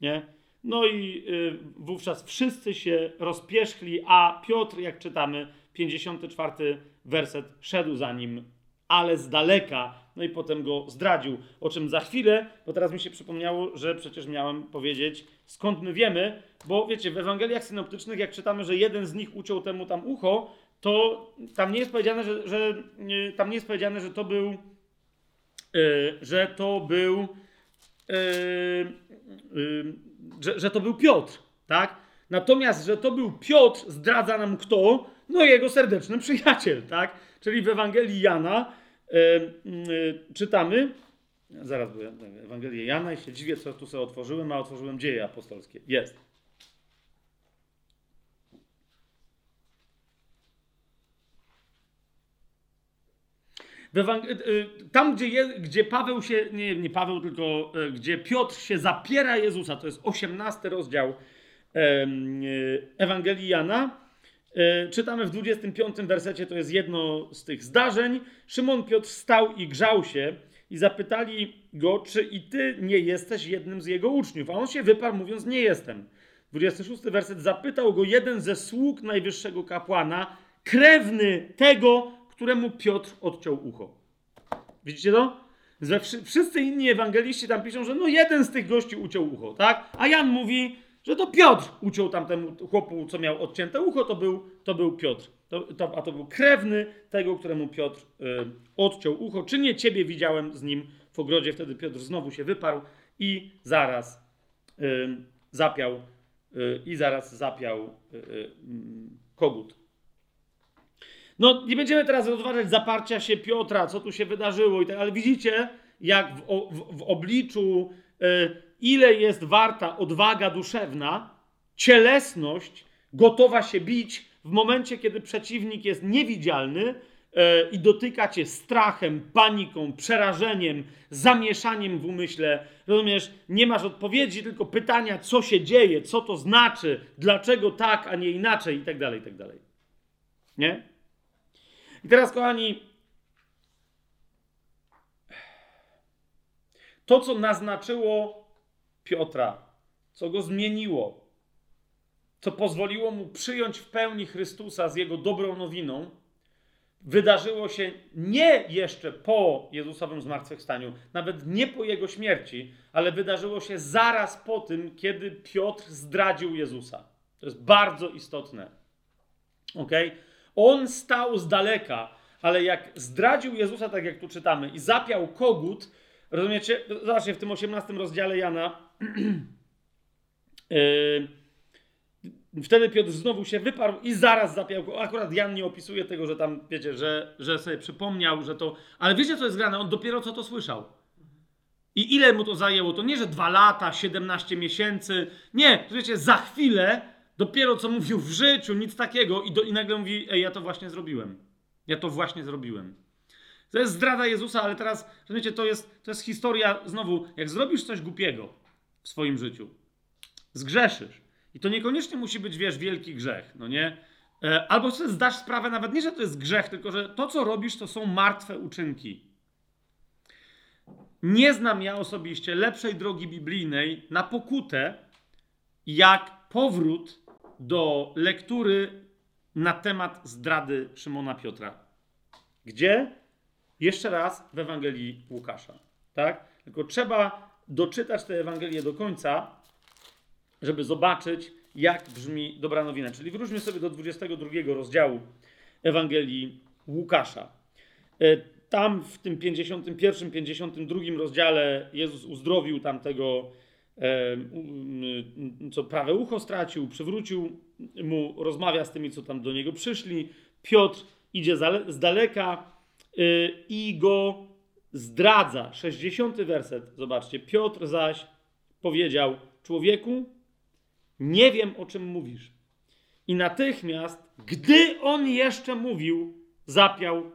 S1: Nie? No i y, wówczas wszyscy się rozpierzchli, a Piotr, jak czytamy, 54 werset, szedł za nim, ale z daleka, no i potem go zdradził. O czym za chwilę, bo teraz mi się przypomniało, że przecież miałem powiedzieć, skąd my wiemy, bo wiecie, w Ewangeliach synoptycznych, jak czytamy, że jeden z nich uciął temu tam ucho, to tam nie jest powiedziane, że, że tam nie jest powiedziane, że to był, yy, że to był, yy, yy, że, że to był Piotr, tak? Natomiast, że to był Piotr, zdradza nam kto? No jego serdeczny przyjaciel, tak? Czyli w Ewangelii Jana yy, yy, czytamy, zaraz, ja, Ewangelię Jana i się dziwię, co tu sobie otworzyłem, a otworzyłem dzieje apostolskie. Jest. Tam, gdzie, je, gdzie Paweł się, nie, nie Paweł, tylko gdzie Piotr się zapiera Jezusa, to jest 18 rozdział Ewangelii Jana. E, czytamy w 25 wersecie, to jest jedno z tych zdarzeń. Szymon Piotr stał i grzał się i zapytali go, czy i ty nie jesteś jednym z jego uczniów. A on się wyparł, mówiąc, nie jestem. 26 werset. Zapytał go jeden ze sług najwyższego kapłana, krewny tego, któremu Piotr odciął ucho. Widzicie to? Wszyscy inni ewangeliści tam piszą, że no jeden z tych gości uciął ucho, tak? A Jan mówi, że to Piotr uciął tamtemu chłopu, co miał odcięte ucho, to był, to był Piotr. To, to, a to był krewny tego, któremu Piotr y, odciął ucho. Czy nie ciebie widziałem z nim w ogrodzie? Wtedy Piotr znowu się wyparł i zaraz y, zapiał y, i zaraz zapiał y, y, kogut. No, nie będziemy teraz rozważać zaparcia się Piotra, co tu się wydarzyło, i tak, ale widzicie, jak w, w, w obliczu, y, ile jest warta odwaga duszewna, cielesność gotowa się bić w momencie, kiedy przeciwnik jest niewidzialny e, i dotyka cię strachem, paniką, przerażeniem, zamieszaniem w umyśle. Rozumiesz, nie masz odpowiedzi, tylko pytania, co się dzieje, co to znaczy, dlaczego tak, a nie inaczej, i tak dalej, i tak dalej. Nie? I teraz, kochani, to, co naznaczyło Piotra, co go zmieniło, co pozwoliło mu przyjąć w pełni Chrystusa z jego dobrą nowiną, wydarzyło się nie jeszcze po Jezusowym zmartwychwstaniu, nawet nie po jego śmierci, ale wydarzyło się zaraz po tym, kiedy Piotr zdradził Jezusa. To jest bardzo istotne. Ok? On stał z daleka, ale jak zdradził Jezusa, tak jak tu czytamy, i zapiał kogut, rozumiecie? Zobaczcie, w tym 18 rozdziale Jana. yy, Wtedy Piotr znowu się wyparł i zaraz zapiał. Akurat Jan nie opisuje tego, że tam, wiecie, że, że sobie przypomniał, że to... Ale wiecie, co jest grane? On dopiero co to słyszał. I ile mu to zajęło? To nie, że dwa lata, 17 miesięcy. Nie, to wiecie, za chwilę, dopiero co mówił w życiu, nic takiego i, do, i nagle mówi, ej, ja to właśnie zrobiłem. Ja to właśnie zrobiłem. To jest zdrada Jezusa, ale teraz, wiecie, to jest, to jest historia, znowu, jak zrobisz coś głupiego w swoim życiu, zgrzeszysz, i to niekoniecznie musi być, wiesz, wielki grzech, no nie? E, albo sobie zdasz sprawę nawet nie, że to jest grzech, tylko że to, co robisz, to są martwe uczynki. Nie znam ja osobiście lepszej drogi biblijnej na pokutę, jak powrót do lektury na temat zdrady Szymona Piotra. Gdzie? Jeszcze raz w Ewangelii Łukasza. Tak? Tylko trzeba doczytać tę Ewangelię do końca, żeby zobaczyć, jak brzmi dobra nowina. Czyli wróćmy sobie do 22 rozdziału Ewangelii Łukasza. E, tam w tym 51, 52 rozdziale Jezus uzdrowił tamtego, e, co prawe ucho stracił, przywrócił mu, rozmawia z tymi, co tam do niego przyszli. Piotr idzie z daleka i go zdradza. 60 werset, zobaczcie. Piotr zaś powiedział: Człowieku, nie wiem o czym mówisz. I natychmiast, gdy on jeszcze mówił, zapiał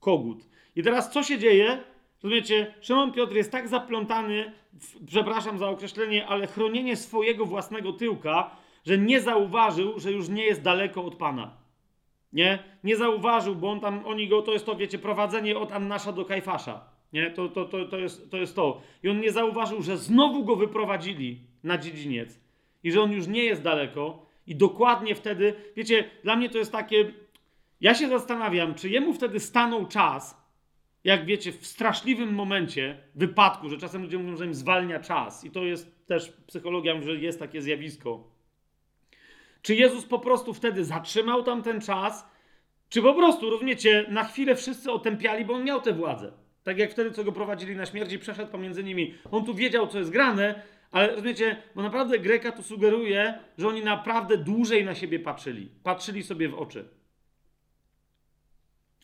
S1: kogut. I teraz co się dzieje? Rozumiecie, Szymon Piotr jest tak zaplątany, w, przepraszam za określenie, ale chronienie swojego własnego tyłka, że nie zauważył, że już nie jest daleko od Pana. Nie? Nie zauważył, bo on tam, oni go, to jest to, wiecie, prowadzenie od Annasza do Kajfasza. Nie? To, to, to, to, jest, to jest to. I on nie zauważył, że znowu go wyprowadzili na dziedziniec i że on już nie jest daleko, i dokładnie wtedy, wiecie, dla mnie to jest takie. Ja się zastanawiam, czy jemu wtedy stanął czas, jak wiecie, w straszliwym momencie wypadku, że czasem ludzie mówią, że im zwalnia czas, i to jest też psychologia, że jest takie zjawisko. Czy Jezus po prostu wtedy zatrzymał tam ten czas, czy po prostu, rozumiecie, na chwilę wszyscy otępiali, bo on miał tę władzę. Tak jak wtedy, co go prowadzili na śmierć i przeszedł pomiędzy nimi. On tu wiedział, co jest grane, ale rozumiecie, bo naprawdę Greka tu sugeruje, że oni naprawdę dłużej na siebie patrzyli. Patrzyli sobie w oczy.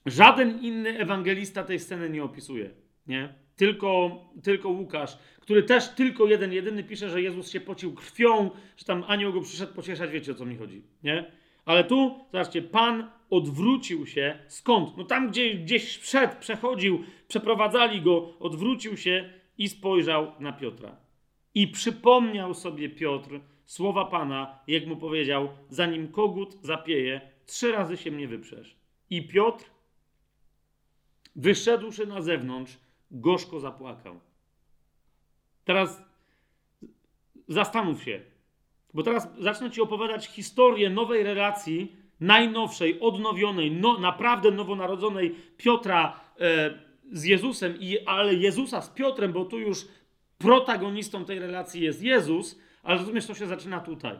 S1: Żaden inny ewangelista tej sceny nie opisuje. Nie? Tylko, tylko Łukasz, który też tylko jeden, jedyny pisze, że Jezus się pocił krwią, że tam anioł go przyszedł pocieszać, wiecie o co mi chodzi. Nie? Ale tu, zobaczcie, Pan odwrócił się. Skąd? No tam, gdzie gdzieś wszedł, przechodził, przeprowadzali go, odwrócił się i spojrzał na Piotra. I przypomniał sobie Piotr słowa Pana, jak mu powiedział: Zanim kogut zapieje, trzy razy się mnie wyprzesz. I Piotr, wyszedłszy na zewnątrz, gorzko zapłakał. Teraz zastanów się, bo teraz zacznę ci opowiadać historię nowej relacji, najnowszej, odnowionej, no, naprawdę nowonarodzonej Piotra e, z Jezusem, i, ale Jezusa z Piotrem, bo tu już protagonistą tej relacji jest Jezus, ale rozumiesz, to się zaczyna tutaj.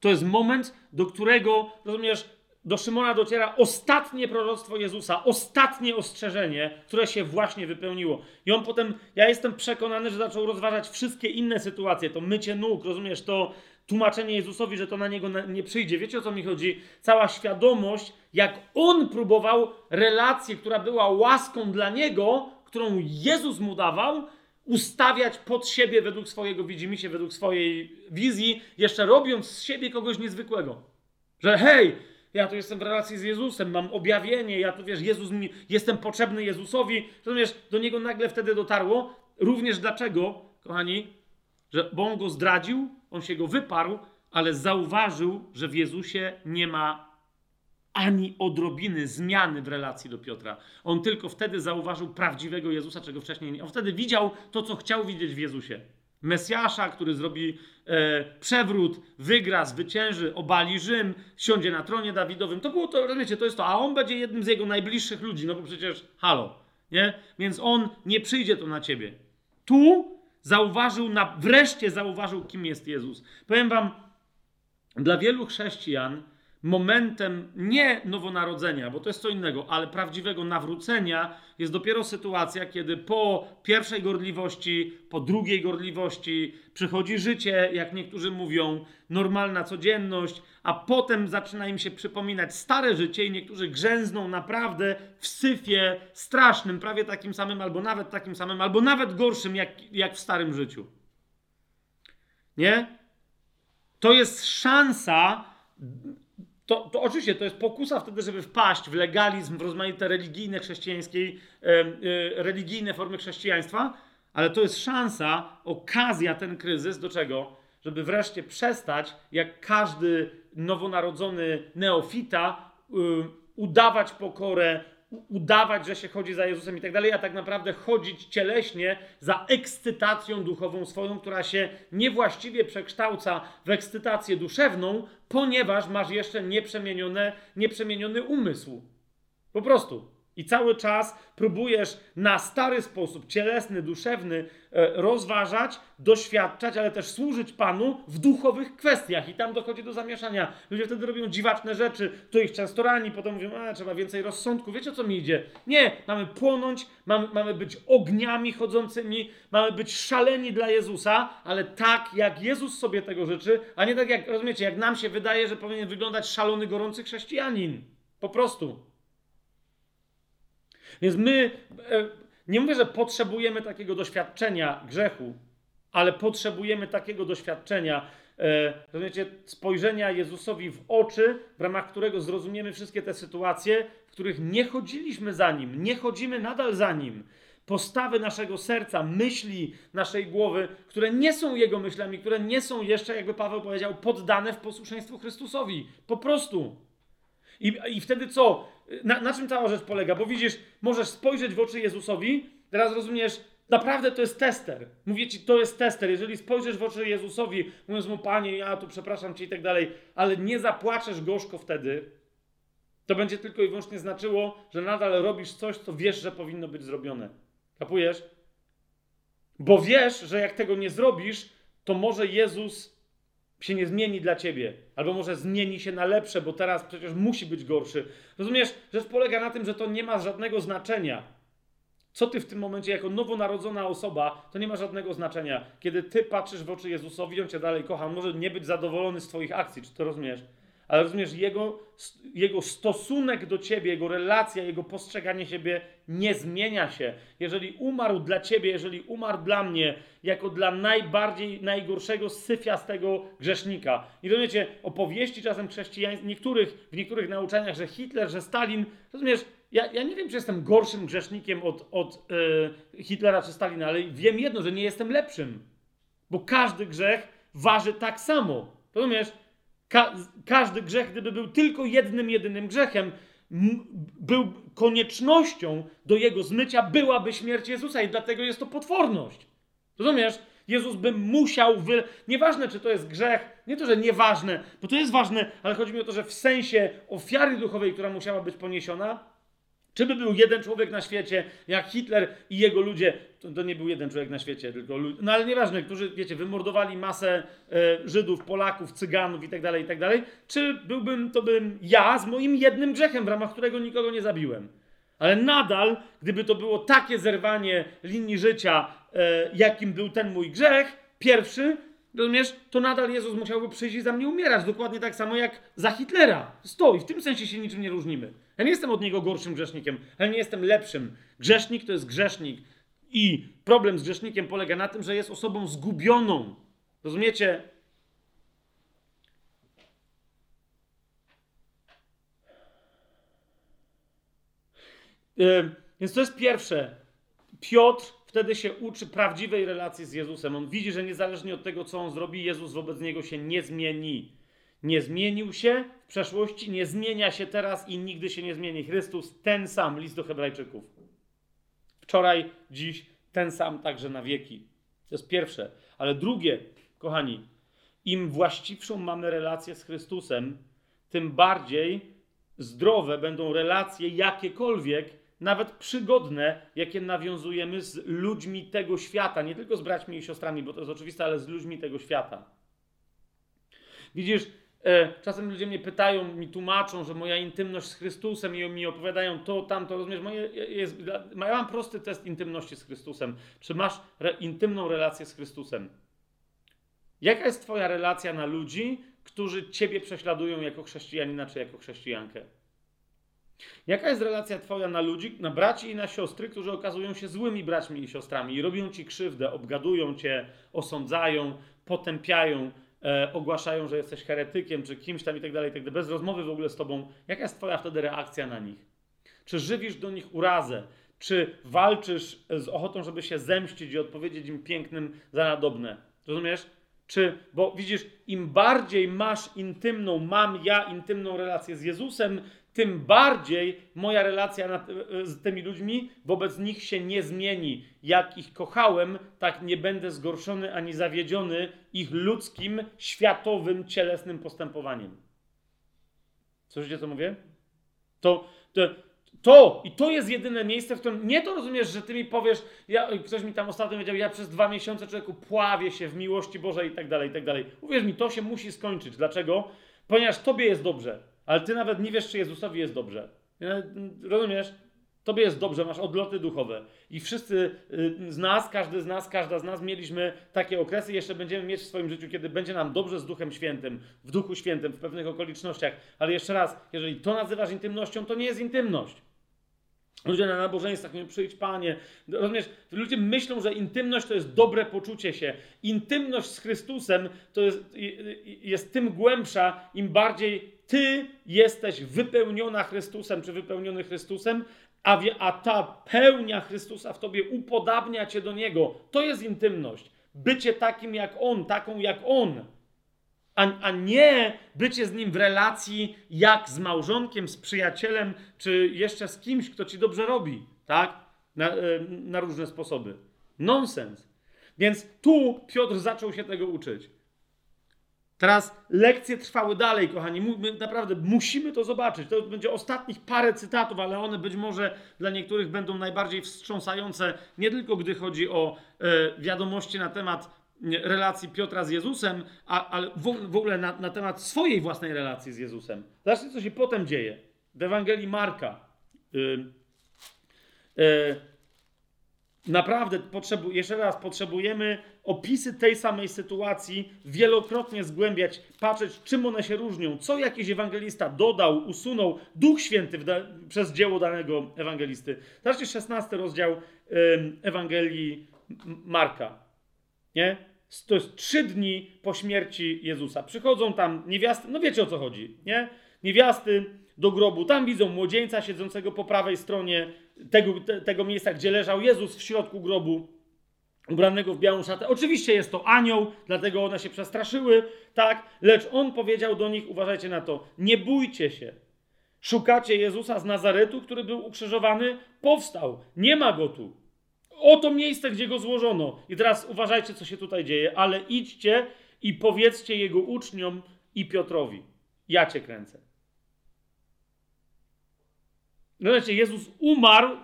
S1: To jest moment, do którego, rozumiesz, do Szymona dociera ostatnie proroctwo Jezusa, ostatnie ostrzeżenie, które się właśnie wypełniło. I on potem, ja jestem przekonany, że zaczął rozważać wszystkie inne sytuacje, to mycie nóg, rozumiesz, to tłumaczenie Jezusowi, że to na niego nie przyjdzie. Wiecie o co mi chodzi? Cała świadomość, jak on próbował relację, która była łaską dla niego, którą Jezus mu dawał, ustawiać pod siebie według swojego widzimisię, według swojej wizji, jeszcze robiąc z siebie kogoś niezwykłego. Że hej, ja tu jestem w relacji z Jezusem, mam objawienie, ja tu wiesz, Jezus mi, jestem potrzebny Jezusowi. Rozumiesz, do niego nagle wtedy dotarło. Również dlaczego, kochani, że bo on go zdradził, on się go wyparł, ale zauważył, że w Jezusie nie ma ani odrobiny zmiany w relacji do Piotra. On tylko wtedy zauważył prawdziwego Jezusa, czego wcześniej nie. On wtedy widział to, co chciał widzieć w Jezusie. Mesjasza, który zrobi e, przewrót, wygra, zwycięży, obali Rzym, siądzie na tronie Dawidowym. To było to, wiecie, to jest to. A on będzie jednym z jego najbliższych ludzi, no bo przecież halo, nie? Więc on nie przyjdzie to na ciebie. Tu zauważył, na, wreszcie zauważył, kim jest Jezus. Powiem wam, dla wielu chrześcijan momentem nie nowonarodzenia, bo to jest co innego, ale prawdziwego nawrócenia jest dopiero sytuacja, kiedy po pierwszej gorliwości, po drugiej gorliwości przychodzi życie, jak niektórzy mówią, normalna codzienność, a potem zaczyna im się przypominać stare życie i niektórzy grzęzną naprawdę w syfie strasznym, prawie takim samym, albo nawet takim samym, albo nawet gorszym, jak, jak w starym życiu. Nie? To jest szansa to, to oczywiście to jest pokusa wtedy, żeby wpaść w legalizm, w rozmaite religijne chrześcijańskiej, e, religijne formy chrześcijaństwa, ale to jest szansa, okazja, ten kryzys do czego? Żeby wreszcie przestać, jak każdy nowonarodzony neofita, y, udawać pokorę, udawać, że się chodzi za Jezusem i tak dalej, a tak naprawdę chodzić cieleśnie za ekscytacją duchową swoją, która się niewłaściwie przekształca w ekscytację duszewną, ponieważ masz jeszcze nieprzemieniony umysł. Po prostu. I cały czas próbujesz na stary sposób, cielesny, duszewny, e, rozważać, doświadczać, ale też służyć Panu w duchowych kwestiach. I tam dochodzi do zamieszania. Ludzie wtedy robią dziwaczne rzeczy, to ich często rani, potem mówią, a trzeba więcej rozsądku. Wiecie o co mi idzie? Nie, mamy płonąć, mamy, mamy być ogniami chodzącymi, mamy być szaleni dla Jezusa, ale tak, jak Jezus sobie tego życzy, a nie tak jak, rozumiecie, jak nam się wydaje, że powinien wyglądać szalony, gorący chrześcijanin. Po prostu. Więc my, e, nie mówię, że potrzebujemy takiego doświadczenia grzechu, ale potrzebujemy takiego doświadczenia, e, rozumiecie, spojrzenia Jezusowi w oczy, w ramach którego zrozumiemy wszystkie te sytuacje, w których nie chodziliśmy za Nim, nie chodzimy nadal za Nim. Postawy naszego serca, myśli naszej głowy, które nie są Jego myślami, które nie są jeszcze, jakby Paweł powiedział, poddane w posłuszeństwo Chrystusowi. Po prostu. I, i wtedy co? Na, na czym cała rzecz polega? Bo widzisz, możesz spojrzeć w oczy Jezusowi, teraz rozumiesz, naprawdę to jest tester. Mówię ci, to jest tester. Jeżeli spojrzysz w oczy Jezusowi, mówiąc mu, Panie, ja tu przepraszam cię i tak dalej, ale nie zapłaczesz gorzko wtedy, to będzie tylko i wyłącznie znaczyło, że nadal robisz coś, co wiesz, że powinno być zrobione. Kapujesz? Bo wiesz, że jak tego nie zrobisz, to może Jezus się nie zmieni dla ciebie, albo może zmieni się na lepsze, bo teraz przecież musi być gorszy. Rozumiesz, rzecz polega na tym, że to nie ma żadnego znaczenia. Co ty w tym momencie, jako nowonarodzona osoba, to nie ma żadnego znaczenia. Kiedy ty patrzysz w oczy Jezusowi, on cię dalej kocha, on może nie być zadowolony z twoich akcji, czy to rozumiesz? Ale rozumiesz, jego, jego stosunek do ciebie, jego relacja, jego postrzeganie siebie nie zmienia się. Jeżeli umarł dla ciebie, jeżeli umarł dla mnie, jako dla najbardziej, najgorszego, syfiastego grzesznika. I rozumiecie, opowieści czasem chrześcijańskich, niektórych, w niektórych nauczaniach, że Hitler, że Stalin, rozumiesz, ja, ja nie wiem, czy jestem gorszym grzesznikiem od, od yy, Hitlera czy Stalina, ale wiem jedno, że nie jestem lepszym. Bo każdy grzech waży tak samo. Rozumiesz? Ka każdy grzech, gdyby był tylko jednym, jedynym grzechem, był koniecznością do jego zmycia, byłaby śmierć Jezusa i dlatego jest to potworność. Rozumiesz? Jezus by musiał wy... Nieważne, czy to jest grzech, nie to, że nieważne, bo to jest ważne, ale chodzi mi o to, że w sensie ofiary duchowej, która musiała być poniesiona, czy by był jeden człowiek na świecie, jak Hitler i jego ludzie, to, to nie był jeden człowiek na świecie, tylko ludzie, no ale nieważne, którzy, wiecie, wymordowali masę e, Żydów, Polaków, Cyganów i tak dalej, i tak dalej, czy byłbym, to bym ja z moim jednym grzechem, w ramach którego nikogo nie zabiłem. Ale nadal, gdyby to było takie zerwanie linii życia, e, jakim był ten mój grzech, pierwszy, rozumiesz, to nadal Jezus musiałby przyjść i za mnie umierać, dokładnie tak samo jak za Hitlera. Stoi, w tym sensie się niczym nie różnimy. Ja nie jestem od niego gorszym grzesznikiem, ale nie jestem lepszym. Grzesznik to jest grzesznik. I problem z grzesznikiem polega na tym, że jest osobą zgubioną. Rozumiecie? Yy, więc to jest pierwsze. Piotr wtedy się uczy prawdziwej relacji z Jezusem. On widzi, że niezależnie od tego, co on zrobi, Jezus wobec niego się nie zmieni. Nie zmienił się w przeszłości, nie zmienia się teraz i nigdy się nie zmieni. Chrystus ten sam, list do Hebrajczyków. Wczoraj, dziś, ten sam także na wieki. To jest pierwsze. Ale drugie, kochani, im właściwszą mamy relację z Chrystusem, tym bardziej zdrowe będą relacje jakiekolwiek nawet przygodne, jakie nawiązujemy z ludźmi tego świata, nie tylko z braćmi i siostrami, bo to jest oczywiste, ale z ludźmi tego świata. Widzisz, czasem ludzie mnie pytają, mi tłumaczą, że moja intymność z Chrystusem i mi opowiadają to, tamto, rozumiesz, moje jest, ja mam prosty test intymności z Chrystusem. Czy masz re, intymną relację z Chrystusem? Jaka jest twoja relacja na ludzi, którzy ciebie prześladują jako chrześcijanina czy jako chrześcijankę? Jaka jest relacja Twoja na ludzi, na braci i na siostry, którzy okazują się złymi braćmi i siostrami i robią Ci krzywdę, obgadują Cię, osądzają, potępiają, e, ogłaszają, że jesteś heretykiem czy kimś tam i tak dalej, tak bez rozmowy w ogóle z Tobą. Jaka jest Twoja wtedy reakcja na nich? Czy żywisz do nich urazę? Czy walczysz z ochotą, żeby się zemścić i odpowiedzieć im pięknym za nadobne? Rozumiesz? Czy, bo widzisz, im bardziej masz intymną, mam ja intymną relację z Jezusem, tym bardziej moja relacja e, z tymi ludźmi wobec nich się nie zmieni. Jak ich kochałem, tak nie będę zgorszony ani zawiedziony ich ludzkim, światowym, cielesnym postępowaniem. Słyszycie, co mówię? To, to, to i to jest jedyne miejsce, w którym nie to rozumiesz, że ty mi powiesz, ja, ktoś mi tam ostatnio powiedział, ja przez dwa miesiące człowieku pławię się w miłości Bożej i tak dalej, i tak dalej. Uwierz mi, to się musi skończyć. Dlaczego? Ponieważ tobie jest dobrze ale ty nawet nie wiesz, czy Jezusowi jest dobrze. Rozumiesz? Tobie jest dobrze, masz odloty duchowe. I wszyscy y, z nas, każdy z nas, każda z nas mieliśmy takie okresy, jeszcze będziemy mieć w swoim życiu, kiedy będzie nam dobrze z Duchem Świętym, w Duchu Świętym, w pewnych okolicznościach. Ale jeszcze raz, jeżeli to nazywasz intymnością, to nie jest intymność. Ludzie na nabożeństwach mówią, przyjdź Panie. Rozumiesz, ludzie myślą, że intymność to jest dobre poczucie się. Intymność z Chrystusem to jest, jest tym głębsza, im bardziej Ty jesteś wypełniona Chrystusem, czy wypełniony Chrystusem, a, wie, a ta pełnia Chrystusa w Tobie upodabnia Cię do Niego. To jest intymność. Bycie takim jak On, taką jak On a, a nie bycie z nim w relacji jak z małżonkiem, z przyjacielem, czy jeszcze z kimś, kto ci dobrze robi, tak? Na, e, na różne sposoby. Nonsens. Więc tu Piotr zaczął się tego uczyć. Teraz lekcje trwały dalej, kochani. My naprawdę musimy to zobaczyć. To będzie ostatnich parę cytatów, ale one być może dla niektórych będą najbardziej wstrząsające, nie tylko gdy chodzi o e, wiadomości na temat relacji Piotra z Jezusem, ale w, ogóle na, na, temat swojej własnej relacji z Jezusem. Zobaczcie, co się potem dzieje. W Ewangelii Marka. Yy, yy, naprawdę, potrzebu, jeszcze raz, potrzebujemy opisy tej samej sytuacji wielokrotnie zgłębiać, patrzeć, czym one się różnią, co jakiś ewangelista dodał, usunął, Duch Święty przez dzieło danego ewangelisty. Zobaczcie, 16 rozdział Ewangelii Marka. Nie? to jest trzy dni po śmierci Jezusa. Przychodzą tam niewiasty, no wiecie o co chodzi, nie? Niewiasty do grobu, tam widzą młodzieńca siedzącego po prawej stronie tego, te, tego miejsca, gdzie leżał Jezus w środku grobu, ubranego w białą szatę. Oczywiście jest to anioł, dlatego one się przestraszyły, tak? Lecz on powiedział do nich, uważajcie na to, nie bójcie się. Szukacie Jezusa z Nazaretu, który był ukrzyżowany? Powstał. Nie ma go tu. Oto miejsce, gdzie go złożono. I teraz uważajcie, co się tutaj dzieje, ale idźcie i powiedzcie jego uczniom i Piotrowi. Ja cię kręcę. No Jezus umarł.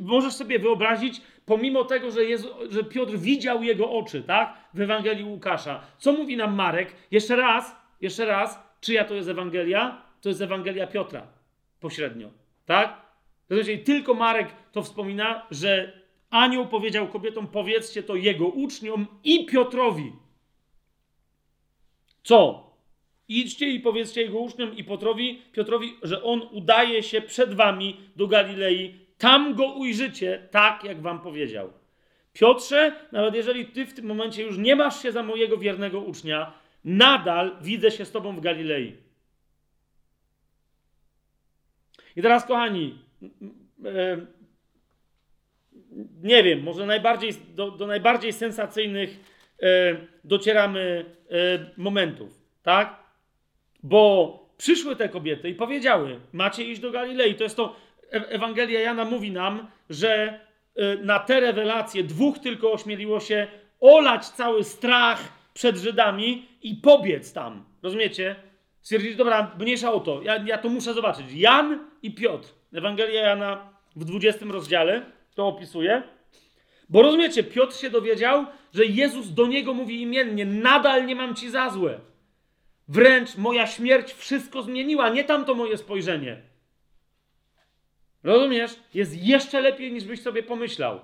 S1: Możesz sobie wyobrazić, pomimo tego, że, Jezu, że Piotr widział jego oczy, tak? W Ewangelii Łukasza. Co mówi nam Marek? Jeszcze raz, jeszcze raz, czyja to jest Ewangelia? To jest Ewangelia Piotra. Pośrednio, tak? Znaczy, tylko Marek to wspomina, że anioł powiedział kobietom, powiedzcie to jego uczniom i Piotrowi. Co? Idźcie i powiedzcie jego uczniom i Piotrowi, Piotrowi, że on udaje się przed wami do Galilei. Tam go ujrzycie, tak jak wam powiedział. Piotrze, nawet jeżeli ty w tym momencie już nie masz się za mojego wiernego ucznia, nadal widzę się z tobą w Galilei. I teraz, kochani, e, nie wiem, może najbardziej, do, do najbardziej sensacyjnych e, docieramy e, momentów, tak? Bo przyszły te kobiety i powiedziały: Macie iść do Galilei. To jest to. Ewangelia Jana mówi nam, że na te rewelacje dwóch tylko ośmieliło się olać cały strach przed Żydami i pobiec tam. Rozumiecie? Stwierdzić, dobra, mniejsza o to, ja, ja to muszę zobaczyć. Jan i Piotr. Ewangelia Jana w 20 rozdziale to opisuje. Bo rozumiecie, Piotr się dowiedział, że Jezus do niego mówi imiennie: Nadal nie mam ci za złe. Wręcz moja śmierć wszystko zmieniła, nie tamto moje spojrzenie. Rozumiesz? Jest jeszcze lepiej niż byś sobie pomyślał.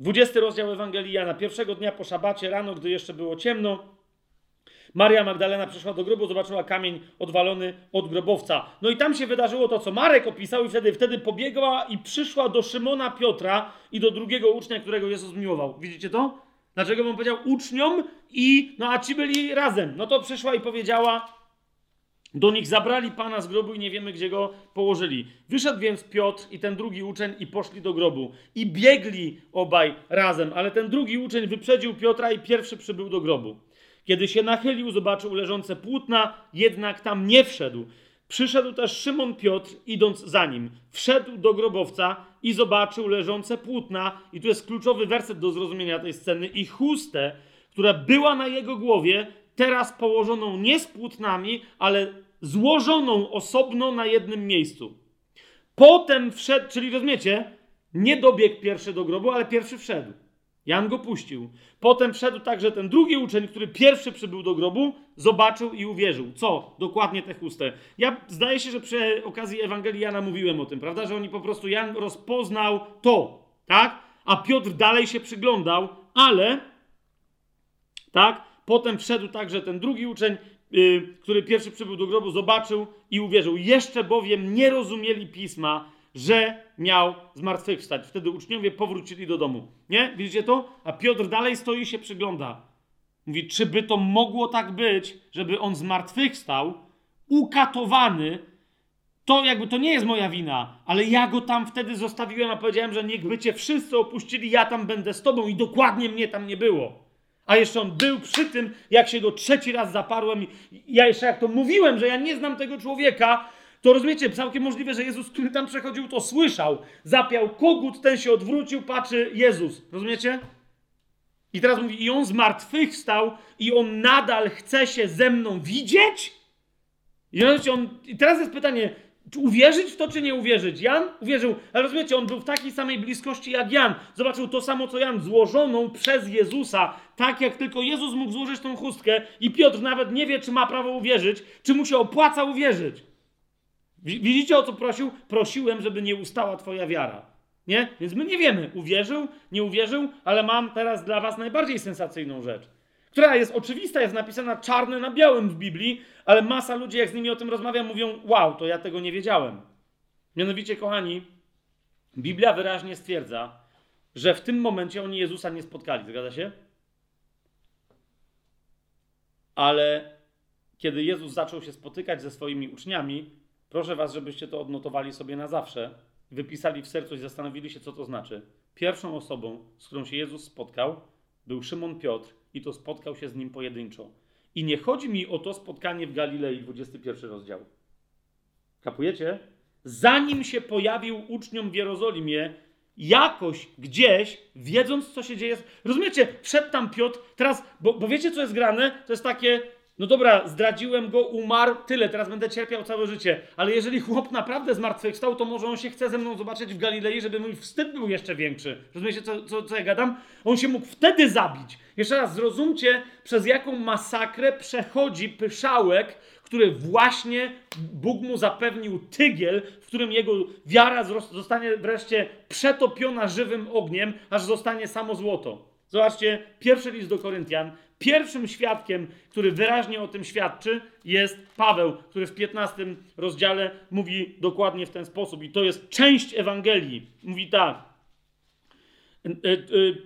S1: 20 rozdział Ewangelii Jana. Pierwszego dnia po szabacie, rano, gdy jeszcze było ciemno, Maria Magdalena przyszła do grobu, zobaczyła kamień odwalony od grobowca. No i tam się wydarzyło to, co Marek opisał, i wtedy, wtedy pobiegła i przyszła do Szymona Piotra i do drugiego ucznia, którego Jezus miłował. Widzicie to? Dlaczego bym powiedział uczniom i, no a ci byli razem. No to przyszła i powiedziała, do nich zabrali Pana z grobu i nie wiemy, gdzie go położyli. Wyszedł więc Piotr i ten drugi uczeń i poszli do grobu. I biegli obaj razem, ale ten drugi uczeń wyprzedził Piotra i pierwszy przybył do grobu. Kiedy się nachylił, zobaczył leżące płótna, jednak tam nie wszedł. Przyszedł też Szymon Piotr, idąc za nim. Wszedł do grobowca i zobaczył leżące płótna, i tu jest kluczowy werset do zrozumienia tej sceny, i chustę, która była na jego głowie, teraz położoną nie z płótnami, ale złożoną osobno na jednym miejscu. Potem wszedł, czyli rozumiecie, nie dobiegł pierwszy do grobu, ale pierwszy wszedł. Jan go puścił. Potem wszedł także ten drugi uczeń, który pierwszy przybył do grobu, zobaczył i uwierzył. Co? Dokładnie tę chustę. Ja zdaje się, że przy okazji Ewangelii Jana mówiłem o tym, prawda? Że oni po prostu, Jan rozpoznał to, tak? A Piotr dalej się przyglądał, ale, tak? Potem wszedł także ten drugi uczeń, yy, który pierwszy przybył do grobu, zobaczył i uwierzył. Jeszcze bowiem nie rozumieli pisma, że miał zmartwychwstać. Wtedy uczniowie powrócili do domu. Nie? Widzicie to? A Piotr dalej stoi i się przygląda. Mówi, czy by to mogło tak być, żeby on zmartwychwstał, ukatowany, to jakby to nie jest moja wina, ale ja go tam wtedy zostawiłem, a powiedziałem, że niechby cię wszyscy opuścili, ja tam będę z tobą i dokładnie mnie tam nie było. A jeszcze on był przy tym, jak się go trzeci raz zaparłem. Ja jeszcze jak to mówiłem, że ja nie znam tego człowieka, to rozumiecie, całkiem możliwe, że Jezus, który tam przechodził, to słyszał. Zapiał kogut, ten się odwrócił, patrzy Jezus. Rozumiecie? I teraz mówi, i on zmartwychwstał i on nadal chce się ze mną widzieć? I, on, I teraz jest pytanie, uwierzyć w to, czy nie uwierzyć? Jan uwierzył, ale rozumiecie, on był w takiej samej bliskości jak Jan. Zobaczył to samo, co Jan, złożoną przez Jezusa, tak jak tylko Jezus mógł złożyć tą chustkę i Piotr nawet nie wie, czy ma prawo uwierzyć, czy mu się opłaca uwierzyć. Widzicie o co prosił? Prosiłem, żeby nie ustała Twoja wiara. Nie? Więc my nie wiemy, uwierzył, nie uwierzył, ale mam teraz dla Was najbardziej sensacyjną rzecz, która jest oczywista, jest napisana czarne na białym w Biblii, ale masa ludzi, jak z nimi o tym rozmawiam, mówią: Wow, to ja tego nie wiedziałem. Mianowicie, kochani, Biblia wyraźnie stwierdza, że w tym momencie oni Jezusa nie spotkali. Zgadza się? Ale kiedy Jezus zaczął się spotykać ze swoimi uczniami, Proszę Was, żebyście to odnotowali sobie na zawsze, wypisali w sercu i zastanowili się, co to znaczy. Pierwszą osobą, z którą się Jezus spotkał, był Szymon Piotr i to spotkał się z nim pojedynczo. I nie chodzi mi o to spotkanie w Galilei, 21 rozdział. Kapujecie? Zanim się pojawił uczniom w Jerozolimie, jakoś, gdzieś, wiedząc, co się dzieje. Rozumiecie? Wszedł tam Piotr, teraz, bo, bo wiecie, co jest grane? To jest takie, no dobra, zdradziłem go, umarł, tyle, teraz będę cierpiał całe życie. Ale jeżeli chłop naprawdę zmartwychwstał, to może on się chce ze mną zobaczyć w Galilei, żeby mój wstyd był jeszcze większy. Rozumiecie, co, co, co ja gadam? On się mógł wtedy zabić. Jeszcze raz, zrozumcie, przez jaką masakrę przechodzi pyszałek, który właśnie Bóg mu zapewnił tygiel, w którym jego wiara zostanie wreszcie przetopiona żywym ogniem, aż zostanie samo złoto. Zobaczcie, pierwszy list do Koryntian, Pierwszym świadkiem, który wyraźnie o tym świadczy, jest Paweł, który w 15 rozdziale mówi dokładnie w ten sposób. I to jest część Ewangelii. Mówi tak.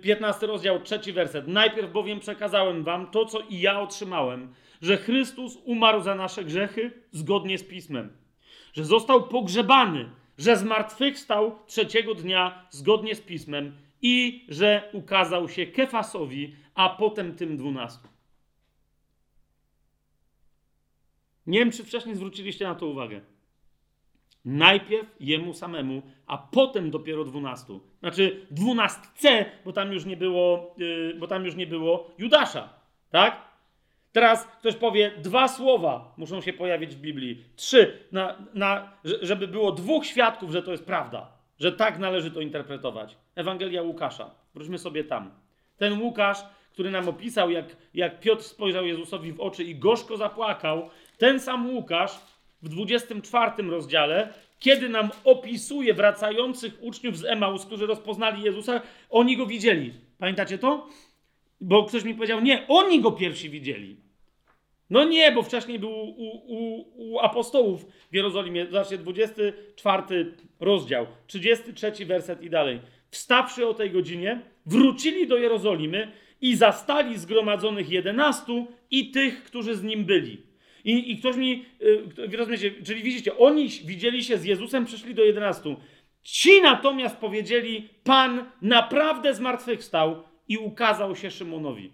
S1: 15 rozdział, trzeci werset. Najpierw bowiem przekazałem wam to, co i ja otrzymałem, że Chrystus umarł za nasze grzechy zgodnie z Pismem, że został pogrzebany, że zmartwychwstał trzeciego dnia zgodnie z Pismem i że ukazał się Kefasowi, a potem tym dwunastu. Nie wiem, czy wcześniej zwróciliście na to uwagę. Najpierw jemu samemu, a potem dopiero dwunastu. Znaczy dwunastce, bo tam już nie było, yy, bo tam już nie było Judasza. Tak? Teraz ktoś powie, dwa słowa muszą się pojawić w Biblii. Trzy, na, na, żeby było dwóch świadków, że to jest prawda. Że tak należy to interpretować. Ewangelia Łukasza. Wróćmy sobie tam. Ten Łukasz, który nam opisał, jak, jak Piotr spojrzał Jezusowi w oczy i gorzko zapłakał, ten sam Łukasz w 24 rozdziale, kiedy nam opisuje wracających uczniów z Emaus, którzy rozpoznali Jezusa, oni go widzieli. Pamiętacie to? Bo ktoś mi powiedział, nie, oni go pierwsi widzieli. No nie, bo wcześniej był u, u, u apostołów w Jerozolimie. Zobaczcie, 24 rozdział, 33 werset i dalej. Wstawszy o tej godzinie, wrócili do Jerozolimy i zastali zgromadzonych jedenastu i tych, którzy z nim byli. I, i ktoś mi, yy, rozumiecie, czyli widzicie, oni widzieli się z Jezusem, przyszli do jedenastu. Ci natomiast powiedzieli, Pan naprawdę zmartwychwstał i ukazał się Szymonowi.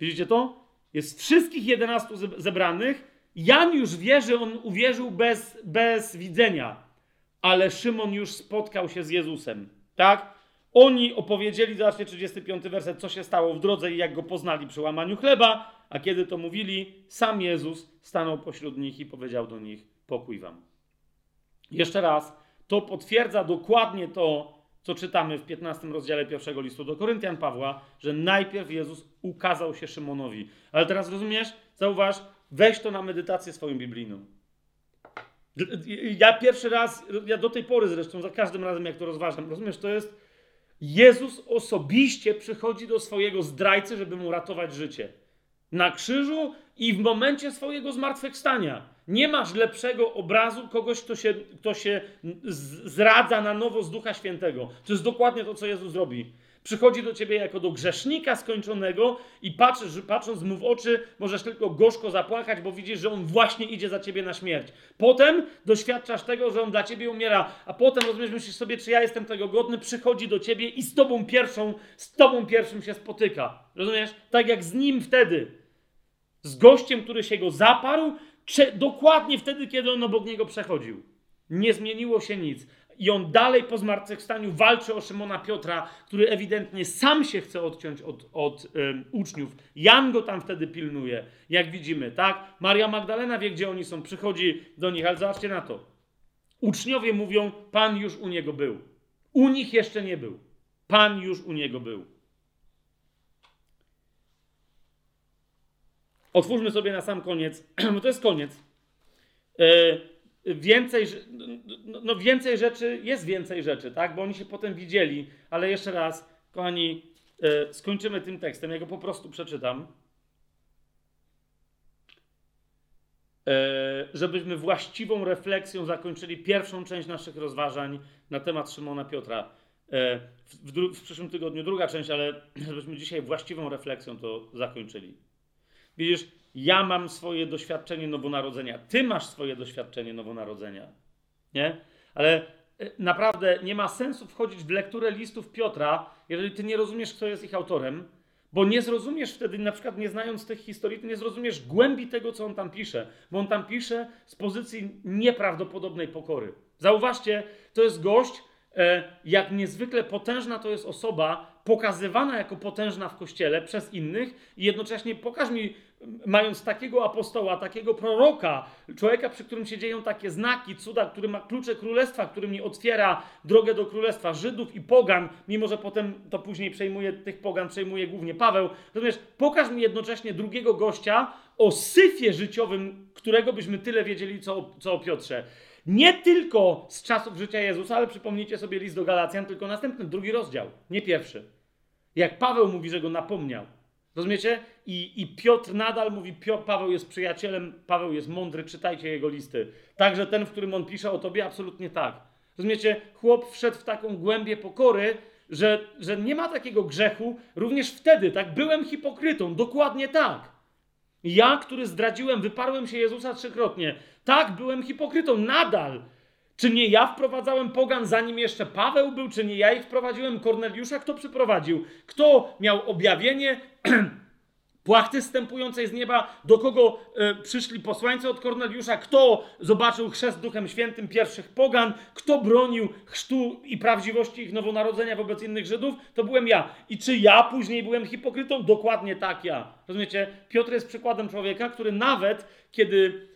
S1: Widzicie to? Jest wszystkich jedenastu zebranych. Jan już wie, że on uwierzył bez, bez widzenia, ale Szymon już spotkał się z Jezusem. Tak? Oni opowiedzieli, zobaczcie 35 werset, co się stało w drodze i jak go poznali przy łamaniu chleba, a kiedy to mówili, sam Jezus stanął pośród nich i powiedział do nich: Pokój wam. Jeszcze raz, to potwierdza dokładnie to, co czytamy w 15 rozdziale pierwszego listu do Koryntian Pawła, że najpierw Jezus ukazał się Szymonowi. Ale teraz rozumiesz? Zauważ, weź to na medytację swoją biblijną. Ja pierwszy raz, ja do tej pory zresztą, za każdym razem jak to rozważam, rozumiesz, to jest Jezus osobiście przychodzi do swojego zdrajcy, żeby mu ratować życie. Na krzyżu i w momencie swojego zmartwychwstania. Nie masz lepszego obrazu kogoś, kto się, kto się zradza na nowo z Ducha Świętego. To jest dokładnie to, co Jezus robi. Przychodzi do ciebie jako do grzesznika skończonego i patrzysz, patrząc mu w oczy, możesz tylko gorzko zapłakać, bo widzisz, że on właśnie idzie za ciebie na śmierć. Potem doświadczasz tego, że on dla ciebie umiera, a potem rozumiesz, myślisz sobie, czy ja jestem tego godny, przychodzi do ciebie i z tobą pierwszą, z tobą pierwszym się spotyka. Rozumiesz? Tak jak z nim wtedy. Z gościem, który się go zaparł, dokładnie wtedy, kiedy on obok niego przechodził. Nie zmieniło się nic. I on dalej po zmartwychwstaniu walczy o Szymona Piotra, który ewidentnie sam się chce odciąć od, od um, uczniów. Jan go tam wtedy pilnuje, jak widzimy, tak? Maria Magdalena wie, gdzie oni są, przychodzi do nich, ale zobaczcie na to. Uczniowie mówią, Pan już u niego był. U nich jeszcze nie był. Pan już u niego był. Otwórzmy sobie na sam koniec, bo to jest koniec. Yy, więcej, no, no więcej rzeczy, jest więcej rzeczy, tak? Bo oni się potem widzieli, ale jeszcze raz, kochani, yy, skończymy tym tekstem. Ja go po prostu przeczytam. Yy, żebyśmy właściwą refleksją zakończyli pierwszą część naszych rozważań na temat Szymona Piotra. W, w, w przyszłym tygodniu druga część, ale żebyśmy dzisiaj właściwą refleksją to zakończyli. Widzisz, ja mam swoje doświadczenie nowonarodzenia, ty masz swoje doświadczenie nowonarodzenia. Nie? Ale e, naprawdę nie ma sensu wchodzić w lekturę listów Piotra, jeżeli ty nie rozumiesz, kto jest ich autorem, bo nie zrozumiesz wtedy, na przykład nie znając tych historii, ty nie zrozumiesz głębi tego, co on tam pisze, bo on tam pisze z pozycji nieprawdopodobnej pokory. Zauważcie, to jest gość, e, jak niezwykle potężna to jest osoba, pokazywana jako potężna w kościele przez innych, i jednocześnie pokaż mi mając takiego apostoła, takiego proroka, człowieka, przy którym się dzieją takie znaki, cuda, który ma klucze królestwa, który mi otwiera drogę do królestwa Żydów i pogan, mimo że potem to później przejmuje, tych pogan przejmuje głównie Paweł. Natomiast pokaż mi jednocześnie drugiego gościa o syfie życiowym, którego byśmy tyle wiedzieli, co, co o Piotrze. Nie tylko z czasów życia Jezusa, ale przypomnijcie sobie list do Galacjan, tylko następny, drugi rozdział, nie pierwszy. Jak Paweł mówi, że go napomniał Rozumiecie? I, I Piotr nadal mówi, Pio, Paweł jest przyjacielem, Paweł jest mądry, czytajcie jego listy. Także ten, w którym on pisze o tobie, absolutnie tak. Rozumiecie? Chłop wszedł w taką głębię pokory, że, że nie ma takiego grzechu. Również wtedy, tak, byłem hipokrytą, dokładnie tak. Ja, który zdradziłem, wyparłem się Jezusa trzykrotnie. Tak, byłem hipokrytą, nadal. Czy nie ja wprowadzałem pogan, zanim jeszcze Paweł był? Czy nie ja ich wprowadziłem? Korneliusza kto przyprowadził? Kto miał objawienie płachty stępującej z nieba? Do kogo e, przyszli posłańcy od Korneliusza? Kto zobaczył chrzest Duchem Świętym pierwszych pogan? Kto bronił chrztu i prawdziwości ich nowonarodzenia wobec innych Żydów? To byłem ja. I czy ja później byłem hipokrytą? Dokładnie tak ja. Rozumiecie? Piotr jest przykładem człowieka, który nawet kiedy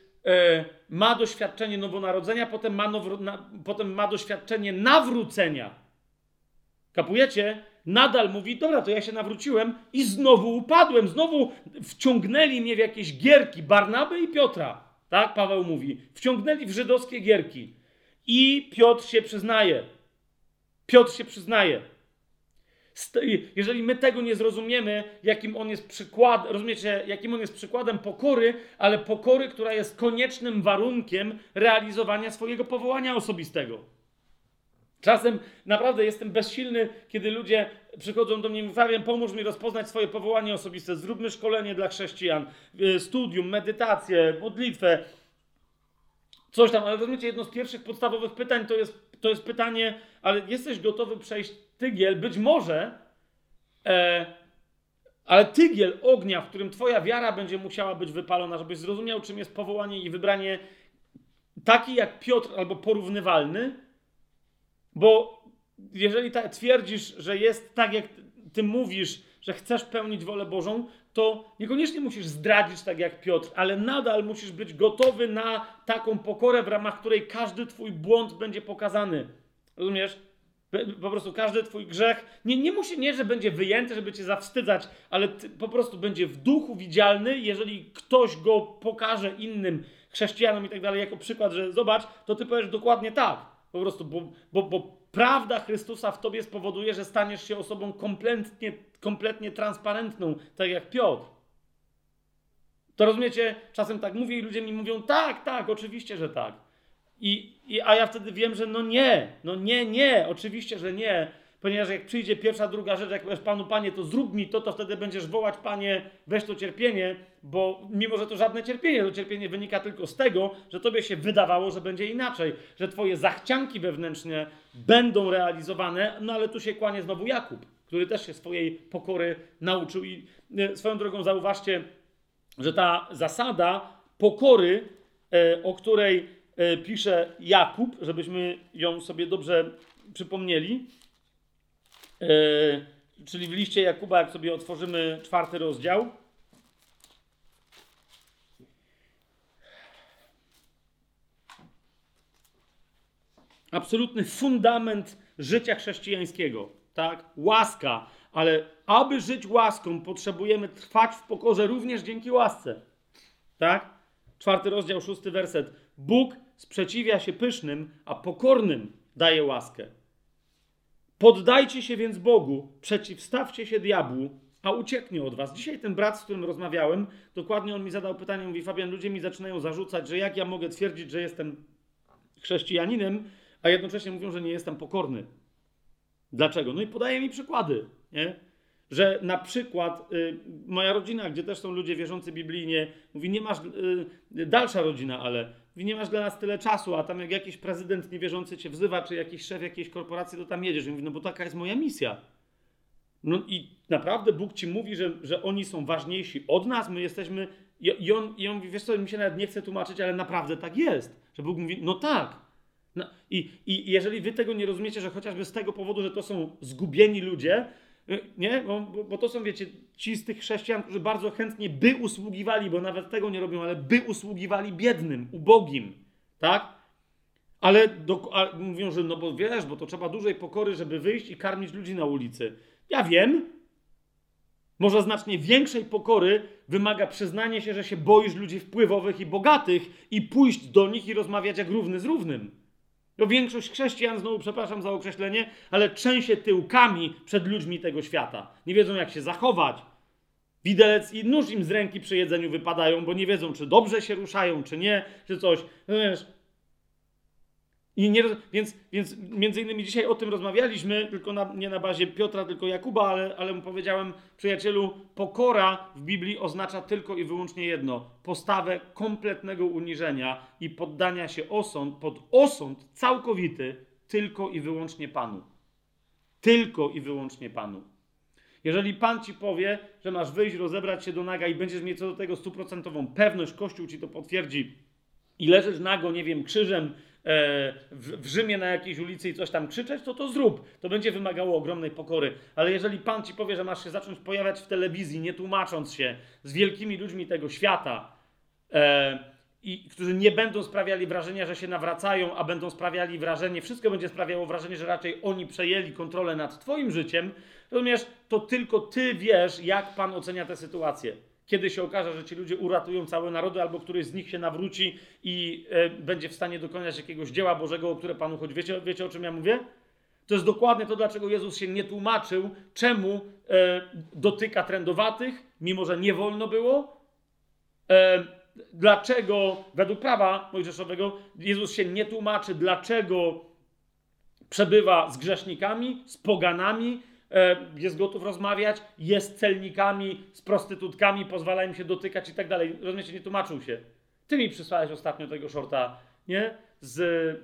S1: ma doświadczenie nowonarodzenia, potem ma, na, potem ma doświadczenie nawrócenia. Kapujecie? Nadal mówi, dobra, to ja się nawróciłem i znowu upadłem, znowu wciągnęli mnie w jakieś gierki, Barnabę i Piotra. Tak, Paweł mówi. Wciągnęli w żydowskie gierki. I Piotr się przyznaje. Piotr się przyznaje. Jeżeli my tego nie zrozumiemy, jakim on jest przykład, rozumiecie, jakim on jest przykładem pokory, ale pokory, która jest koniecznym warunkiem realizowania swojego powołania osobistego. Czasem naprawdę jestem bezsilny, kiedy ludzie przychodzą do mnie i mówią, Fabian, pomóż mi rozpoznać swoje powołanie osobiste, zróbmy szkolenie dla chrześcijan, y, studium, medytację, modlitwę, coś tam. Ale rozumiecie, jedno z pierwszych podstawowych pytań to jest, to jest pytanie, ale jesteś gotowy przejść tygiel? Być może, e, ale tygiel ognia, w którym twoja wiara będzie musiała być wypalona, żebyś zrozumiał, czym jest powołanie i wybranie taki jak Piotr albo porównywalny, bo jeżeli ta, twierdzisz, że jest tak, jak ty mówisz, że chcesz pełnić wolę Bożą, to niekoniecznie musisz zdradzić tak jak Piotr, ale nadal musisz być gotowy na taką pokorę, w ramach której każdy twój błąd będzie pokazany. Rozumiesz? Po prostu każdy twój grzech, nie, nie musi, nie, że będzie wyjęty, żeby cię zawstydzać, ale po prostu będzie w duchu widzialny, jeżeli ktoś go pokaże innym chrześcijanom i tak dalej, jako przykład, że zobacz, to ty powiesz dokładnie tak. Po prostu, bo, bo, bo prawda Chrystusa w tobie spowoduje, że staniesz się osobą kompletnie, kompletnie transparentną, tak jak Piotr. To rozumiecie? Czasem tak mówię i ludzie mi mówią, tak, tak, oczywiście, że tak. I, i, a ja wtedy wiem, że no nie, no nie, nie, oczywiście, że nie, ponieważ jak przyjdzie pierwsza, druga rzecz, jak powiesz Panu, Panie, to zrób mi to, to wtedy będziesz wołać, Panie, weź to cierpienie, bo mimo, że to żadne cierpienie, to cierpienie wynika tylko z tego, że Tobie się wydawało, że będzie inaczej, że Twoje zachcianki wewnętrzne będą realizowane, no ale tu się kłanie znowu Jakub, który też się swojej pokory nauczył i e, swoją drogą zauważcie, że ta zasada pokory, e, o której e, pisze Jakub, żebyśmy ją sobie dobrze przypomnieli, czyli w liście Jakuba, jak sobie otworzymy czwarty rozdział. Absolutny fundament życia chrześcijańskiego, tak? Łaska, ale aby żyć łaską, potrzebujemy trwać w pokorze również dzięki łasce. Tak? Czwarty rozdział, szósty werset. Bóg sprzeciwia się pysznym, a pokornym daje łaskę. Poddajcie się więc Bogu, przeciwstawcie się diabłu, a ucieknie od was. Dzisiaj ten brat, z którym rozmawiałem, dokładnie on mi zadał pytanie, mówi Fabian, ludzie mi zaczynają zarzucać, że jak ja mogę twierdzić, że jestem chrześcijaninem, a jednocześnie mówią, że nie jestem pokorny. Dlaczego? No i podaje mi przykłady, nie? Że na przykład y, moja rodzina, gdzie też są ludzie wierzący biblijnie, mówi, nie masz, y, dalsza rodzina, ale nie masz dla nas tyle czasu, a tam jak jakiś prezydent niewierzący cię wzywa, czy jakiś szef jakiejś korporacji, to tam jedziesz. I mówi, no bo taka jest moja misja. No i naprawdę Bóg ci mówi, że, że oni są ważniejsi od nas, my jesteśmy... I on, I on mówi, wiesz co, mi się nawet nie chce tłumaczyć, ale naprawdę tak jest. Że Bóg mówi, no tak. No, i, I jeżeli wy tego nie rozumiecie, że chociażby z tego powodu, że to są zgubieni ludzie, nie? Bo, bo, to są, wiecie, ci z tych chrześcijan, którzy bardzo chętnie by usługiwali, bo nawet tego nie robią, ale by usługiwali biednym, ubogim, tak? Ale do, mówią, że no bo wiesz, bo to trzeba dużej pokory, żeby wyjść i karmić ludzi na ulicy. Ja wiem. Może znacznie większej pokory wymaga przyznanie się, że się boisz ludzi wpływowych i bogatych i pójść do nich i rozmawiać jak równy z równym. To większość chrześcijan, znowu przepraszam za określenie, ale trzęsie tyłkami przed ludźmi tego świata. Nie wiedzą, jak się zachować. Widelec i nóż im z ręki przy jedzeniu wypadają, bo nie wiedzą, czy dobrze się ruszają, czy nie, czy coś. Wiesz, i nie, więc, więc między innymi dzisiaj o tym rozmawialiśmy, tylko na, nie na bazie Piotra, tylko Jakuba, ale, ale mu powiedziałem, przyjacielu, pokora w Biblii oznacza tylko i wyłącznie jedno: postawę kompletnego uniżenia i poddania się osąd, pod osąd całkowity tylko i wyłącznie Panu. Tylko i wyłącznie Panu. Jeżeli Pan ci powie, że masz wyjść, rozebrać się do naga i będziesz mieć co do tego stuprocentową pewność, Kościół ci to potwierdzi i leżysz nago, nie wiem, krzyżem, w, w Rzymie na jakiejś ulicy i coś tam krzyczeć, to to zrób. To będzie wymagało ogromnej pokory. Ale jeżeli Pan ci powie, że masz się zacząć pojawiać w telewizji, nie tłumacząc się z wielkimi ludźmi tego świata, e, i którzy nie będą sprawiali wrażenia, że się nawracają, a będą sprawiali wrażenie, wszystko będzie sprawiało wrażenie, że raczej oni przejęli kontrolę nad Twoim życiem, rozumiesz, to tylko Ty wiesz, jak Pan ocenia tę sytuację kiedy się okaże, że ci ludzie uratują całe narody, albo któryś z nich się nawróci i e, będzie w stanie dokonać jakiegoś dzieła Bożego, o które Panu chodzi. Wiecie, wiecie o czym ja mówię? To jest dokładnie to, dlaczego Jezus się nie tłumaczył, czemu e, dotyka trędowatych, mimo że nie wolno było. E, dlaczego, według prawa mojżeszowego, Jezus się nie tłumaczy, dlaczego przebywa z grzesznikami, z poganami, jest gotów rozmawiać, jest celnikami, z prostytutkami, pozwala im się dotykać i tak dalej. Rozumiecie, nie tłumaczył się. Ty mi przysłałeś ostatnio tego shorta, nie? Z,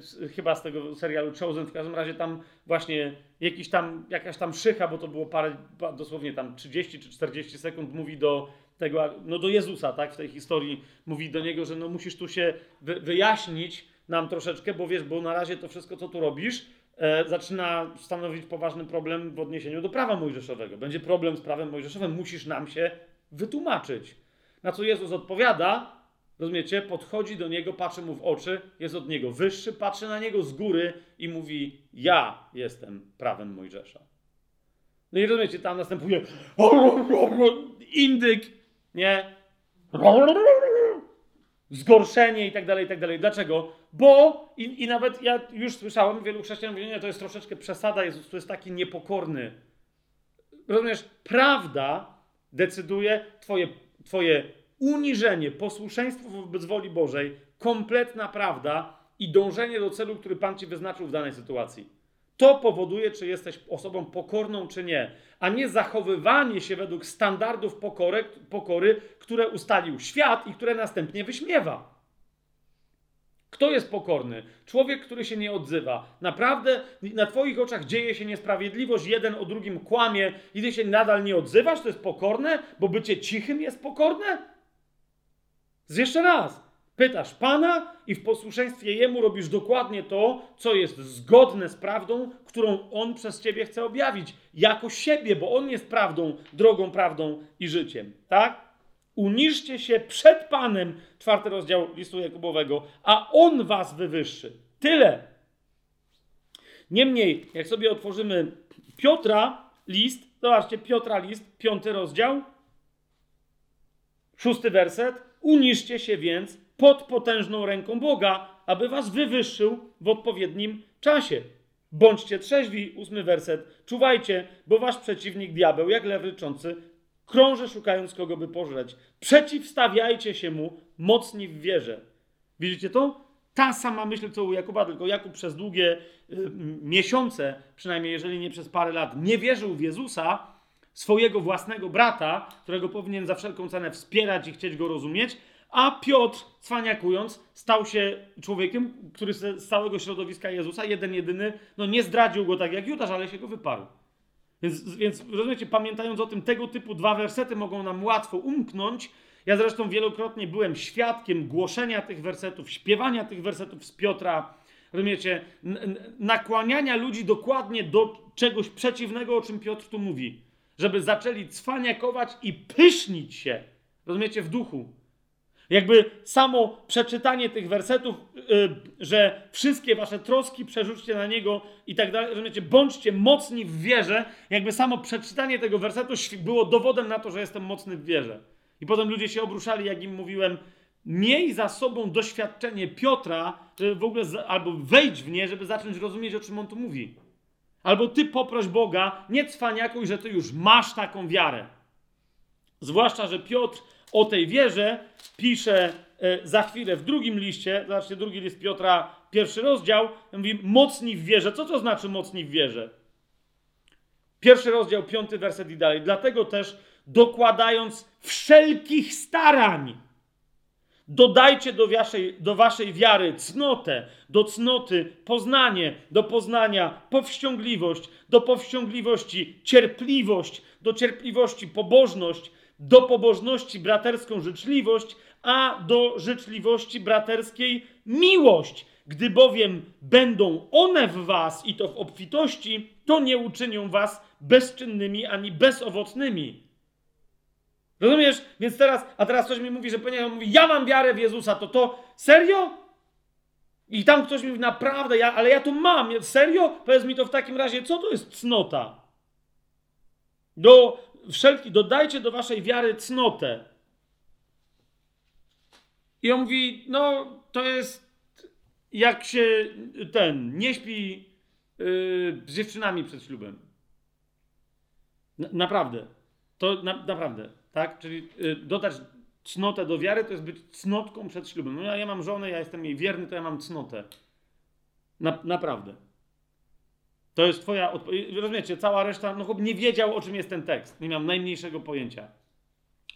S1: z, chyba z tego serialu Chosen, w każdym razie tam właśnie jakiś tam, jakaś tam szycha, bo to było parę, dosłownie tam 30 czy 40 sekund, mówi do tego, no do Jezusa, tak, w tej historii, mówi do niego, że no musisz tu się wy, wyjaśnić nam troszeczkę, bo wiesz, bo na razie to wszystko, co tu robisz, e, zaczyna stanowić poważny problem w odniesieniu do prawa mojżeszowego. Będzie problem z prawem mojżeszowym, musisz nam się wytłumaczyć. Na co Jezus odpowiada, rozumiecie, podchodzi do niego, patrzy mu w oczy, jest od niego wyższy, patrzy na niego z góry i mówi: Ja jestem prawem Mojżesza. No i rozumiecie, tam następuje indyk, nie? Zgorszenie i tak dalej, i tak dalej. Dlaczego? Bo, i, i nawet ja już słyszałem, wielu chrześcijan mówi, nie, to jest troszeczkę przesada, Jezus to jest taki niepokorny. Rozumiesz, prawda decyduje twoje, twoje uniżenie, posłuszeństwo wobec woli Bożej, kompletna prawda i dążenie do celu, który Pan ci wyznaczył w danej sytuacji. To powoduje, czy jesteś osobą pokorną, czy nie, a nie zachowywanie się według standardów pokory, pokory, które ustalił świat i które następnie wyśmiewa. Kto jest pokorny? Człowiek, który się nie odzywa. Naprawdę na Twoich oczach dzieje się niesprawiedliwość, jeden o drugim kłamie i Ty się nadal nie odzywasz? To jest pokorne? Bo bycie cichym jest pokorne? Jeszcze raz. Pytasz Pana i w posłuszeństwie Jemu robisz dokładnie to, co jest zgodne z prawdą, którą On przez Ciebie chce objawić. Jako siebie, bo On jest prawdą, drogą, prawdą i życiem. Tak? Uniżcie się przed Panem, czwarty rozdział listu Jakubowego, a On was wywyższy. Tyle. Niemniej, jak sobie otworzymy Piotra list, zobaczcie, Piotra list, piąty rozdział, szósty werset. Uniżcie się więc pod potężną ręką Boga, aby was wywyższył w odpowiednim czasie. Bądźcie trzeźwi, ósmy werset. Czuwajcie, bo wasz przeciwnik diabeł, jak lew ryczący, krąży szukając kogo by pożreć. Przeciwstawiajcie się mu, mocni w wierze. Widzicie to? Ta sama myśl, co u Jakuba, tylko Jakub przez długie y, miesiące, przynajmniej jeżeli nie przez parę lat, nie wierzył w Jezusa, swojego własnego brata, którego powinien za wszelką cenę wspierać i chcieć go rozumieć, a Piotr, cwaniakując, stał się człowiekiem, który z całego środowiska Jezusa, jeden jedyny, no nie zdradził go tak jak Judasz, ale się go wyparł. Więc, więc rozumiecie, pamiętając o tym, tego typu dwa wersety mogą nam łatwo umknąć. Ja zresztą wielokrotnie byłem świadkiem głoszenia tych wersetów, śpiewania tych wersetów z Piotra, rozumiecie, nakłaniania ludzi dokładnie do czegoś przeciwnego, o czym Piotr tu mówi. Żeby zaczęli cwaniakować i pysznić się, rozumiecie, w duchu. Jakby samo przeczytanie tych wersetów, yy, że wszystkie wasze troski przerzućcie na niego i tak dalej, rozumiecie, bądźcie mocni w wierze, jakby samo przeczytanie tego wersetu było dowodem na to, że jestem mocny w wierze. I potem ludzie się obruszali, jak im mówiłem, miej za sobą doświadczenie Piotra, w ogóle, albo wejdź w nie, żeby zacząć rozumieć, o czym on tu mówi. Albo ty poproś Boga, nie cwaniakuj, że ty już masz taką wiarę. Zwłaszcza, że Piotr o tej wierze pisze e, za chwilę w drugim liście, zobaczcie, drugi list Piotra, pierwszy rozdział, mówi mocni w wierze. Co to znaczy mocni w wierze? Pierwszy rozdział, piąty werset i dalej. Dlatego też dokładając wszelkich starań, dodajcie do waszej, do waszej wiary cnotę, do cnoty poznanie, do poznania powściągliwość, do powściągliwości cierpliwość, do cierpliwości pobożność, do pobożności braterską życzliwość, a do życzliwości braterskiej miłość. Gdy bowiem będą one w was i to w obfitości, to nie uczynią was bezczynnymi ani bezowocnymi. Rozumiesz? Więc teraz, a teraz ktoś mi mówi, że ponieważ mówi, ja mam wiarę w Jezusa, to to serio? I tam ktoś mi mówi, naprawdę, ja, ale ja to mam, serio? Powiedz mi to w takim razie, co to jest cnota? Do wszelki, dodajcie do waszej wiary cnotę. I on mówi, no to jest jak się ten nie śpi yy, z dziewczynami przed ślubem. Na, naprawdę. To na, naprawdę, tak? Czyli yy, dodać cnotę do wiary to jest być cnotką przed ślubem. No ja, ja mam żonę, ja jestem jej wierny, to ja mam cnotę. Na, naprawdę. To jest twoja odpowiedź. Rozumiecie, cała reszta, no chłop nie wiedział, o czym jest ten tekst. Nie miał najmniejszego pojęcia.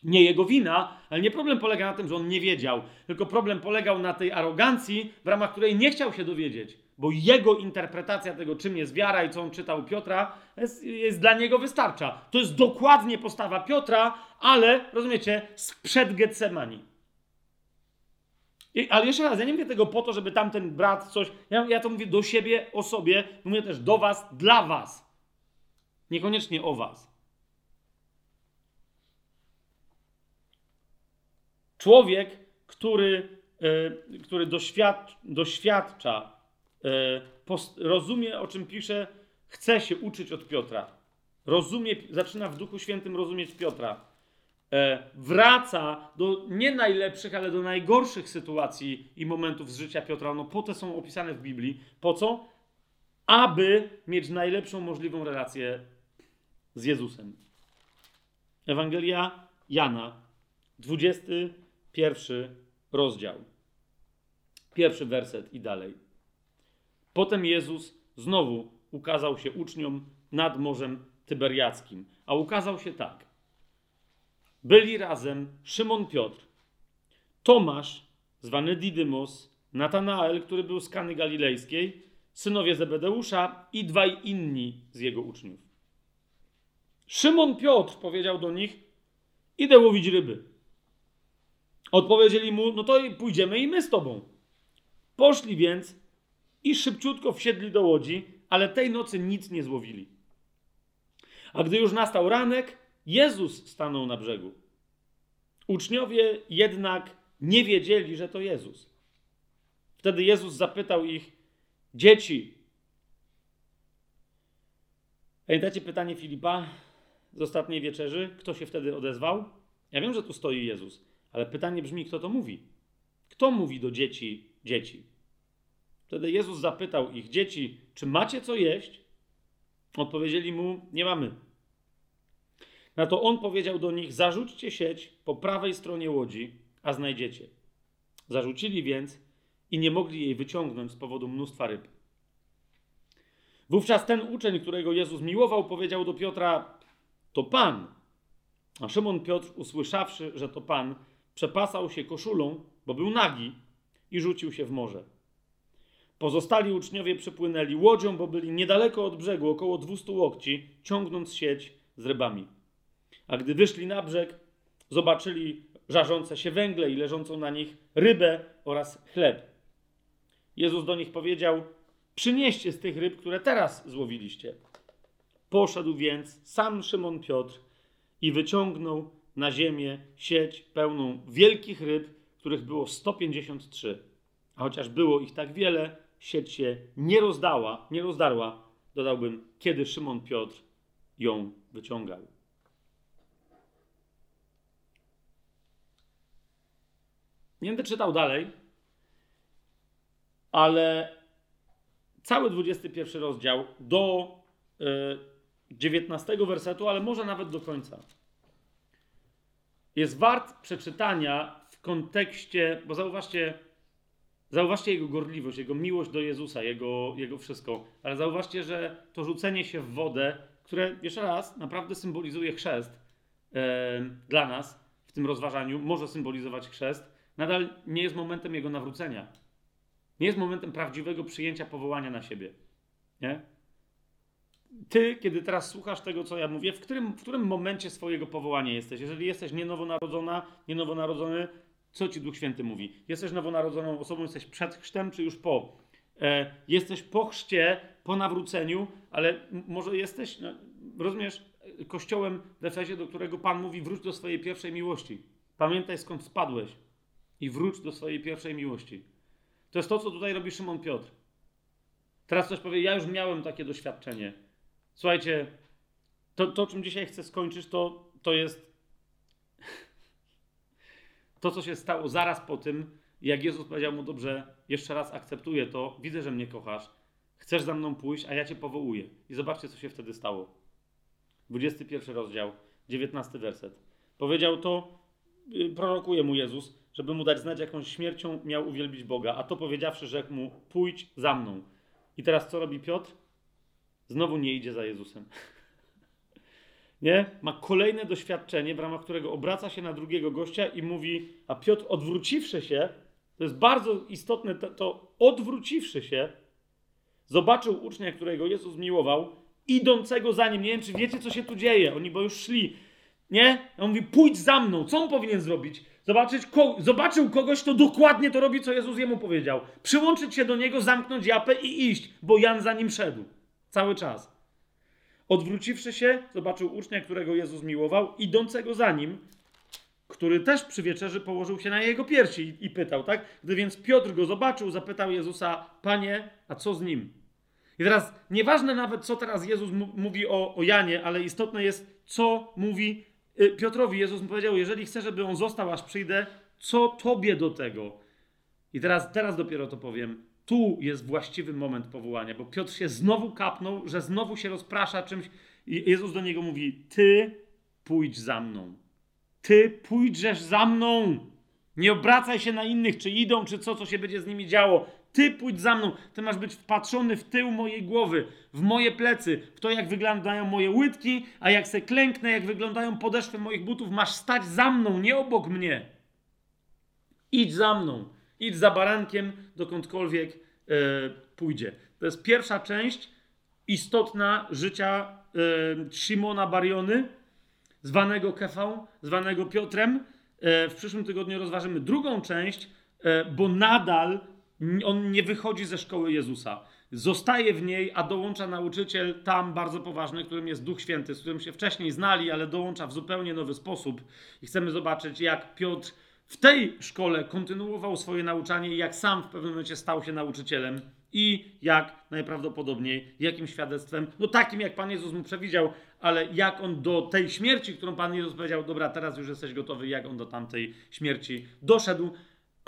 S1: Nie jego wina, ale nie problem polega na tym, że on nie wiedział, tylko problem polegał na tej arogancji, w ramach której nie chciał się dowiedzieć, bo jego interpretacja tego, czym jest wiara i co on czytał Piotra, jest, jest dla niego wystarcza. To jest dokładnie postawa Piotra, ale, rozumiecie, sprzed Getsemani. I, ale jeszcze raz, ja nie mówię tego po to, żeby tamten brat coś. Ja, ja to mówię do siebie, o sobie, mówię też do was, dla was. Niekoniecznie o was. Człowiek, który, y, który doświadcza, doświadcza y, post, rozumie, o czym pisze, chce się uczyć od Piotra. Rozumie, zaczyna w Duchu Świętym rozumieć Piotra. E, wraca do nie najlepszych, ale do najgorszych sytuacji i momentów z życia Piotra. No po te są opisane w Biblii. Po co? Aby mieć najlepszą możliwą relację z Jezusem. Ewangelia Jana, 21 rozdział. Pierwszy werset i dalej. Potem Jezus znowu ukazał się uczniom nad Morzem Tyberiackim. A ukazał się tak byli razem Szymon Piotr, Tomasz, zwany Didymos, Natanael, który był z Kany Galilejskiej, synowie Zebedeusza i dwaj inni z jego uczniów. Szymon Piotr powiedział do nich: Idę łowić ryby. Odpowiedzieli mu: No to pójdziemy i my z tobą. Poszli więc i szybciutko wsiedli do łodzi, ale tej nocy nic nie złowili. A gdy już nastał ranek, Jezus stanął na brzegu. Uczniowie jednak nie wiedzieli, że to Jezus. Wtedy Jezus zapytał ich: Dzieci. Pamiętacie pytanie Filipa z ostatniej wieczerzy? Kto się wtedy odezwał? Ja wiem, że tu stoi Jezus, ale pytanie brzmi: kto to mówi? Kto mówi do dzieci, dzieci? Wtedy Jezus zapytał ich: Dzieci, czy macie co jeść? Odpowiedzieli mu: Nie mamy. Na to on powiedział do nich: Zarzućcie sieć po prawej stronie łodzi, a znajdziecie. Zarzucili więc i nie mogli jej wyciągnąć z powodu mnóstwa ryb. Wówczas ten uczeń, którego Jezus miłował, powiedział do Piotra: To Pan. A Szymon Piotr, usłyszawszy, że to Pan, przepasał się koszulą, bo był nagi, i rzucił się w morze. Pozostali uczniowie przypłynęli łodzią, bo byli niedaleko od brzegu, około 200 łokci, ciągnąc sieć z rybami. A gdy wyszli na brzeg, zobaczyli żarzące się węgle i leżącą na nich rybę oraz chleb. Jezus do nich powiedział: Przynieście z tych ryb, które teraz złowiliście. Poszedł więc sam Szymon Piotr i wyciągnął na ziemię sieć pełną wielkich ryb, których było 153. A chociaż było ich tak wiele, sieć się nie rozdała, nie rozdarła, dodałbym, kiedy Szymon Piotr ją wyciągał. Nie będę czytał dalej, ale cały 21 rozdział do y, 19 wersetu, ale może nawet do końca. jest wart przeczytania w kontekście, bo zauważcie, zauważcie jego gorliwość, jego miłość do Jezusa, jego, jego wszystko, ale zauważcie, że to rzucenie się w wodę, które jeszcze raz naprawdę symbolizuje chrzest e, dla nas w tym rozważaniu, może symbolizować chrzest, nadal nie jest momentem jego nawrócenia. Nie jest momentem prawdziwego przyjęcia powołania na siebie. Nie? Ty, kiedy teraz słuchasz tego, co ja mówię, w którym, w którym momencie swojego powołania jesteś? Jeżeli jesteś nienowonarodzona, nienowonarodzony, co ci Duch Święty mówi? Jesteś nowonarodzoną osobą, jesteś przed chrztem, czy już po? E, jesteś po chrzcie, po nawróceniu, ale może jesteś, no, rozumiesz, kościołem w Efezie, do którego Pan mówi, wróć do swojej pierwszej miłości. Pamiętaj, skąd spadłeś i wróć do swojej pierwszej miłości. To jest to, co tutaj robi Szymon Piotr. Teraz ktoś powie, ja już miałem takie doświadczenie. Słuchajcie, to, to czym dzisiaj chcę skończyć, to, to jest to, co się stało zaraz po tym, jak Jezus powiedział mu, dobrze, jeszcze raz akceptuję to, widzę, że mnie kochasz, chcesz za mną pójść, a ja cię powołuję. I zobaczcie, co się wtedy stało. 21 rozdział, 19 werset. Powiedział to, yy, prorokuje mu Jezus, żeby mu dać znać, jakąś śmiercią miał uwielbić Boga, a to powiedziawszy, rzekł mu, pójdź za mną. I teraz co robi Piotr? Znowu nie idzie za Jezusem. Nie? Ma kolejne doświadczenie, w ramach którego obraca się na drugiego gościa i mówi, a Piotr odwróciwszy się, to jest bardzo istotne, to, to odwróciwszy się, zobaczył ucznia, którego Jezus miłował, idącego za nim. Nie wiem, czy wiecie, co się tu dzieje. Oni bo już szli. Nie? On mówi, pójdź za mną. Co on powinien zrobić? Zobaczyć, ko- zobaczył kogoś, kto dokładnie to robi, co Jezus jemu powiedział. Przyłączyć się do niego, zamknąć japę i iść, bo Jan za nim szedł. Cały czas. Odwróciwszy się, zobaczył ucznia, którego Jezus miłował, idącego za nim, który też przy wieczerzy położył się na jego piersi i, pytał, tak? Gdy więc Piotr go zobaczył, zapytał Jezusa, Panie, a co z nim? I teraz, nieważne nawet, co teraz Jezus mówi o, o Janie, ale istotne jest, co mówi Piotrowi. Jezus mu powiedział, jeżeli chcę, żeby on został, aż przyjdę, co tobie do tego? I teraz, teraz dopiero to powiem. Tu jest właściwy moment powołania, bo Piotr się znowu kapnął, że znowu się rozprasza czymś. I Jezus do niego mówi: Ty pójdź za mną. Ty pójdźesz za mną. Nie obracaj się na innych, czy idą, czy co, co się będzie z nimi działo. Ty pójdź za mną. Ty masz być wpatrzony w tył mojej głowy, w moje plecy, w to, jak wyglądają moje łydki, a jak se klęknę, jak wyglądają podeszwy moich butów, masz stać za mną, nie obok mnie. Idź za mną. Idź za barankiem, dokądkolwiek e, pójdzie. To jest pierwsza część istotna życia e, Szymona Bariony, zwanego Kefą, zwanego Piotrem. E, w przyszłym tygodniu rozważymy drugą część, bo nadal on nie wychodzi ze szkoły Jezusa. Zostaje w niej, a dołącza nauczyciel tam bardzo poważny, którym jest Duch Święty, z którym się wcześniej znali, ale dołącza w zupełnie nowy sposób. I chcemy zobaczyć, jak Piotr w tej szkole kontynuował swoje nauczanie i jak sam w pewnym momencie stał się nauczycielem i jak najprawdopodobniej, jakim świadectwem, no takim jak Pan Jezus mu przewidział, ale jak on do tej śmierci, którą Pan Jezus powiedział, dobra, teraz już jesteś gotowy, jak on do tamtej śmierci doszedł,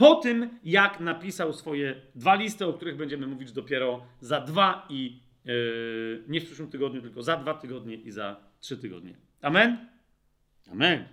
S1: po tym jak napisał swoje dwa listy, o których będziemy mówić dopiero za dwa i yy, nie w przyszłym tygodniu, tylko za dwa tygodnie i za trzy tygodnie. Amen? Amen.